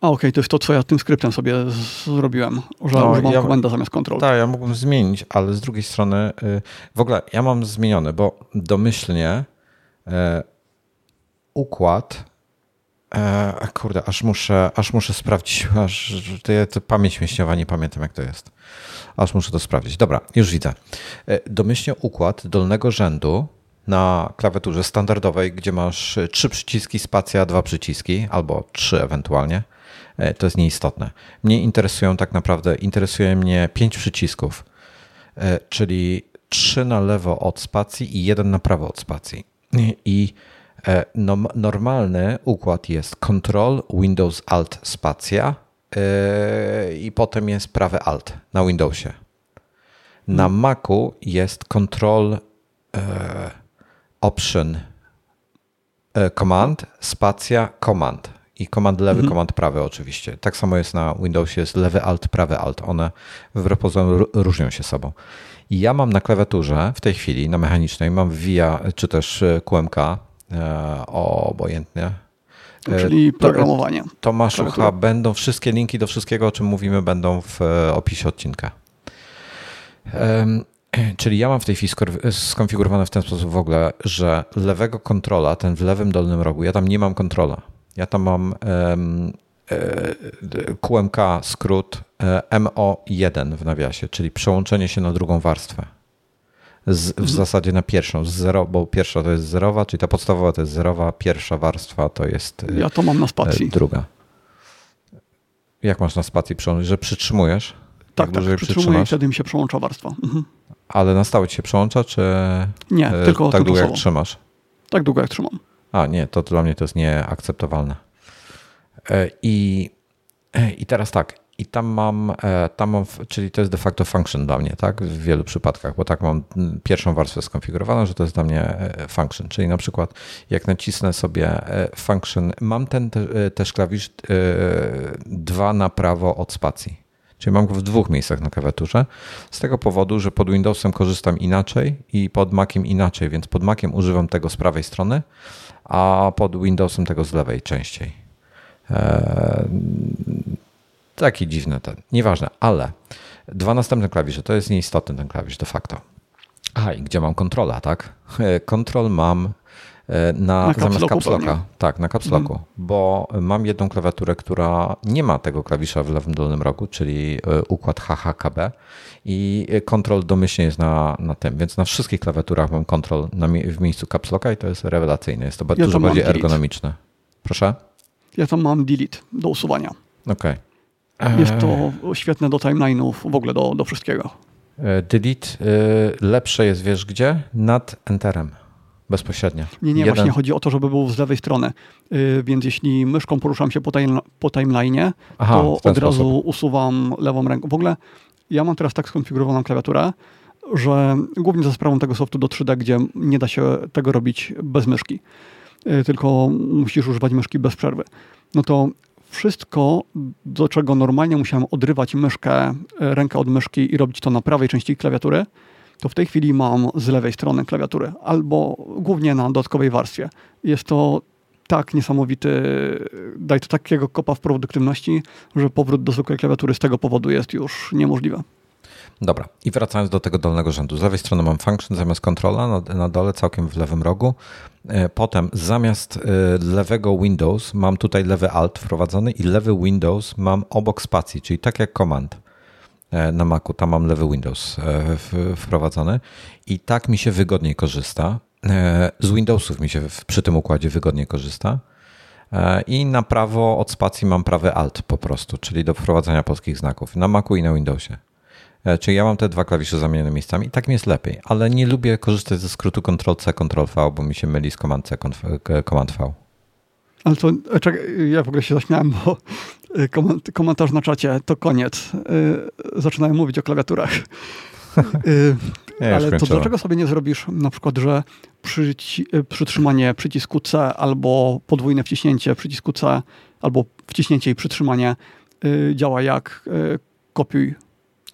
A okej, okay, to jest to, co ja tym skryptem sobie zrobiłem, że no, używam ja, komenda zamiast kontrol. Tak, ja mógłbym zmienić, ale z drugiej strony y, w ogóle ja mam zmieniony, bo domyślnie e, układ e, kurde, aż muszę, aż muszę sprawdzić, aż to, to pamięć mięśniowa, nie pamiętam jak to jest. Aż muszę to sprawdzić. Dobra, już widzę. E, domyślnie układ dolnego rzędu na klawiaturze standardowej, gdzie masz trzy przyciski, spacja, dwa przyciski, albo trzy ewentualnie, E, to jest nieistotne. Mnie interesują tak naprawdę, interesuje mnie pięć przycisków, e, czyli trzy na lewo od spacji i jeden na prawo od spacji. I e, normalny układ jest Control, Windows, Alt, spacja i potem jest prawy Alt na Windowsie. Na hmm. Macu jest Control, Option, Command, spacja, Command i komand lewy, mhm. komand prawy oczywiście. Tak samo jest na Windowsie, jest lewy alt, prawy alt. One wbrew pozorom różnią się sobą. I ja mam na klawiaturze w tej chwili, na mechanicznej, mam VIA czy też QMK, obojętnie. E, czyli programowanie. Tomaszu H. Będą wszystkie linki do wszystkiego, o czym mówimy, będą w e, opisie odcinka. Czyli ja mam w tej chwili skonfigurowane w ten sposób w ogóle, że lewego kontrola, ten w lewym dolnym rogu, ja tam nie mam kontrola. Ja tam mam e, QMK skrót e, MO1 w nawiasie, czyli przełączenie się na drugą warstwę. Z, w mhm. zasadzie na pierwszą, z zero, bo pierwsza to jest zerowa, czyli ta podstawowa to jest zerowa, pierwsza warstwa to jest e, Ja to mam na spacji. druga. Jak masz na spacji przełączyć, że przytrzymujesz? Tak, tak, przytrzymuję i wtedy mi się przełącza warstwa. Mhm. Ale na stałe ci się przełącza, czy nie, tylko tak długo jak trzymasz? Tak długo jak trzymam. A nie, to dla mnie to jest nieakceptowalne. E, I, e, i teraz tak, i tam mam, e, tam mam, czyli to jest de facto function dla mnie, tak, w wielu przypadkach, bo tak mam pierwszą warstwę skonfigurowaną, że to jest dla mnie function, czyli na przykład jak nacisnę sobie function, mam ten też klawisz dwa na prawo od spacji, czyli mam go w dwóch miejscach na klawiaturze, z tego powodu, że pod Windowsem korzystam inaczej i pod Maciem inaczej, więc pod Maciem używam tego z prawej strony, a pod Windowsem tego z lewej częściej. Taki dziwny ten. Nieważne, ale dwa następne klawisze, to jest nieistotny ten klawisz de facto. Aha, i gdzie mam kontrola, tak? Kontrol mam e, na, na zamiast capslocka. Tak, na capslocku, mm. bo mam jedną klawiaturę, która nie ma tego klawisza w lewym dolnym rogu, czyli e, układ HHKB i kontrol domyślnie jest na, na tym, więc na wszystkich klawiaturach mam kontrol na, w miejscu capslocka i to jest rewelacyjne. Jest to ja dużo bardziej ergonomiczne. Proszę? Ja tam mam delete do usuwania. Okej. Okay. Jest to świetne do timeline'ów, w ogóle do, do wszystkiego. E, delete e, lepsze jest, wiesz gdzie? Nad enterem. Bezpośrednio. Nie, nie, Jeden... właśnie chodzi o to, żeby był z lewej strony. Więc jeśli myszką poruszam się po, time, po timeline'ie, to od razu usuwam lewą ręką. W ogóle ja mam teraz tak skonfigurowaną klawiaturę, że głównie za sprawą tego softu do 3D, gdzie nie da się tego robić bez myszki, tylko musisz używać myszki bez przerwy. No to wszystko, do czego normalnie musiałem odrywać myszkę, y, rękę od myszki i robić to na prawej części klawiatury, to w tej chwili mam z lewej strony klawiatury, albo głównie na dodatkowej warstwie. Jest to tak niesamowity, daje to takiego kopa w produktywności, że powrót do zwykłej klawiatury z tego powodu jest już niemożliwy. Dobra, i wracając do tego dolnego rzędu. Z lewej strony mam function zamiast kontrola, na, na dole całkiem w lewym rogu. E, potem zamiast e, lewego Windows mam tutaj lewy Alt wprowadzony i lewy Windows mam obok spacji, czyli tak jak command e, na Macu, tam mam lewy Windows wprowadzony i tak mi się wygodniej korzysta. Z Windowsów mi się przy tym układzie wygodniej korzysta. I na prawo od spacji mam prawy Alt po prostu, czyli do wprowadzania polskich znaków na Macu i na Windowsie. E, czyli ja mam te dwa klawisze zamienione miejscami i tak mi jest lepiej, ale nie lubię korzystać ze skrótu Ctrl-C, Ctrl-V, bo mi się myli z Command-C, Command-V. Ale to, e, czekaj, ja w ogóle się zaśmiałem, bo komentarz na czacie, to koniec. Zaczynają mówić o klawiaturach. Ja Ale to dlaczego sobie nie zrobisz na przykład, że przyci przytrzymanie przycisku C albo podwójne wciśnięcie przycisku C albo wciśnięcie i przytrzymanie działa jak kopiuj?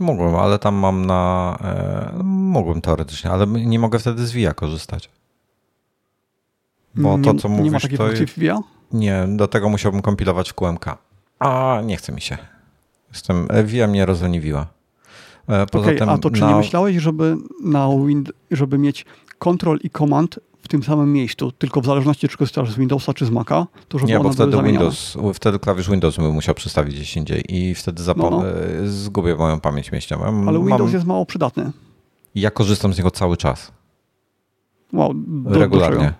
Mogłem, ale tam mam na... Y, mogłem teoretycznie, ale nie mogę wtedy z VIA korzystać. Bo to, co nie, mówisz, nie ma takiej funkcji w VIA? Nie, do tego musiałbym kompilować w QMK. A nie chce mi się. Jestem, e, VIA mnie rozleniwiła. E, okay, a to czy na... nie myślałeś, żeby, na Wind, żeby mieć Control i Command w tym samym miejscu, tylko w zależności czy korzystasz z Windowsa czy z Maca, to żeby Nie, bo wtedy Windows, wtedy klawisz Windows bym musiał przestawić gdzieś indziej i wtedy no, no. E, zgubię moją pamięć mieściową. Ale Windows Mam... jest mało przydatny. Ja korzystam z niego cały czas. Wow, do, Regularnie.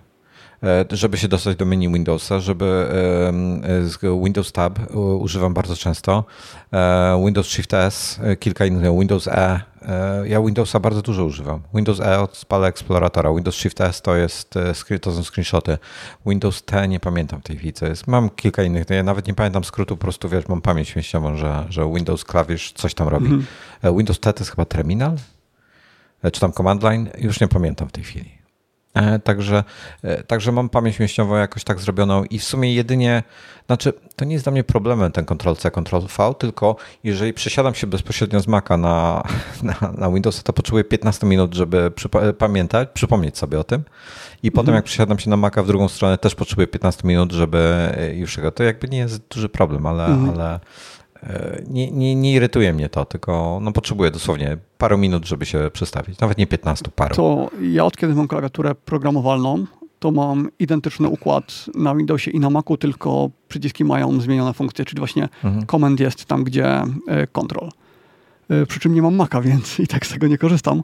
E, żeby się dostać do menu Windowsa, żeby z Windows Tab używam bardzo często, e, Windows Shift S, e, kilka innych, Windows E. Ja Windowsa bardzo dużo używam. Windows E odpala Exploratora, Windows Shift S to, jest, to są screenshoty. Windows T nie pamiętam tej chwili, co jest. Mam kilka innych, ja nawet nie pamiętam skrótu, po prostu wiesz, mam pamięć mieściową, że, że Windows klawisz coś tam robi. Mhm. Windows T to jest chyba terminal? Czy tam command line? Już nie pamiętam w tej chwili. E, także, e, także mam pamięć mięśniową jakoś tak zrobioną i w sumie jedynie, znaczy to nie jest dla mnie problemem ten Ctrl-C, Ctrl-V, tylko jeżeli przesiadam się bezpośrednio z Maca na, na, na Windowsa, to potrzebuję 15 minut, żeby przypo- pamiętać, przypomnieć sobie o tym. I potem mhm. jak przesiadam się na Maca w drugą stronę, też potrzebuję 15 minut, żeby e, już tego. To jakby nie jest duży problem, ale, mhm. ale nie, nie, nie irytuje mnie to, tylko no, potrzebuję dosłownie parę minut, żeby się przestawić. Nawet nie 15, parę. To ja od kiedy mam klawiaturę programowalną, to mam identyczny układ na Windowsie i na Macu, tylko przyciski mają zmienione funkcje, czyli właśnie mhm. command jest tam, gdzie e, control. E, przy czym nie mam Maca, więc i tak z tego nie korzystam.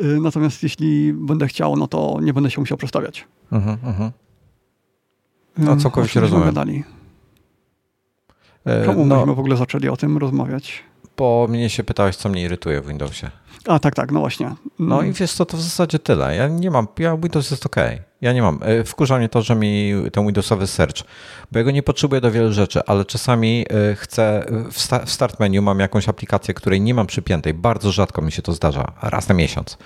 E, natomiast jeśli będę chciał, no to nie będę się musiał przestawiać. Mhm, mhm. No całkowicie rozumiem. Gadali. Czemu no, myśmy w ogóle zaczęli o tym rozmawiać? Bo mnie się pytałeś, co mnie irytuje w Windowsie. A tak, tak, no właśnie. No mm. i wiesz co, to w zasadzie tyle. Ja nie mam, ja Windows jest ok. Ja nie mam. E, wkurza mnie to, że mi ten Windowsowy search, bo ja go nie potrzebuję do wielu rzeczy, ale czasami e, chcę, w start menu mam jakąś aplikację, której nie mam przypiętej. Bardzo rzadko mi się to zdarza, raz na miesiąc.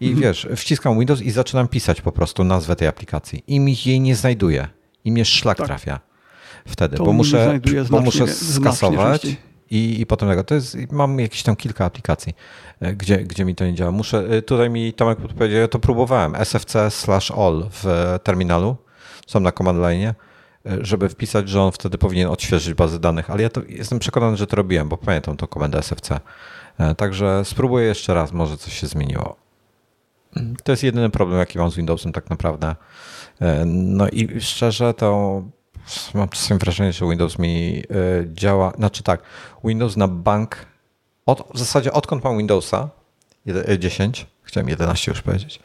I mhm. wiesz, wciskam Windows i zaczynam pisać po prostu nazwę tej aplikacji i mi jej nie znajduje. I mnie szlak tak. trafia wtedy, to bo muszę, bo muszę skasować i, i potem tego. To jest, mam jakieś tam kilka aplikacji, e, gdzie, gdzie mi to nie działa. Muszę, e, tutaj mi Tomek podpowiedział, ja to próbowałem, sfc slash all w terminalu, są na command line, e, żeby wpisać, że on wtedy powinien odświeżyć bazę danych, ale ja to jestem przekonany, że to robiłem, bo pamiętam tą komendę sfc. Także spróbuję jeszcze raz, może coś się zmieniło. To jest jedyny problem, jaki mam z Windowsem tak naprawdę. No i szczerze to mam czasem wrażenie, że Windows mi e, działa, znaczy tak, Windows na bank, od, w zasadzie odkąd mam Windowsa 10, e, chciałem 11 już powiedzieć,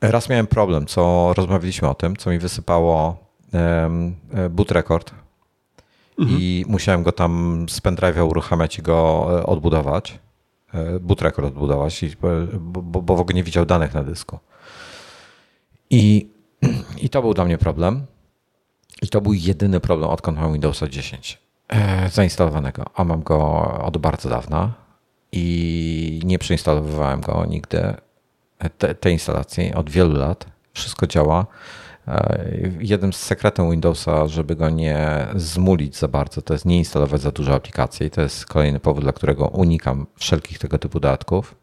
raz miałem problem, co rozmawialiśmy o tym, co mi wysypało um, boot record mhm. i musiałem go tam z pendrive'a uruchamiać i go odbudować, boot record odbudować, bo, bo, bo w ogóle nie widział danych na dysku. I, I to był dla mnie problem. I to był jedyny problem, odkąd mam Windowsa 10 e, zainstalowanego, a mam go od bardzo dawna i nie przeinstalowywałem go nigdy, e, te, tej instalacji od wielu lat. Wszystko działa. E, jednym z sekretów Windowsa, żeby go nie zmulić za bardzo, to jest nie instalować za dużo aplikacji. To jest kolejny powód, dla którego unikam wszelkich tego typu dodatków,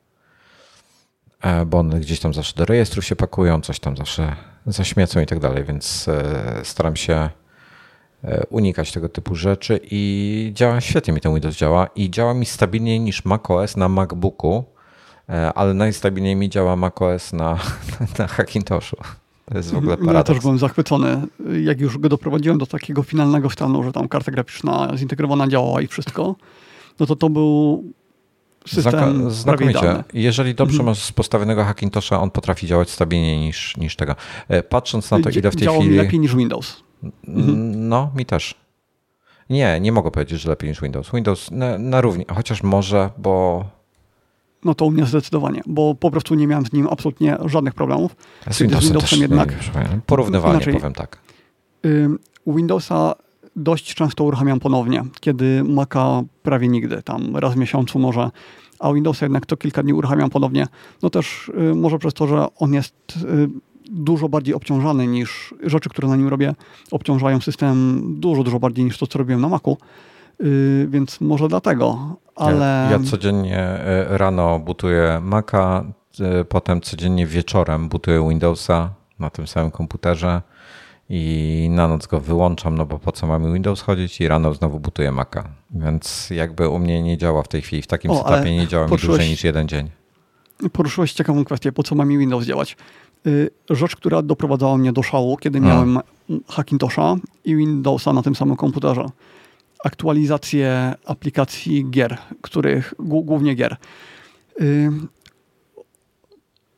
bo one gdzieś tam zawsze do rejestru się pakują, coś tam zawsze zaśmiecą i tak dalej, więc e, staram się e, unikać tego typu rzeczy i działa świetnie mi ten Windows działa i działa mi stabilniej niż macOS na MacBooku, e, ale najstabilniej mi działa macOS na, na Hackintoshu. To jest w ogóle paradoks. Ja też byłem zachwycony, jak już go doprowadziłem do takiego finalnego stanu, że tam karta graficzna zintegrowana działała i wszystko, no to to był system Znakomicie. Jeżeli dobrze mhm. masz postawionego Hackintosha, on potrafi działać stabilniej niż, niż tego. E, patrząc na to, ile w tej Działał chwili... lepiej niż Windows. Mhm. No, mi też. Nie, nie mogę powiedzieć, że lepiej niż Windows. Windows na, na równi, chociaż może, bo... No to u mnie zdecydowanie, bo po prostu nie miałem z nim absolutnie żadnych problemów. Z Windowsem, z Windowsem też jednak... Nie, porównywalnie, Inaczej, powiem tak. U Windowsa dość często uruchamiam ponownie, kiedy Maca prawie nigdy, tam raz w miesiącu może, a Windows jednak to kilka dni uruchamiam ponownie. No też y, może przez to, że on jest y, dużo bardziej obciążany niż rzeczy, które na nim robię, obciążają system dużo, dużo bardziej niż to, co robiłem na Macu. Yy, więc może dlatego, ale... Ja, ja codziennie y, rano butuję Maca, y, potem codziennie wieczorem butuję Windowsa na tym samym komputerze i na noc go wyłączam, no bo po co mamy Windows chodzić i rano znowu butuję Maca. Więc jakby u mnie nie działa w tej chwili, w takim o, setupie nie działa mi dłużej niż jeden dzień. Poruszyłeś ciekawą kwestię, po co ma mi Windows działać. Y, rzecz, która doprowadzała mnie do szału, kiedy no. miałem Hackintosha i Windowsa na tym samym komputerze. Aktualizacje aplikacji gier, których głównie gier. Y,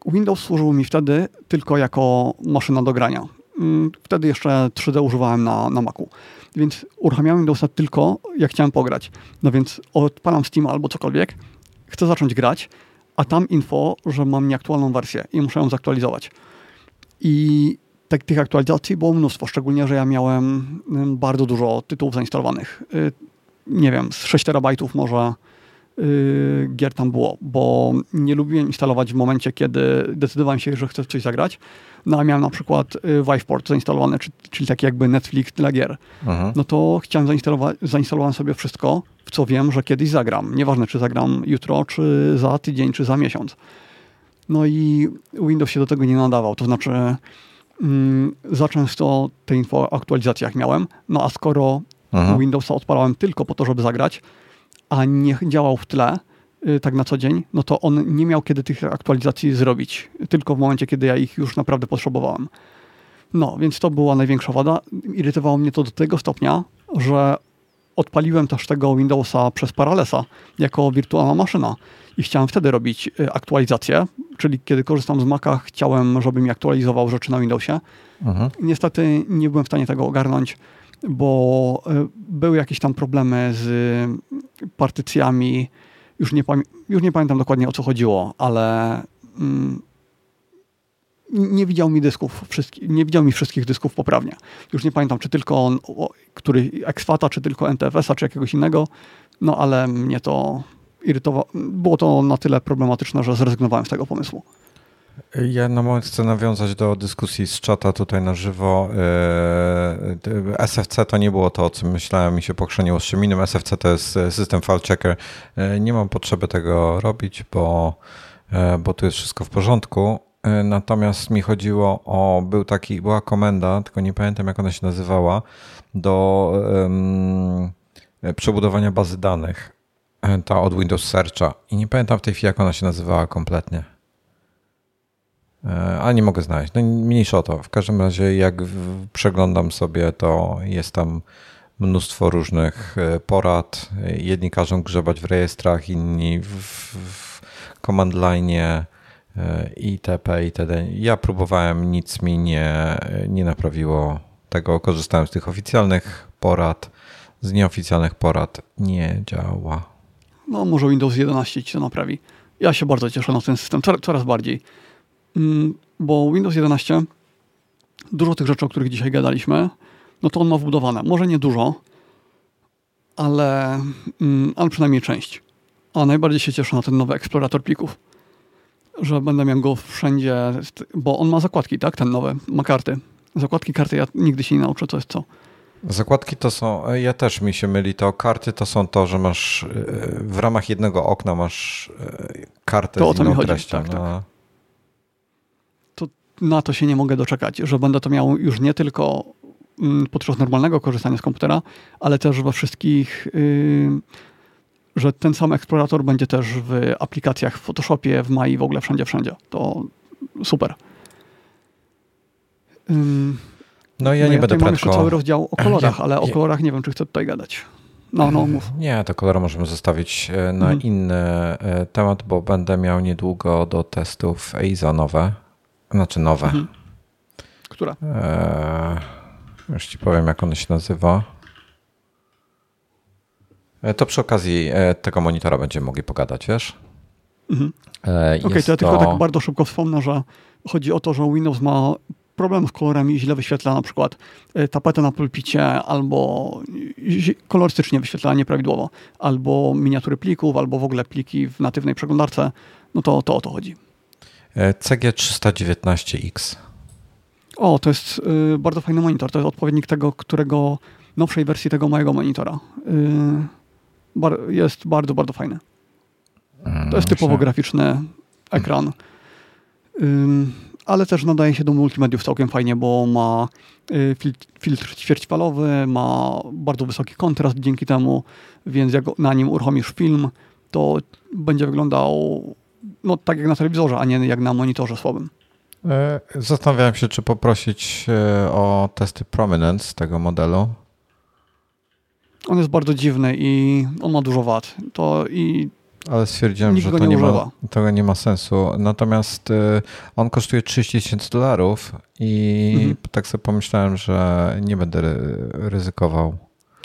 Windows służył mi wtedy tylko jako maszyna do grania. Y, wtedy jeszcze 3D używałem na, na Macu. Więc uruchamiałem Windowsa tylko jak chciałem pograć. No więc odpalam Steam albo cokolwiek, chcę zacząć grać, a tam info, że mam nieaktualną wersję i muszę ją zaktualizować. I tak, tych aktualizacji było mnóstwo, szczególnie, że ja miałem bardzo dużo tytułów zainstalowanych. Y, nie wiem, z 6 terabajtów może gier tam było, bo nie lubiłem instalować w momencie, kiedy decydowałem się, że chcę coś zagrać. No a miałem na przykład y, Viveport zainstalowany, czyli taki jakby Netflix dla gier. Mhm. No to chciałem zainstalować, zainstalowałem sobie wszystko, w co wiem, że kiedyś zagram. Nieważne, czy zagram jutro, czy za tydzień, czy za miesiąc. No i Windows się do tego nie nadawał, to znaczy mm, za często te info o aktualizacjach miałem, no a skoro mhm. Windowsa odpalałem tylko po to, żeby zagrać, a nie działał w tle, y, tak na co dzień, no to on nie miał kiedy tych aktualizacji zrobić, tylko w momencie, kiedy ja ich już naprawdę potrzebowałem. No, więc to była największa wada. Irytowało mnie to do tego stopnia, że odpaliłem też tego Windowsa przez Paralesa jako wirtualna maszyna i chciałem wtedy robić y, aktualizację, czyli kiedy korzystam z Maca, chciałem, żeby mi aktualizował rzeczy na Windowsie. Mhm. Niestety nie byłem w stanie tego ogarnąć, bo y, były jakieś tam problemy z partycjami. Już nie, już nie pamiętam dokładnie o co chodziło, ale mm, nie widział mi dysków, nie widział mi wszystkich dysków poprawnie. Już nie pamiętam, czy tylko on, który Exfata, czy tylko NTFS-a, czy jakiegoś innego, no ale mnie to irytowało. Było to na tyle problematyczne, że zrezygnowałem z tego pomysłu. Ja na moment chcę nawiązać do dyskusji z czata tutaj na żywo. E, SFC to nie było to, o czym myślałem i się pochrzeniło z czym innym. SFC to jest system file checker. E, nie mam potrzeby tego robić, bo, e, bo tu jest wszystko w porządku. Natomiast mi chodziło o, był taki, była komenda, tylko nie pamiętam jak ona się nazywała, do um, przebudowania bazy danych. Ta od Windows Searcha. I nie pamiętam w tej chwili, jak ona się nazywała kompletnie. A nie mogę znaleźć. No mniejsza o to. W każdym razie, jak przeglądam sobie, to jest tam mnóstwo różnych e, porad. Jedni każą grzebać w rejestrach, inni w, w command line E, itp. itd. Ja próbowałem, nic mi nie, nie naprawiło tego. Korzystałem z tych oficjalnych porad, z nieoficjalnych porad nie działa. No może Windows 11 ci to naprawi. Ja się bardzo cieszę na ten system, coraz bardziej. Mm, bo Windows 11, dużo tych rzeczy, o których dzisiaj gadaliśmy, no to on ma wbudowane. Może nie dużo, ale, mm, ale przynajmniej część. A najbardziej się cieszę na ten nowy eksplorator plików że będę miał go wszędzie, bo on ma zakładki, tak? Ten nowy, ma karty. Zakładki, karty, ja nigdy się nie nauczę, co jest co. Zakładki to są, ja też mi się myli, to karty to są to, że masz e, w ramach jednego okna masz e, kartę to z inną treścią. Tak, tak. No. To na to się nie mogę doczekać, że będę to miał już nie tylko mm, podczas normalnego korzystania z komputera, ale też we wszystkich yy, że ten sam eksplorator będzie też w aplikacjach w Photoshopie, w Mai, w ogóle wszędzie, wszędzie. To super. no ja no nie ja będę prędko... Mam jeszcze cały rozdział o kolorach, ale o kolorach nie wiem, czy chcę tutaj gadać. No, no, mów. Nie, to kolory możemy zostawić e, na mhm. inny e, temat, bo będę miał niedługo do testów EIZA nowe. Znaczy nowe. Mhm. Która? Eee, już ci powiem, jak one się nazywa. E, to przy okazji e, tego monitora będziemy mogli pogadać, wiesz? Mhm. E, Okej, okay, to ja tylko tak bardzo szybko wspomnę, że chodzi o to, że Windows ma problem z kolorami źle wyświetla na przykład e, tapetę na pulpicie, albo kolorystycznie wyświetla nieprawidłowo, albo miniatury plików, albo w ogóle pliki w natywnej przeglądarce, no to, to o to chodzi. CG319X. O, to jest y, bardzo fajny monitor. To jest odpowiednik tego, którego nowszej wersji tego mojego monitora. Y, bar, jest bardzo, bardzo fajny. To jest typowo graficzny ekran. Y, ale też nadaje się do multimediów całkiem fajnie, bo ma y, filtr ćwierćfalowy, ma bardzo wysoki kontrast dzięki temu, więc jak na nim uruchomisz film, to będzie wyglądał no, tak jak na telewizorze, a nie jak na monitorze słabym. E, zastanawiałem się, czy poprosić e, o testy Prominence tego modelu. On jest bardzo dziwny i on ma dużo wad. To i ale stwierdziłem, że to nie, nie ma, to nie ma sensu. Natomiast y, on kosztuje 30 tysięcy dolarów i mhm. tak sobie pomyślałem, że nie będę ryzykował.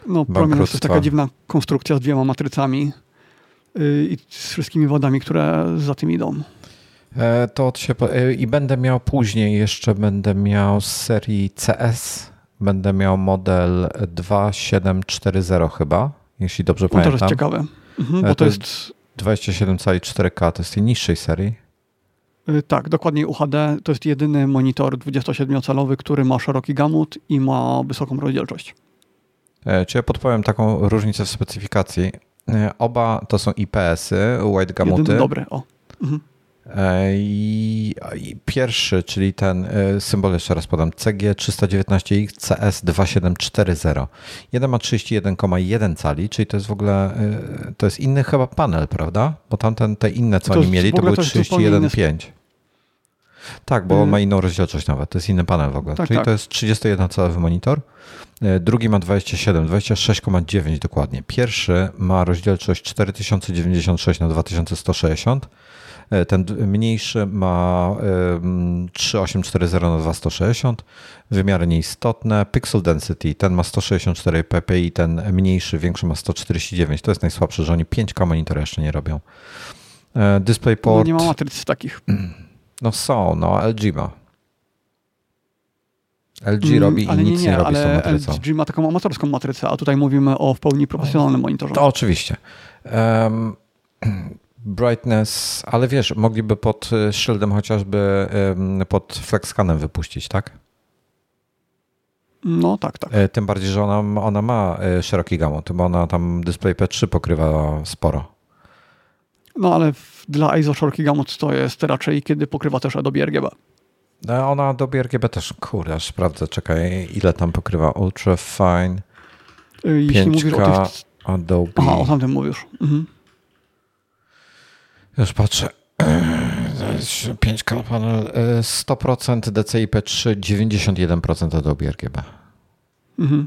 No, Prominence to jest taka dziwna konstrukcja z dwiema matrycami i z wszystkimi wadami, które za tym idą. E, to się, e, I będę miał później, jeszcze będę miał z serii CS, będę miał model 2740 chyba, jeśli dobrze no, pamiętam. To jest ciekawe, mhm, e, bo to, jest 27 cali 4K, to jest tej niższej serii. Tak, dokładniej UHD to jest jedyny monitor 27-calowy, który ma szeroki gamut i ma wysoką rozdzielczość. Czy ja podpowiem taką różnicę w specyfikacji? Oba to są IPS-y, wide gamuty. Jedyny dobry, o. Mhm. E, I, pierwszy, czyli ten e, symbol, jeszcze raz podam, CG319X CS2740. Jeden ma 31,1 cali, czyli to jest w ogóle, e, to jest inny chyba panel, prawda? Bo tamten, te inne, co to oni mieli, to były 31,5. Tak, bo on ma inną rozdzielczość nawet, to jest inny panel w ogóle. Tak, czyli tak. to jest 31-calowy monitor. Drugi ma 27, 26,9 dokładnie. Pierwszy ma rozdzielczość 4096 na 2160 E, ten mniejszy ma 3840 na 2160, wymiary nieistotne. Pixel Density, ten ma 164 ppi, ten mniejszy, większy ma 149. To jest najsłabsze, że oni 5K monitor jeszcze nie robią. DisplayPort... No nie ma matryc takich. No są, no LG ma. LG mm, robi i nic nie, nie, robi z tą matrycą. LG ma taką amatorską matrycę, a tutaj mówimy o w pełni profesjonalnym monitorze. To oczywiście. Um, brightness, ale wiesz, mogliby pod y, shieldem chociażby pod flexcanem wypuścić, tak? No tak, tak. E, tym bardziej, że ona, ona ma e, szeroki gamut, bo ona tam DisplayP3 pokrywa sporo. No ale dla ISO szeroki gamut to jest raczej, kiedy pokrywa też Adobe RGB. No, ona Adobe RGB też, kurde, aż sprawdzę, czekaj, ile tam pokrywa Ultra Fine, y, Jeśli 5K, mówisz o tych... Adobe. Aha, o tamtym mówisz. Mhm. Już patrzę. 5K panel 100% DCI-P3, 91% Adobe RGB. Mhm.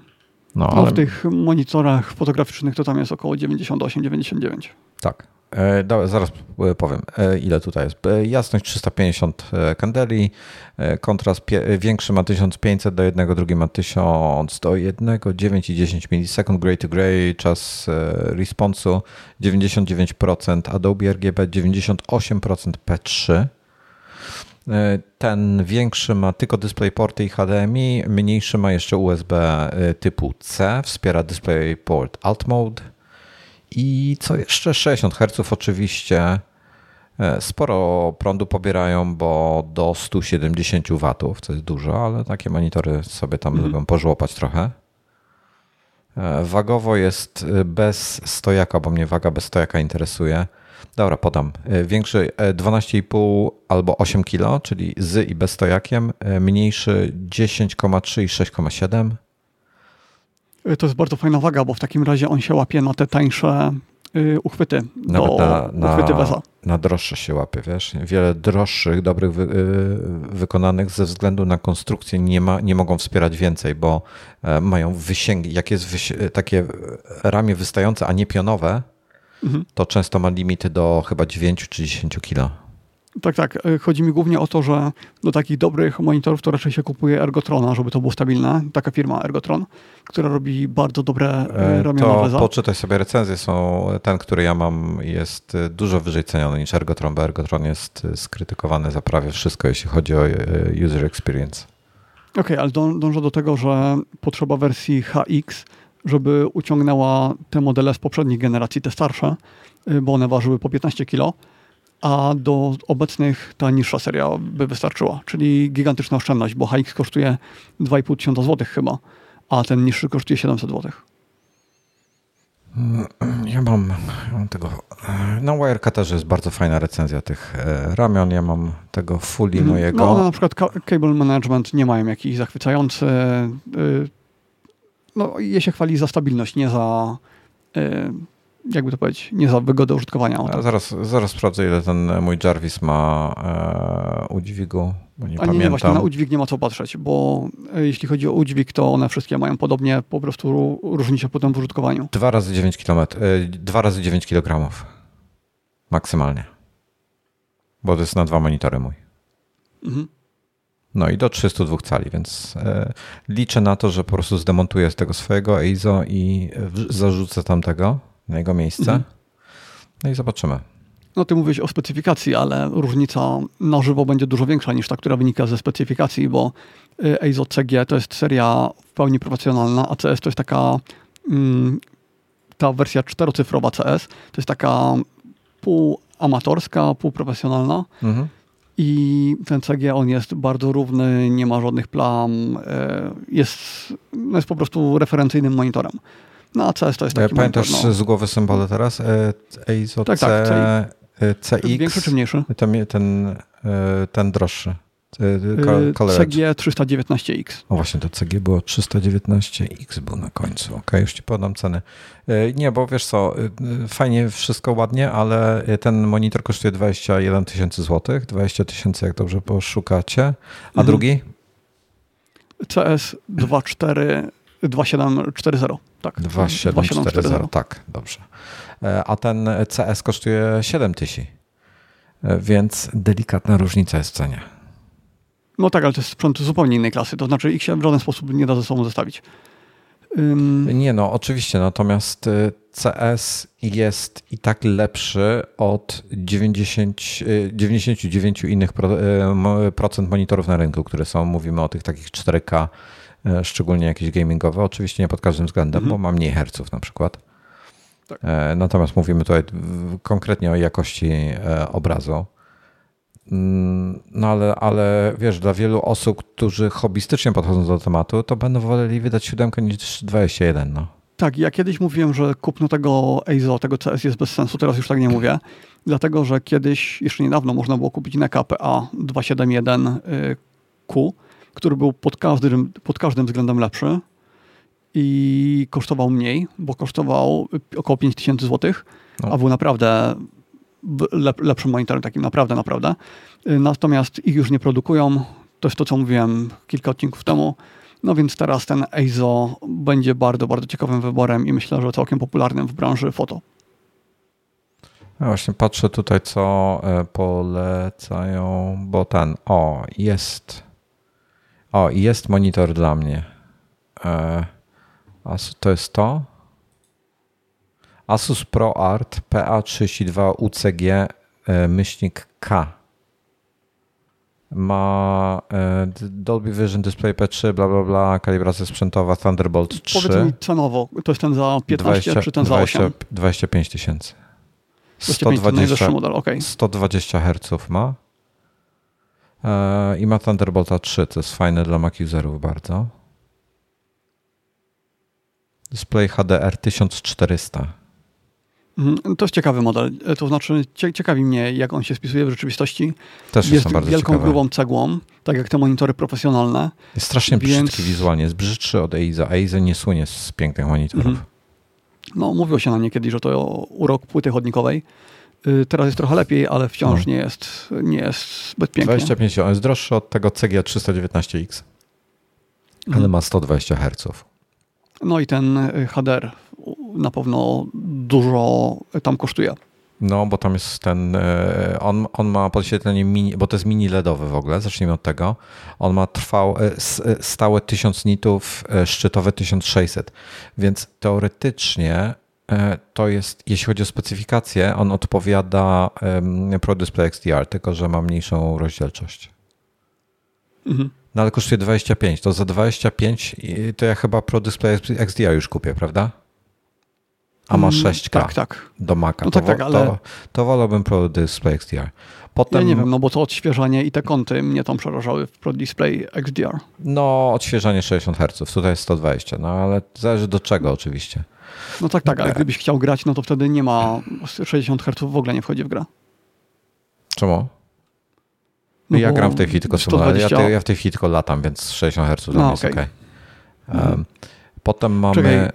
No, ale... w tych monitorach fotograficznych to tam jest około 98-99. Tak. E, zaraz e, powiem, e, ile tutaj jest. Jasność 350 kandeli, kontrast większy ma 1500 do 1, drugi ma 1000 do 1, 9 i 10 milisekund, gray to gray, czas responsu 99%, Adobe RGB 98% P3. Ten większy ma tylko DisplayPorty i HDMI, mniejszy ma jeszcze USB typu C, wspiera DisplayPort Alt Mode i co jeszcze? 60 Hz oczywiście. E, sporo prądu pobierają, bo do 170 W, co jest dużo, ale takie monitory sobie tam mm. lubią pożłopać trochę. E, wagowo jest e, bez stojaka, bo mnie waga bez stojaka interesuje. Dobra, podam. Większy 12,5 albo 8 kg, czyli z i bez stojakiem. Mniejszy 10,3 i 6,7. Y, to jest bardzo fajna waga, bo w takim razie on się łapie na te tańsze y, uchwyty Nawet do na, na, uchwyty WESA. Na droższe się łapie, wiesz. Wiele droższych, dobrych wy, y, wykonanych ze względu na konstrukcję nie, ma, nie mogą wspierać więcej, bo e, mają wysięgi. Jak jest takie ramię wystające, a nie pionowe, mhm. to często ma limity do chyba 9 czy 10 kg. Tak, tak. E, chodzi mi głównie o to, że do takich dobrych monitorów to raczej się kupuje Ergotrona, żeby to było stabilne. Taka firma Ergotron, która robi bardzo dobre e, e, ramionowe To poczytaj sobie recenzje. Są, ten, który ja mam jest dużo wyżej ceniony niż Ergotron, bo Ergotron jest skrytykowany za prawie wszystko, jeśli chodzi o user experience. okay, ale dążę do tego, że potrzeba wersji HX, żeby uciągnęła te modele z poprzednich generacji, te starsze, bo one ważyły po 15 kg, a do obecnych ta niższa seria by wystarczyła, czyli gigantyczna oszczędność, bo HX kosztuje 2,5 tysiąca złotych chyba, a ten niższy kosztuje 700 złotych. Ja mam, ja mam tego. Na Wirecuterze jest bardzo fajna recenzja tych e, ramion. Ja mam tego fully mhm. mojego. No, na przykład Cable Management nie mają jakichś zachwycający. E, no, je się chwali za stabilność, nie za e, jakby to powiedzieć, nie za wygodę użytkowania. Zaraz, zaraz sprawdzę, ile ten mój Jarvis ma e, udźwigu, bo nie A pamiętam. Nie, właśnie na udźwig nie ma co patrzeć, bo e, jeśli chodzi o udźwig, to one wszystkie mają podobnie, po prostu różni się potem w użytkowaniu. 2 razy 9 km, e, 2 razy 9 kg maksymalnie, bo to jest na dwa monitory mój. Mhm. No i do 302 cali, więc e, liczę na to, że po prostu zdemontuję z tego swojego EIZO i zarzucę tamtego na jego miejsce. Mhm. No i zobaczymy. No ty mówisz o specyfikacji, ale różnica na żywo będzie dużo większa niż ta, która wynika ze specyfikacji, bo y, EIZO CG to jest seria w pełni profesjonalna, a CS to jest taka mm, ta wersja czterocyfrowa CS, to jest taka półamatorska, półprofesjonalna. Mhm. I ten CG on jest bardzo równy, nie ma żadnych plam, e, jest, no jest po prostu referencyjnym monitorem. No a CS to jest taki Pamiętasz monitor, no. z głowy symbole teraz? EIZO tak, tak, CX. Większy czy mniejszy? Ten, ten, e, ten droższy. E, CG 319X. O właśnie, to CG było 319X był na końcu. Ok, już ci podam ceny. E, nie, bo wiesz co, fajnie, wszystko ładnie, ale ten monitor kosztuje 21 tysięcy złotych. 20 tysięcy, jak dobrze poszukacie. A mhm. drugi? CS 24 2740, tak. 2740, tak, dobrze. E, a ten CS kosztuje 7000, e, więc delikatna różnica jest w cenie. No tak, ale to jest sprzęt zupełnie innej klasy, to znaczy ich się w żaden sposób nie da ze sobą zestawić. Nie no, oczywiście, natomiast e, CS jest i tak lepszy od 90, 99 innych procent monitorów na rynku, które są, mówimy o tych takich 4K E, szczególnie jakieś gamingowe. Oczywiście nie pod każdym względem, mhm. bo ma mniej herców na przykład. Tak. E, natomiast mówimy tutaj konkretnie o jakości e, obrazu. Mm, no ale, ale wiesz, dla wielu osób, którzy hobbystycznie podchodzą do tematu, to będą woleli wydać 7 niż 21. No. Tak, ja kiedyś mówiłem, że kupno tego EIZO, tego CS jest bez sensu, teraz już tak nie mówię. Dlatego, że kiedyś, jeszcze niedawno, można było kupić NECA PA 271Q który był pod każdym, pod każdym względem lepszy i kosztował mniej, bo kosztował około 5000 zł, no. a był naprawdę lep, lepszym monitorem, takim naprawdę, naprawdę. Natomiast ich już nie produkują. To jest to, co mówiłem kilka odcinków temu. No więc teraz ten EIZO będzie bardzo, bardzo ciekawym wyborem i myślę, że całkiem popularnym w branży foto. Ja właśnie patrzę tutaj, co e, polecają, bo ten, o, jest o, jest monitor dla mnie. E, to jest to. Asus ProArt PA32 UCG e, myślnik K. Ma e, Dolby Vision Display P3, bla bla bla, kalibracja sprzętowa Thunderbolt 3. Powiedz mi cenowo, to jest ten za 15 20, czy ten za 8? 25 tysięcy. 120, model, okay. 120 Hz ma. E, I ma Thunderbolta 3, to jest fajne dla Mac userów bardzo. Display HDR 1400. Mhm, to jest ciekawy model. E, to znaczy, ciekawi mnie, jak on się spisuje w rzeczywistości. Też jest bardzo wielką, ciekawe. grubą cegłą, tak jak te monitory profesjonalne. Jest strasznie więc... brzydki wizualnie, jest brzydszy od Eiza. Eiza nie słynie z pięknych monitorów. Mhm. No, mówiło się na nie kiedyś, że to urok płyty chodnikowej. Y, teraz jest trochę lepiej, ale wciąż no. nie, jest, nie jest zbyt pięknie. 25, on jest droższy od tego CG 319X, ale mhm. ma 120 Hz. No i ten y, HDR na pewno dużo tam kosztuje. No, bo tam jest ten, y, on, on ma podświetlenie mini, bo to jest mini LEDowy w ogóle, zacznijmy od tego. On ma trwał, stałe 1000 nitów, szczytowe 1600, więc teoretycznie to jest, jeśli chodzi o specyfikację, on odpowiada Pro Display XDR, tylko że ma mniejszą rozdzielczość. Mhm. No ale kosztuje 25. To za 25 to ja chyba Pro Display XDR już kupię, prawda? A ma 6K mm, tak, tak. do Maca. No tak, tak, ale... to, to wolałbym Pro Display XDR. Potem... Ja nie wiem, no bo to odświeżanie i te kąty mnie tam przerażały w Pro Display XDR. No, odświeżanie 60 Hz, tutaj jest 120, no ale zależy do czego oczywiście. No tak, tak, ale e. gdybyś chciał grać, no to wtedy nie ma 60 Hz w ogóle nie wchodzi w grę. Czemu? No ja gram w tej chwili tylko 120... ja, ja, w tej chwili tylko latam, więc 60 Hz dla no, mnie jest okay. Um, potem mamy... Czekaj,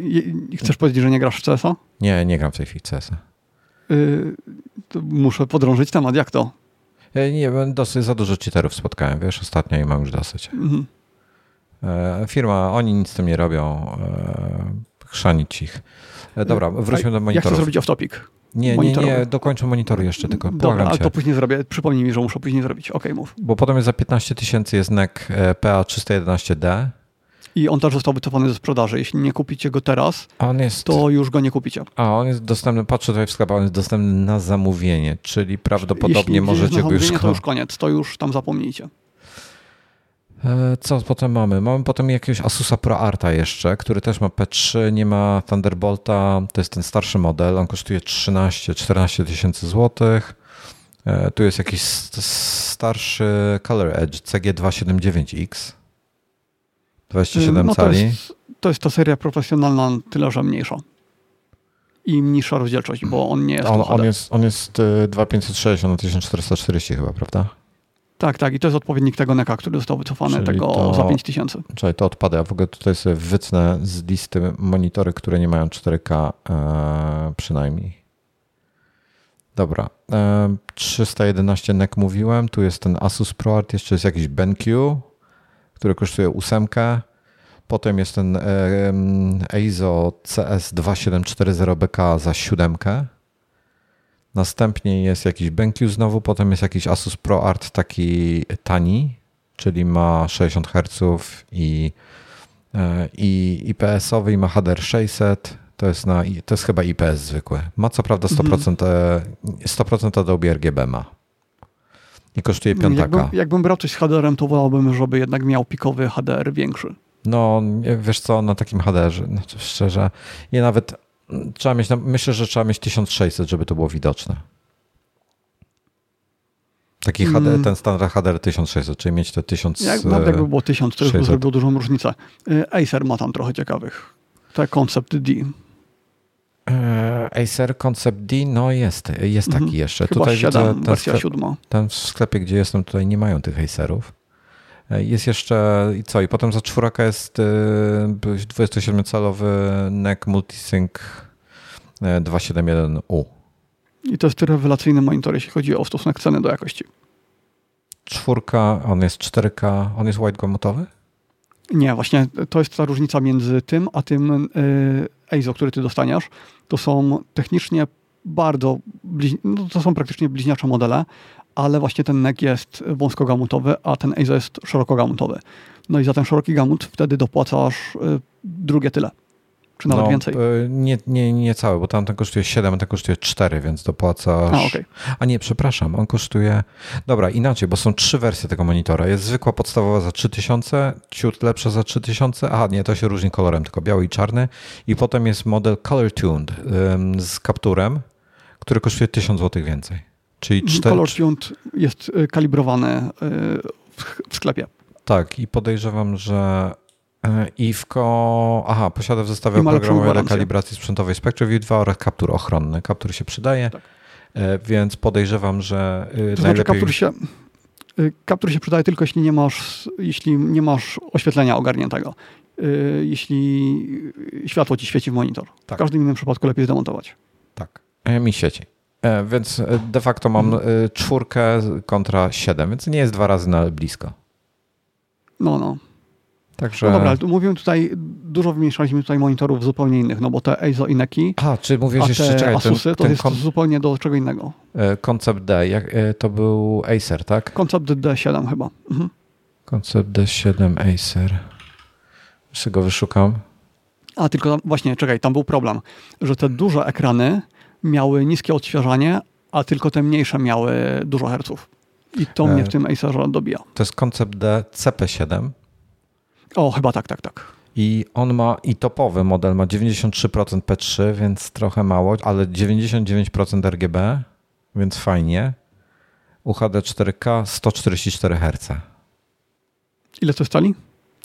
chcesz powiedzieć, że nie grasz w CS-a? Nie, nie gram w tej chwili w CS-a. Yy, muszę podrążyć temat, jak to? Ja nie wiem, dosyć za dużo cheaterów spotkałem, wiesz, ostatnio i mam już dosyć. Mhm. E, firma, oni nic z tym nie robią, e, chrzanić ich. E, dobra, wróćmy do monitorów. Jak chcę zrobić off-topic? Nie, nie, nie, dokończę monitory jeszcze, tylko Dobra, ale to później zrobię. Przypomnij mi, że muszę później zrobić. Ok, mów. Bo potem jest za 15 tysięcy jest NEC PA311D. I on też został wycofany ze sprzedaży. Jeśli nie kupicie go teraz, jest, to już go nie kupicie. A on jest dostępny, patrzę tutaj w sklepie, on jest dostępny na zamówienie, czyli prawdopodobnie Jeśli możecie go już... to już koniec, to już tam zapomnijcie. E, co potem mamy? Mamy potem jakiegoś Asusa ProArta jeszcze, który też ma P3, nie ma Thunderbolta. To jest ten starszy model. On kosztuje 13-14 tysięcy złotych. E, tu jest jakiś starszy Color Edge CG279X. 27 no cali. To jest, to jest ta seria profesjonalna, tyle że mniejsza. I mniejsza rozdzielczość, bo on nie jest. On, on jest, on jest 2560 na 1440 chyba, prawda? Tak, tak. I to jest odpowiednik tego NECA, który został wycofany Czyli tego to, za 5000. Czyli to odpada. Ja w ogóle tutaj sobie wycnę z listy monitory, które nie mają 4K e, przynajmniej. Dobra. E, 311 NEC mówiłem. Tu jest ten Asus ProArt. Jeszcze jest jakiś BenQ, który kosztuje 8. Potem jest ten e, EIZO CS2740BK za 7. Następnie jest jakiś BenQ znowu, potem jest jakiś Asus ProArt taki tani, czyli ma 60 Hz i, e, i IPS-owy i ma HDR 600. To jest, na, to jest chyba IPS zwykły. Ma co prawda 100%, mhm. 100% Adobe RGB ma. I kosztuje piątaka. Jakbym, jakbym brał coś z HDR-em, to wolałbym, żeby jednak miał pikowy HDR większy. No, wiesz co, na takim HDR-ze, no szczerze, ja nawet Trzeba mieć, myślę, że trzeba mieć 1600, żeby to było widoczne. Taki HD, mm. ten standard HDR 1600, czyli mieć te 1000. Jak, nawet jakby było 1000, to już by zrobiło dużą różnicę. Y, Acer ma tam trochę ciekawych. Te Concept D. E, Acer Concept D, no jest, jest taki mm. jeszcze. Chyba tutaj 7, widzę, ten, wersja sklep, 7. Ten w sklepie, gdzie jestem, tutaj nie mają tych Acerów. E, jest jeszcze i co? I potem za czwóraka jest 27-calowy e, NEC Multisync 271U. E, I to jest rewelacyjny monitor, jeśli chodzi o stosunek ceny do jakości. Czwórka, on jest 4K, on jest wide gomotowy? Nie, właśnie to jest ta różnica między tym, a tym EIZO, który ty dostaniesz. To są technicznie bardzo, no to są praktycznie bliźniacze modele, ale właśnie ten NEC jest wąskogamutowy, a ten EIZO jest szerokogamutowy. No i za ten szeroki gamut wtedy dopłacasz y, drugie tyle. Czy nawet no, więcej? Y, nie, nie, nie cały, bo tamten kosztuje 7, a ten kosztuje 4, więc dopłacasz. A, okay. a nie, przepraszam, on kosztuje. Dobra, inaczej, bo są trzy wersje tego monitora. Jest zwykła podstawowa za 3000, ciut lepsza za 3000. Aha, nie, to się różni kolorem, tylko biały i czarny. I potem jest model Color Tuned z kapturem, który kosztuje 1000 zł więcej. Czyli 4... Color Tuned jest y, kalibrowany y, w sklepie. Tak, i podejrzewam, że y, IFCO, aha, posiada w zestawie oprogramowanie do kalibracji sprzętowej SpectreView 2 oraz kaptur ochronny. Kaptur się przydaje, tak. więc podejrzewam, że to najlepiej... Znaczy kaptur się, kaptur się przydaje tylko jeśli nie masz, jeśli nie masz oświetlenia ogarniętego. Jeśli światło ci świeci w monitor. Tak. W każdym innym przypadku lepiej zdemontować. Tak, mi świeci. E, więc e, de facto mam e, czwórkę kontra siedem, więc nie jest dwa razy na blisko. No, no. Także... No dobra, tu mówimy tutaj, dużo wymieszaliśmy tutaj monitorów zupełnie innych, no bo te EIZO i NECI, a, czy mówisz jeszcze, czekaj, Asusy, ten, to ten jest kon... zupełnie do czego innego. Koncept D, jak, to był Acer, tak? Koncept D7 chyba. Mhm. Koncept D7 Acer. Jeszcze go wyszukam. A, tylko właśnie, czekaj, tam był problem, że te duże ekrany miały niskie odświeżanie, a tylko te mniejsze miały dużo herców. I to mnie w tym Acerze dobija. To jest koncept D CP7. O, chyba tak, tak, tak. I on ma, i topowy model ma 93% P3, więc trochę mało, ale 99% RGB, więc fajnie. UHD 4K 144 Hz. Ile to jest cali?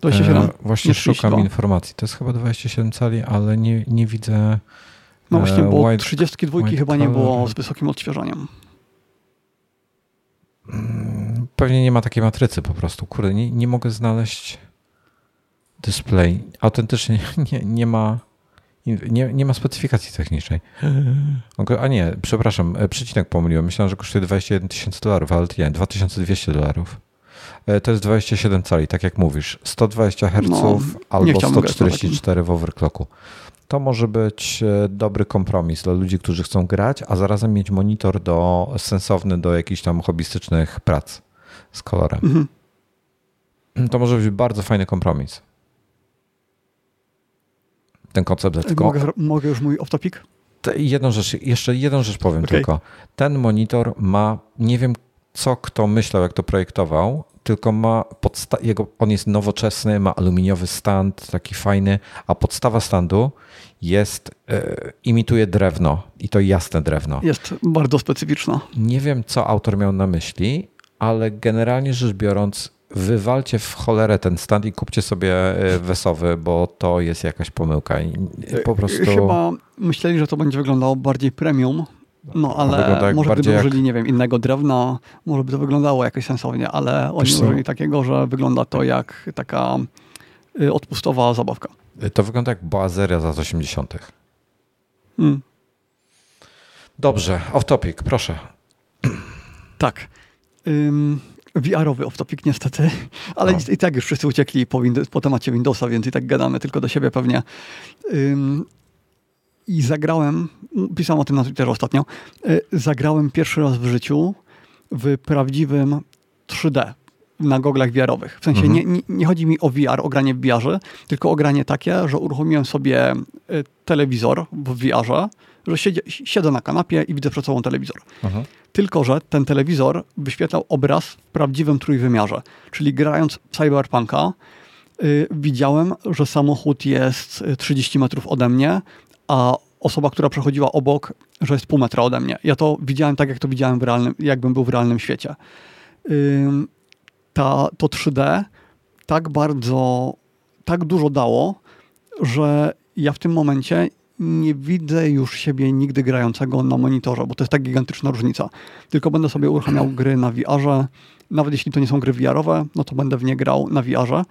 27? E, właśnie szukam informacji. To jest chyba 27 cali, ale nie, nie widzę. No właśnie, bo white, 32 chyba nie było z wysokim odświeżaniem. Mm, pewnie nie ma takiej matrycy po prostu. Kurde, nie, nie mogę znaleźć display. Autentycznie nie, nie ma. Nie, nie ma specyfikacji technicznej. A nie, przepraszam, e, przecinek pomyliłem. Myślałem, że kosztuje 21 tysięcy dolarów, ale nie, 2200 dolarów. E, to jest 27 cali, tak jak mówisz. 120 Hz no, albo 144 w overclocku. To może być e, dobry kompromis dla ludzi, którzy chcą grać, a zarazem mieć monitor do, sensowny do jakichś tam hobbystycznych prac z kolorem. Mhm. To może być bardzo fajny kompromis. Ten koncept tylko. Mogę, mogę już mój off-topic? Jedną rzecz, jeszcze jedną rzecz powiem okay. tylko. Ten monitor ma, nie wiem co kto myślał, jak to projektował, tylko ma podsta- jego, on jest nowoczesny, ma aluminiowy stand, taki fajny, a podstawa standu jest, e, imituje drewno i to jasne drewno. Jest bardzo specyficzna. Nie wiem, co autor miał na myśli, ale generalnie rzecz biorąc, wywalcie w cholerę ten stand i kupcie sobie e, wesowy, bo to jest jakaś pomyłka. I po e, prostu... Chyba myśleli, że to będzie wyglądało bardziej premium, no ale może gdyby użyli, jak... nie wiem, innego drewna, może by to wyglądało jakoś sensownie, ale oni Wiesz użyli takiego, że wygląda to jak taka y, odpustowa zabawka. To wygląda jak Boazeria z lat 80. Hmm. Dobrze, off topic, proszę. Tak. Ym, VR-owy off-topic niestety, ale no. i, i, tak już wszyscy uciekli po, po temacie Windowsa, więc i tak gadamy tylko do siebie pewnie. I zagrałem, pisałem o tym na Twitterze ostatnio, e, zagrałem pierwszy raz w życiu w prawdziwym 3D na goglach VR-owych. W sensie mhm. nie, nie, nie, chodzi mi o VR, o granie w VR-ze, tylko o granie takie, że uruchomiłem sobie e, telewizor w VR-ze, że siedzę, siedzę na kanapie i widzę przed sobą telewizor. Mhm. Tylko, że ten telewizor wyświetlał obraz w prawdziwym trójwymiarze. Czyli grając Cyberpunka, y, widziałem, że samochód jest 30 metrów ode mnie, a osoba, która przechodziła obok, że jest pół metra ode mnie. Ja to widziałem tak, jak to widziałem w realnym, jakbym był w realnym świecie. Ta, to 3D tak bardzo, tak dużo dało, że ja w tym momencie nie widzę już siebie nigdy grającego na monitorze, bo to jest tak gigantyczna różnica. Tylko będę sobie uruchamiał gry na VR-ze. Nawet jeśli to nie są gry VR-owe, no to będę w nie grał na VR-ze.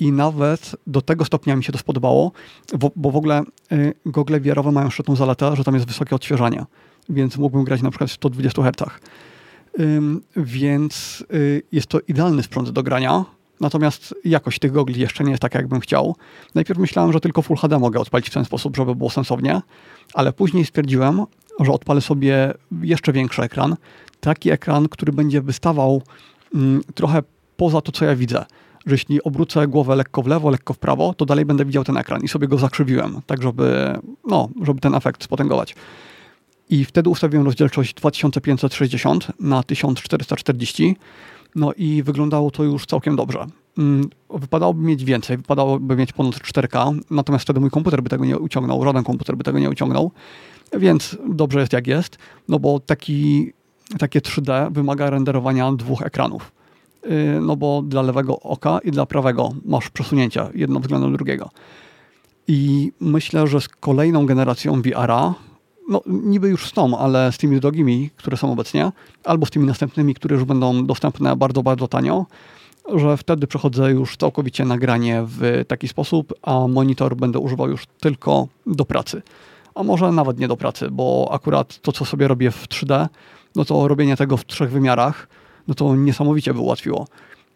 I nawet do tego stopnia mi się to spodobało, bo, bo w ogóle y, gogle VR-owe mają jeszcze zaletę, że tam jest wysokie odświeżanie, więc mógłbym grać na przykład w 120 Hz. Więc y, jest to idealny sprzęt do grania, natomiast jakość tych gogli jeszcze nie jest taka, jakbym chciał. Najpierw myślałem, że tylko Full HD mogę odpalić w ten sposób, żeby było sensownie, ale później stwierdziłem, że odpalę sobie jeszcze większy ekran, taki ekran, który będzie wystawał mm, trochę poza to, co ja widzę że jeśli obrócę głowę lekko w lewo, lekko w prawo, to dalej będę widział ten ekran i sobie go zakrzywiłem, tak żeby, no, żeby ten efekt spotęgować. I wtedy ustawiłem rozdzielczość 2560 na 1440. No i wyglądało to już całkiem dobrze. Mm, wypadałoby mieć więcej, wypadałoby mieć ponad 4K, natomiast wtedy mój komputer by tego nie uciągnął, żaden komputer by tego nie uciągnął, więc dobrze jest jak jest, no bo taki, takie 3D wymaga renderowania dwóch ekranów. Y, no bo dla lewego oka i dla prawego masz przesunięcia jedno względem drugiego. I myślę, że z kolejną generacją VR-a, no niby już z tą, ale z tymi drogimi, które są obecnie, albo z tymi następnymi, które już będą dostępne bardzo, bardzo tanio, że wtedy przechodzę już całkowicie nagranie w taki sposób, a monitor będę używał już tylko do pracy. A może nawet nie do pracy, bo akurat to, co sobie robię w 3D, no to robienie tego w trzech wymiarach, no to niesamowicie by ułatwiło.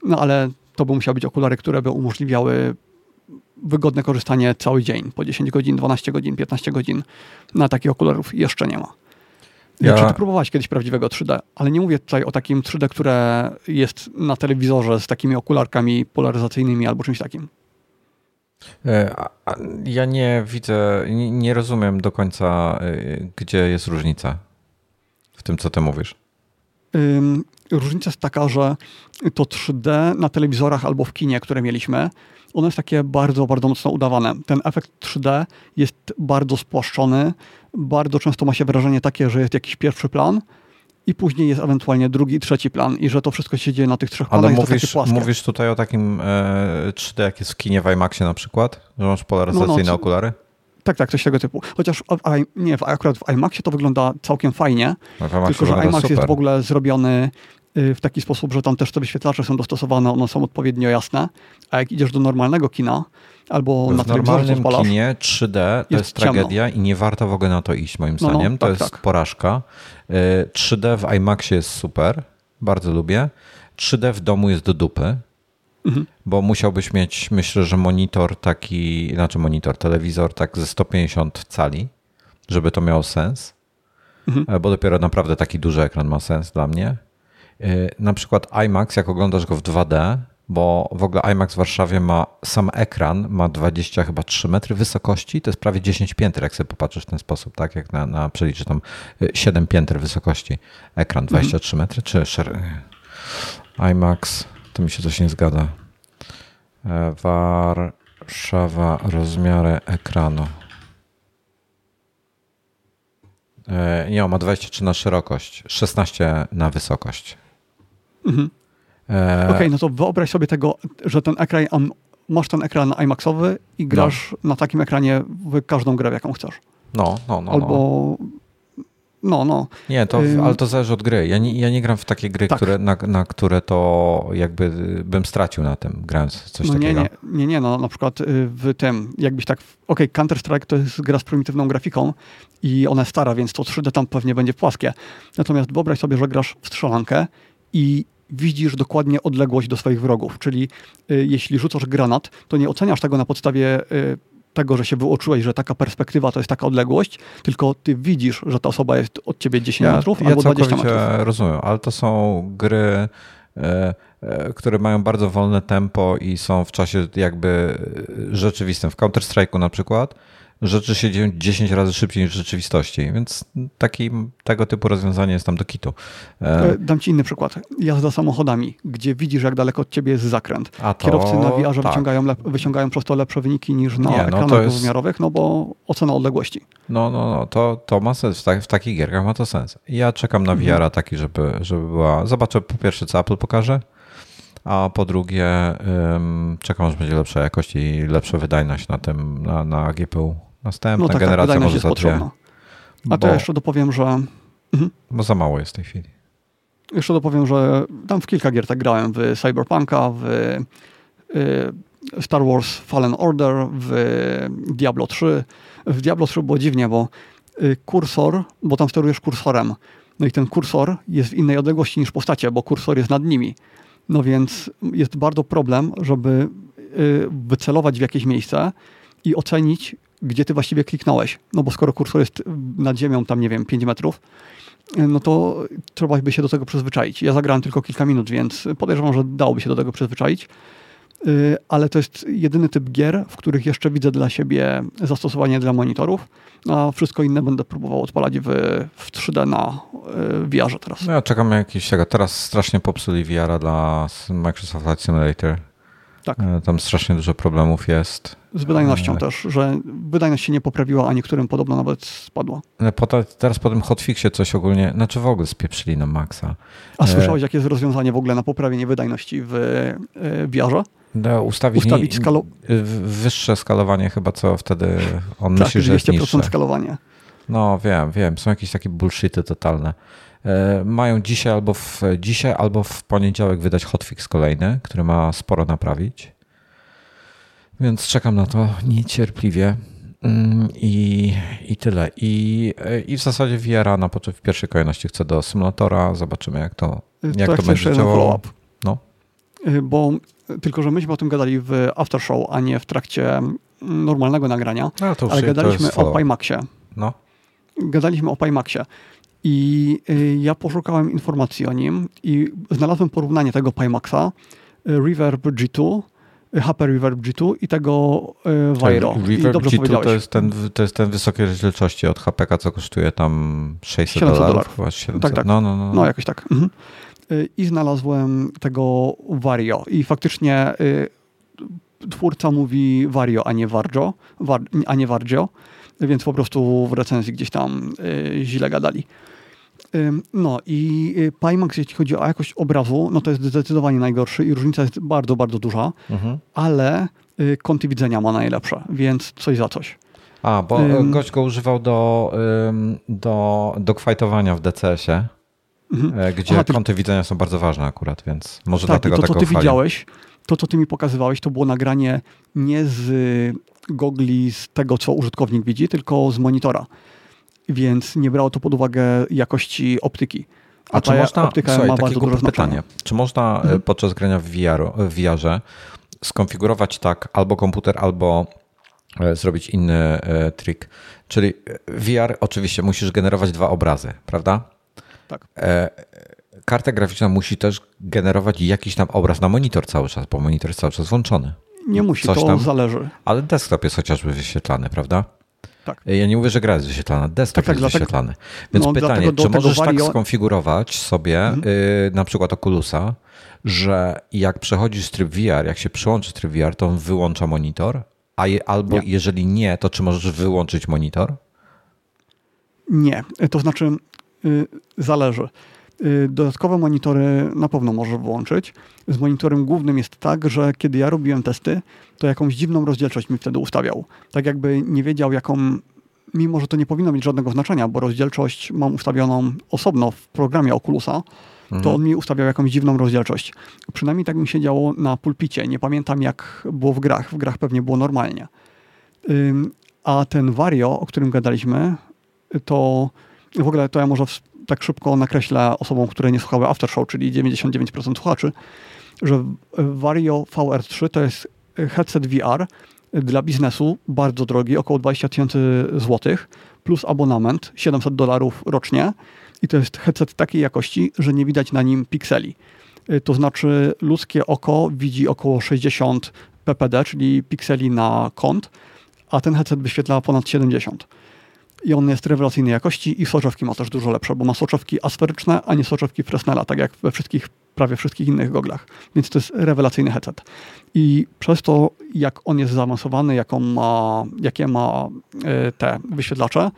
No ale to by musiały być okulary, które by umożliwiały wygodne korzystanie cały dzień, po 10 godzin, 12 godzin, 15 godzin. Na takich okularów jeszcze nie ma. Ja... Czy ty próbowałeś kiedyś prawdziwego 3D? Ale nie mówię tutaj o takim 3D, które jest na telewizorze z takimi okularkami polaryzacyjnymi albo czymś takim. E, ja nie widzę, nie rozumiem do końca, e, gdzie jest różnica w tym, co ty mówisz różnica jest taka, że to 3D na telewizorach albo w kinie, które mieliśmy, ono jest takie bardzo, bardzo mocno udawane. Ten efekt 3D jest bardzo spłaszczony, bardzo często ma się wrażenie takie, że jest jakiś pierwszy plan, i później jest ewentualnie drugi, trzeci plan i że to wszystko się dzieje na tych trzech planach. Ale mówisz, mówisz tutaj o takim e, 3D, jak jest w kinie w IMAXie na przykład? Że masz polaryzacyjne no, no, okulary? Tak, tak, coś tego typu. Chociaż w, nie, akurat w IMAXie to wygląda całkiem fajnie, no, tylko że IMAX super. jest w ogóle zrobiony w taki sposób, że tam też te wyświetlacze są dostosowane, one są odpowiednio jasne, a jak idziesz do normalnego kina albo w na normalnym kinie 3D to jest, jest tragedia i nie warto w ogóle na to iść moim zdaniem. No, no, to tak, jest tak. porażka. 3D y, w IMAXie jest super, bardzo lubię. 3D w domu jest do dupy. Mhm. Bo musiałbyś mieć, myślę, że monitor taki, znaczy monitor, telewizor tak ze 150 cali, żeby to miało sens. Mhm. E, bo dopiero naprawdę taki duży ekran ma sens dla mnie. E, na przykład IMAX, jak oglądasz go w 2D, bo w ogóle IMAX w Warszawie ma sam ekran, ma 20 chyba 3 metry wysokości, to jest prawie 10 pięter, jak sobie popatrzysz w ten sposób, tak jak na, na przeliczy tam 7 e, pięter wysokości ekran, 23 mhm. metry, czy IMAX to mi się coś nie zgadza. Warszawa, rozmiary ekranu. Nie, on ma 23 na szerokość, 16 na wysokość. Mhm. E... Okej, okay, no to wyobraź sobie tego, że ten ekran, masz ten ekran IMAXowy i grasz no. na takim ekranie w każdą grę, jaką chcesz. No, no, no. Albo no. No, no. Nie, to, ale to zależy od gry. Ja nie, ja nie gram w takie gry, tak. które, na, na, które to jakby bym stracił na tym, grając coś no takiego. Nie, nie, nie, nie, no na przykład y, w tym, jakbyś tak, okej, okay, Counter-Strike to jest gra z prymitywną grafiką i ona jest stara, więc to 3D tam pewnie będzie płaskie. Natomiast wyobraź sobie, że grasz w strzelankę i widzisz dokładnie odległość do swoich wrogów, czyli y, jeśli rzucasz granat, to nie oceniasz tego na podstawie y, tego, że się wyuczyłeś, że taka perspektywa to jest taka odległość, tylko ty widzisz, że ta osoba jest od ciebie 10 ja, metrów ja albo 20 metrów. Rozumiem, ale to są gry, e, e, które mają bardzo wolne tempo i są w czasie jakby rzeczywistym. W Counter-Strike'u na przykład rzeczy się dzieją 10 razy szybciej niż w rzeczywistości, więc taki, tego typu rozwiązanie jest tam do kitu. E, e, dam ci inny przykład. Jazda samochodami, gdzie widzisz, jak daleko od ciebie jest zakręt. A to, Kierowcy na VR tak. wyciągają, wyciągają przez to lepsze wyniki niż na Nie, no ekranach jest... wymiarowych, no bo ocena odległości. No, no, no, to, to ma sens. W, tak, w takich gierkach ma to sens. Ja czekam na mhm. VR-a taki, żeby, żeby była... Zobaczę po pierwsze, co Apple pokaże, a po drugie um, czekam, aż będzie lepsza jakość i lepsza wydajność na tym, na, na GPU. Następna no tak, generacja tak, może za dwie. A to ja jeszcze dopowiem, że... Mhm. Bo za mało jest w tej chwili. Jeszcze dopowiem, że tam w kilka gier tak grałem. W Cyberpunka, w y, Star Wars Fallen Order, w Diablo 3. W Diablo 3 było dziwnie, bo y, kursor, bo tam sterujesz kursorem. No i ten kursor jest w innej odległości niż postacie, bo kursor jest nad nimi. No więc jest bardzo problem, żeby y, wycelować w jakieś miejsce i ocenić, gdzie ty właściwie kliknąłeś. No bo skoro kursor jest nad ziemią, tam nie wiem, 5 metrów, no to trzeba by się do tego przyzwyczaić. Ja zagrałem tylko kilka minut, więc podejrzewam, że dałoby się do tego przyzwyczaić. Y, ale to jest jedyny typ gier, w których jeszcze widzę dla siebie zastosowanie dla monitorów, a wszystko inne będę próbował odpalać w, w 3D na y, VR-ze teraz. No ja czekam jakiś tego. Teraz strasznie popsuli VR-a dla Microsoft Flight Simulator. Tak. E, tam strasznie dużo problemów jest. Z wydajnością e, też, że wydajność się nie poprawiła, a niektórym podobno nawet spadła. Po teraz po tym hotfixie coś ogólnie, znaczy w ogóle spieprzyli na maksa. A e, słyszałeś, jakie jest rozwiązanie w ogóle na poprawienie wydajności w VR-ze? No, ustawić, ustawić skalo... wyższe skalowanie chyba, co wtedy on tak, myśli, że jest niższe. skalowanie. No wiem, wiem. Są jakieś takie bullshity totalne. E, mają dzisiaj albo w, dzisiaj albo w poniedziałek wydać hotfix kolejny, który ma sporo naprawić. Więc czekam na to niecierpliwie. Mm, I, i tyle. I, I w zasadzie VR na w pierwszej kolejności chcę do symulatora. Zobaczymy, jak to, jak to, to będzie działało. No. Y, bo tylko, że myśmy o tym gadali w after show, a nie w trakcie normalnego nagrania. No, ale gadaliśmy o Pimaxie. No. Gadaliśmy o Pimaxie. I y, ja poszukałem informacji o nim i znalazłem porównanie tego Pimaxa, y, Reverb G2, HP Reverb G2 i tego Viro. Reverb G2 to jest, ten, to jest ten wysokiej rozdzielczości od HP, co kosztuje tam 600 dolarów. Tak, tak. No, no, no, no. no jakoś tak. Mhm. i znalazłem tego Vario. I faktycznie twórca mówi Vario, a nie Varjo, a nie Vargio, więc po prostu w recenzji gdzieś tam źle gadali. No i Pimax, jeśli chodzi o jakość obrazu, no to jest zdecydowanie najgorszy i różnica jest bardzo, bardzo duża, mhm. ale kąty widzenia ma najlepsze, więc coś za coś. A, bo um, gość go używał do, do, do kwajtowania w DCS-ie, mhm. E, gdzie Aha, ty... kąty widzenia są bardzo ważne akurat, więc może tak, dlatego to, co ty widziałeś, to, co ty mi pokazywałeś, to było nagranie nie z gogli, z tego, co użytkownik widzi, tylko z monitora. Więc nie brało to pod uwagę jakości optyki. A, A czy można, optyka słuchaj, ma bardzo dużo pytanie. Czy można e, mhm. podczas grania w, VR, w VR-ze skonfigurować tak albo komputer, albo E, zrobić inny e, trik. Czyli VR oczywiście musisz generować dwa obrazy, prawda? Tak. E, karta graficzna musi też generować jakiś tam obraz na monitor cały czas, bo monitor jest cały czas włączony. Nie musi, Coś to tam, zależy. Ale desktop jest chociażby wyświetlany, prawda? Tak. Ja nie mówię, że gra jest wyświetlana, desktop tak, tak, jest wyświetlany. Więc no, pytanie, czy możesz tak skonfigurować sobie mhm. y, na przykład Oculusa, że jak przechodzisz tryb VR, jak się przyłączy tryb VR, to on wyłącza monitor, a je, albo nie. jeżeli nie, to czy możesz wyłączyć monitor? Nie, to znaczy yy, zależy. Yy, dodatkowe monitory na pewno możesz włączyć. Z monitorem głównym jest tak, że kiedy ja robiłem testy, to jakąś dziwną rozdzielczość mi wtedy ustawiał. Tak jakby nie wiedział, jaką mimo że to nie powinno mieć żadnego znaczenia, bo rozdzielczość mam ustawioną osobno w programie Oculusa, mhm. to on mi ustawiał jakąś dziwną rozdzielczość. Przynajmniej tak mi się działo na pulpicie. Nie pamiętam jak było w grach. W grach pewnie było normalnie. A ten Vario, o którym gadaliśmy, to w ogóle to ja może tak szybko nakreślę osobom, które nie słuchały Aftershow, czyli 99% słuchaczy, że Vario VR3 to jest headset VR dla biznesu, bardzo drogi, około 20 tysięcy złotych, plus abonament 700 dolarów rocznie i to jest headset takiej jakości, że nie widać na nim pikseli. To znaczy ludzkie oko widzi około 60 ppd, czyli pikseli na kąt, a ten headset wyświetla ponad 70. I on jest rewelacyjnej jakości i soczewki ma też dużo lepsze, bo ma soczewki asferyczne, a nie soczewki Fresnela, tak jak we wszystkich, prawie wszystkich innych goglach. Więc to jest rewelacyjny headset. I przez to, jak on jest zaawansowany, jaką ma, jakie ma y, te wyświetlacze,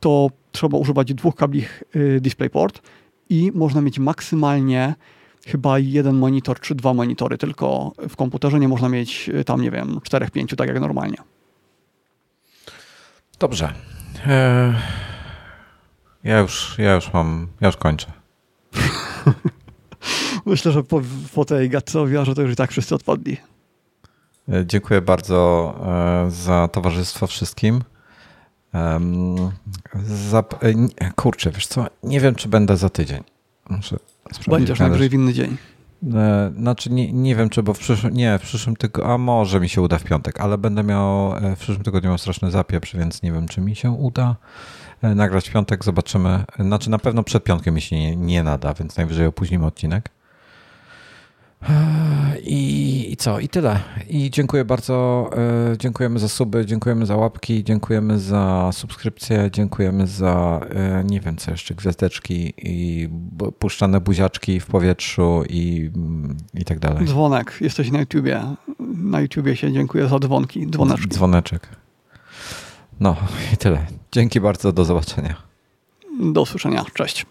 to trzeba używać dwóch kabli y, DisplayPort i można mieć maksymalnie chyba jeden monitor czy dwa monitory, tylko w komputerze nie można mieć y, tam, nie wiem, czterech, pięciu, tak jak normalnie. Dobrze. Eee, ja już, ja już mam, ja już kończę. Myślę, że po, po tej gadce o to już i tak wszyscy odpadli. E, dziękuję bardzo e, za towarzystwo wszystkim. Zap... E, kurczę, wiesz co, nie wiem, czy będę za tydzień. Muszę Będziesz najwyżej w inny dzień. E, znaczy nie, nie wiem, czy bo w przyszłym, nie, w przyszłym tygodniu, a może mi się uda w piątek, ale będę miał, e, w przyszłym tygodniu miał straszny zapieprz, więc nie wiem, czy mi się uda nagrać w piątek, zobaczymy. Znaczy na pewno przed piątkiem mi się nie, nie nada, więc najwyżej opóźnimy odcinek. I, I, co? I tyle. I dziękuję bardzo. E, dziękujemy za suby, dziękujemy za łapki, dziękujemy za subskrypcję, dziękujemy za e, nie wiem co jeszcze, gwiazdeczki i puszczane buziaczki w powietrzu i, i tak dalej. Dzwonek. Jesteś na YouTubie. Na YouTubie się dziękuję za dzwonki. Dzwoneczki. Dzwoneczek. No i tyle. Dzięki bardzo. Do zobaczenia. Do usłyszenia. Cześć.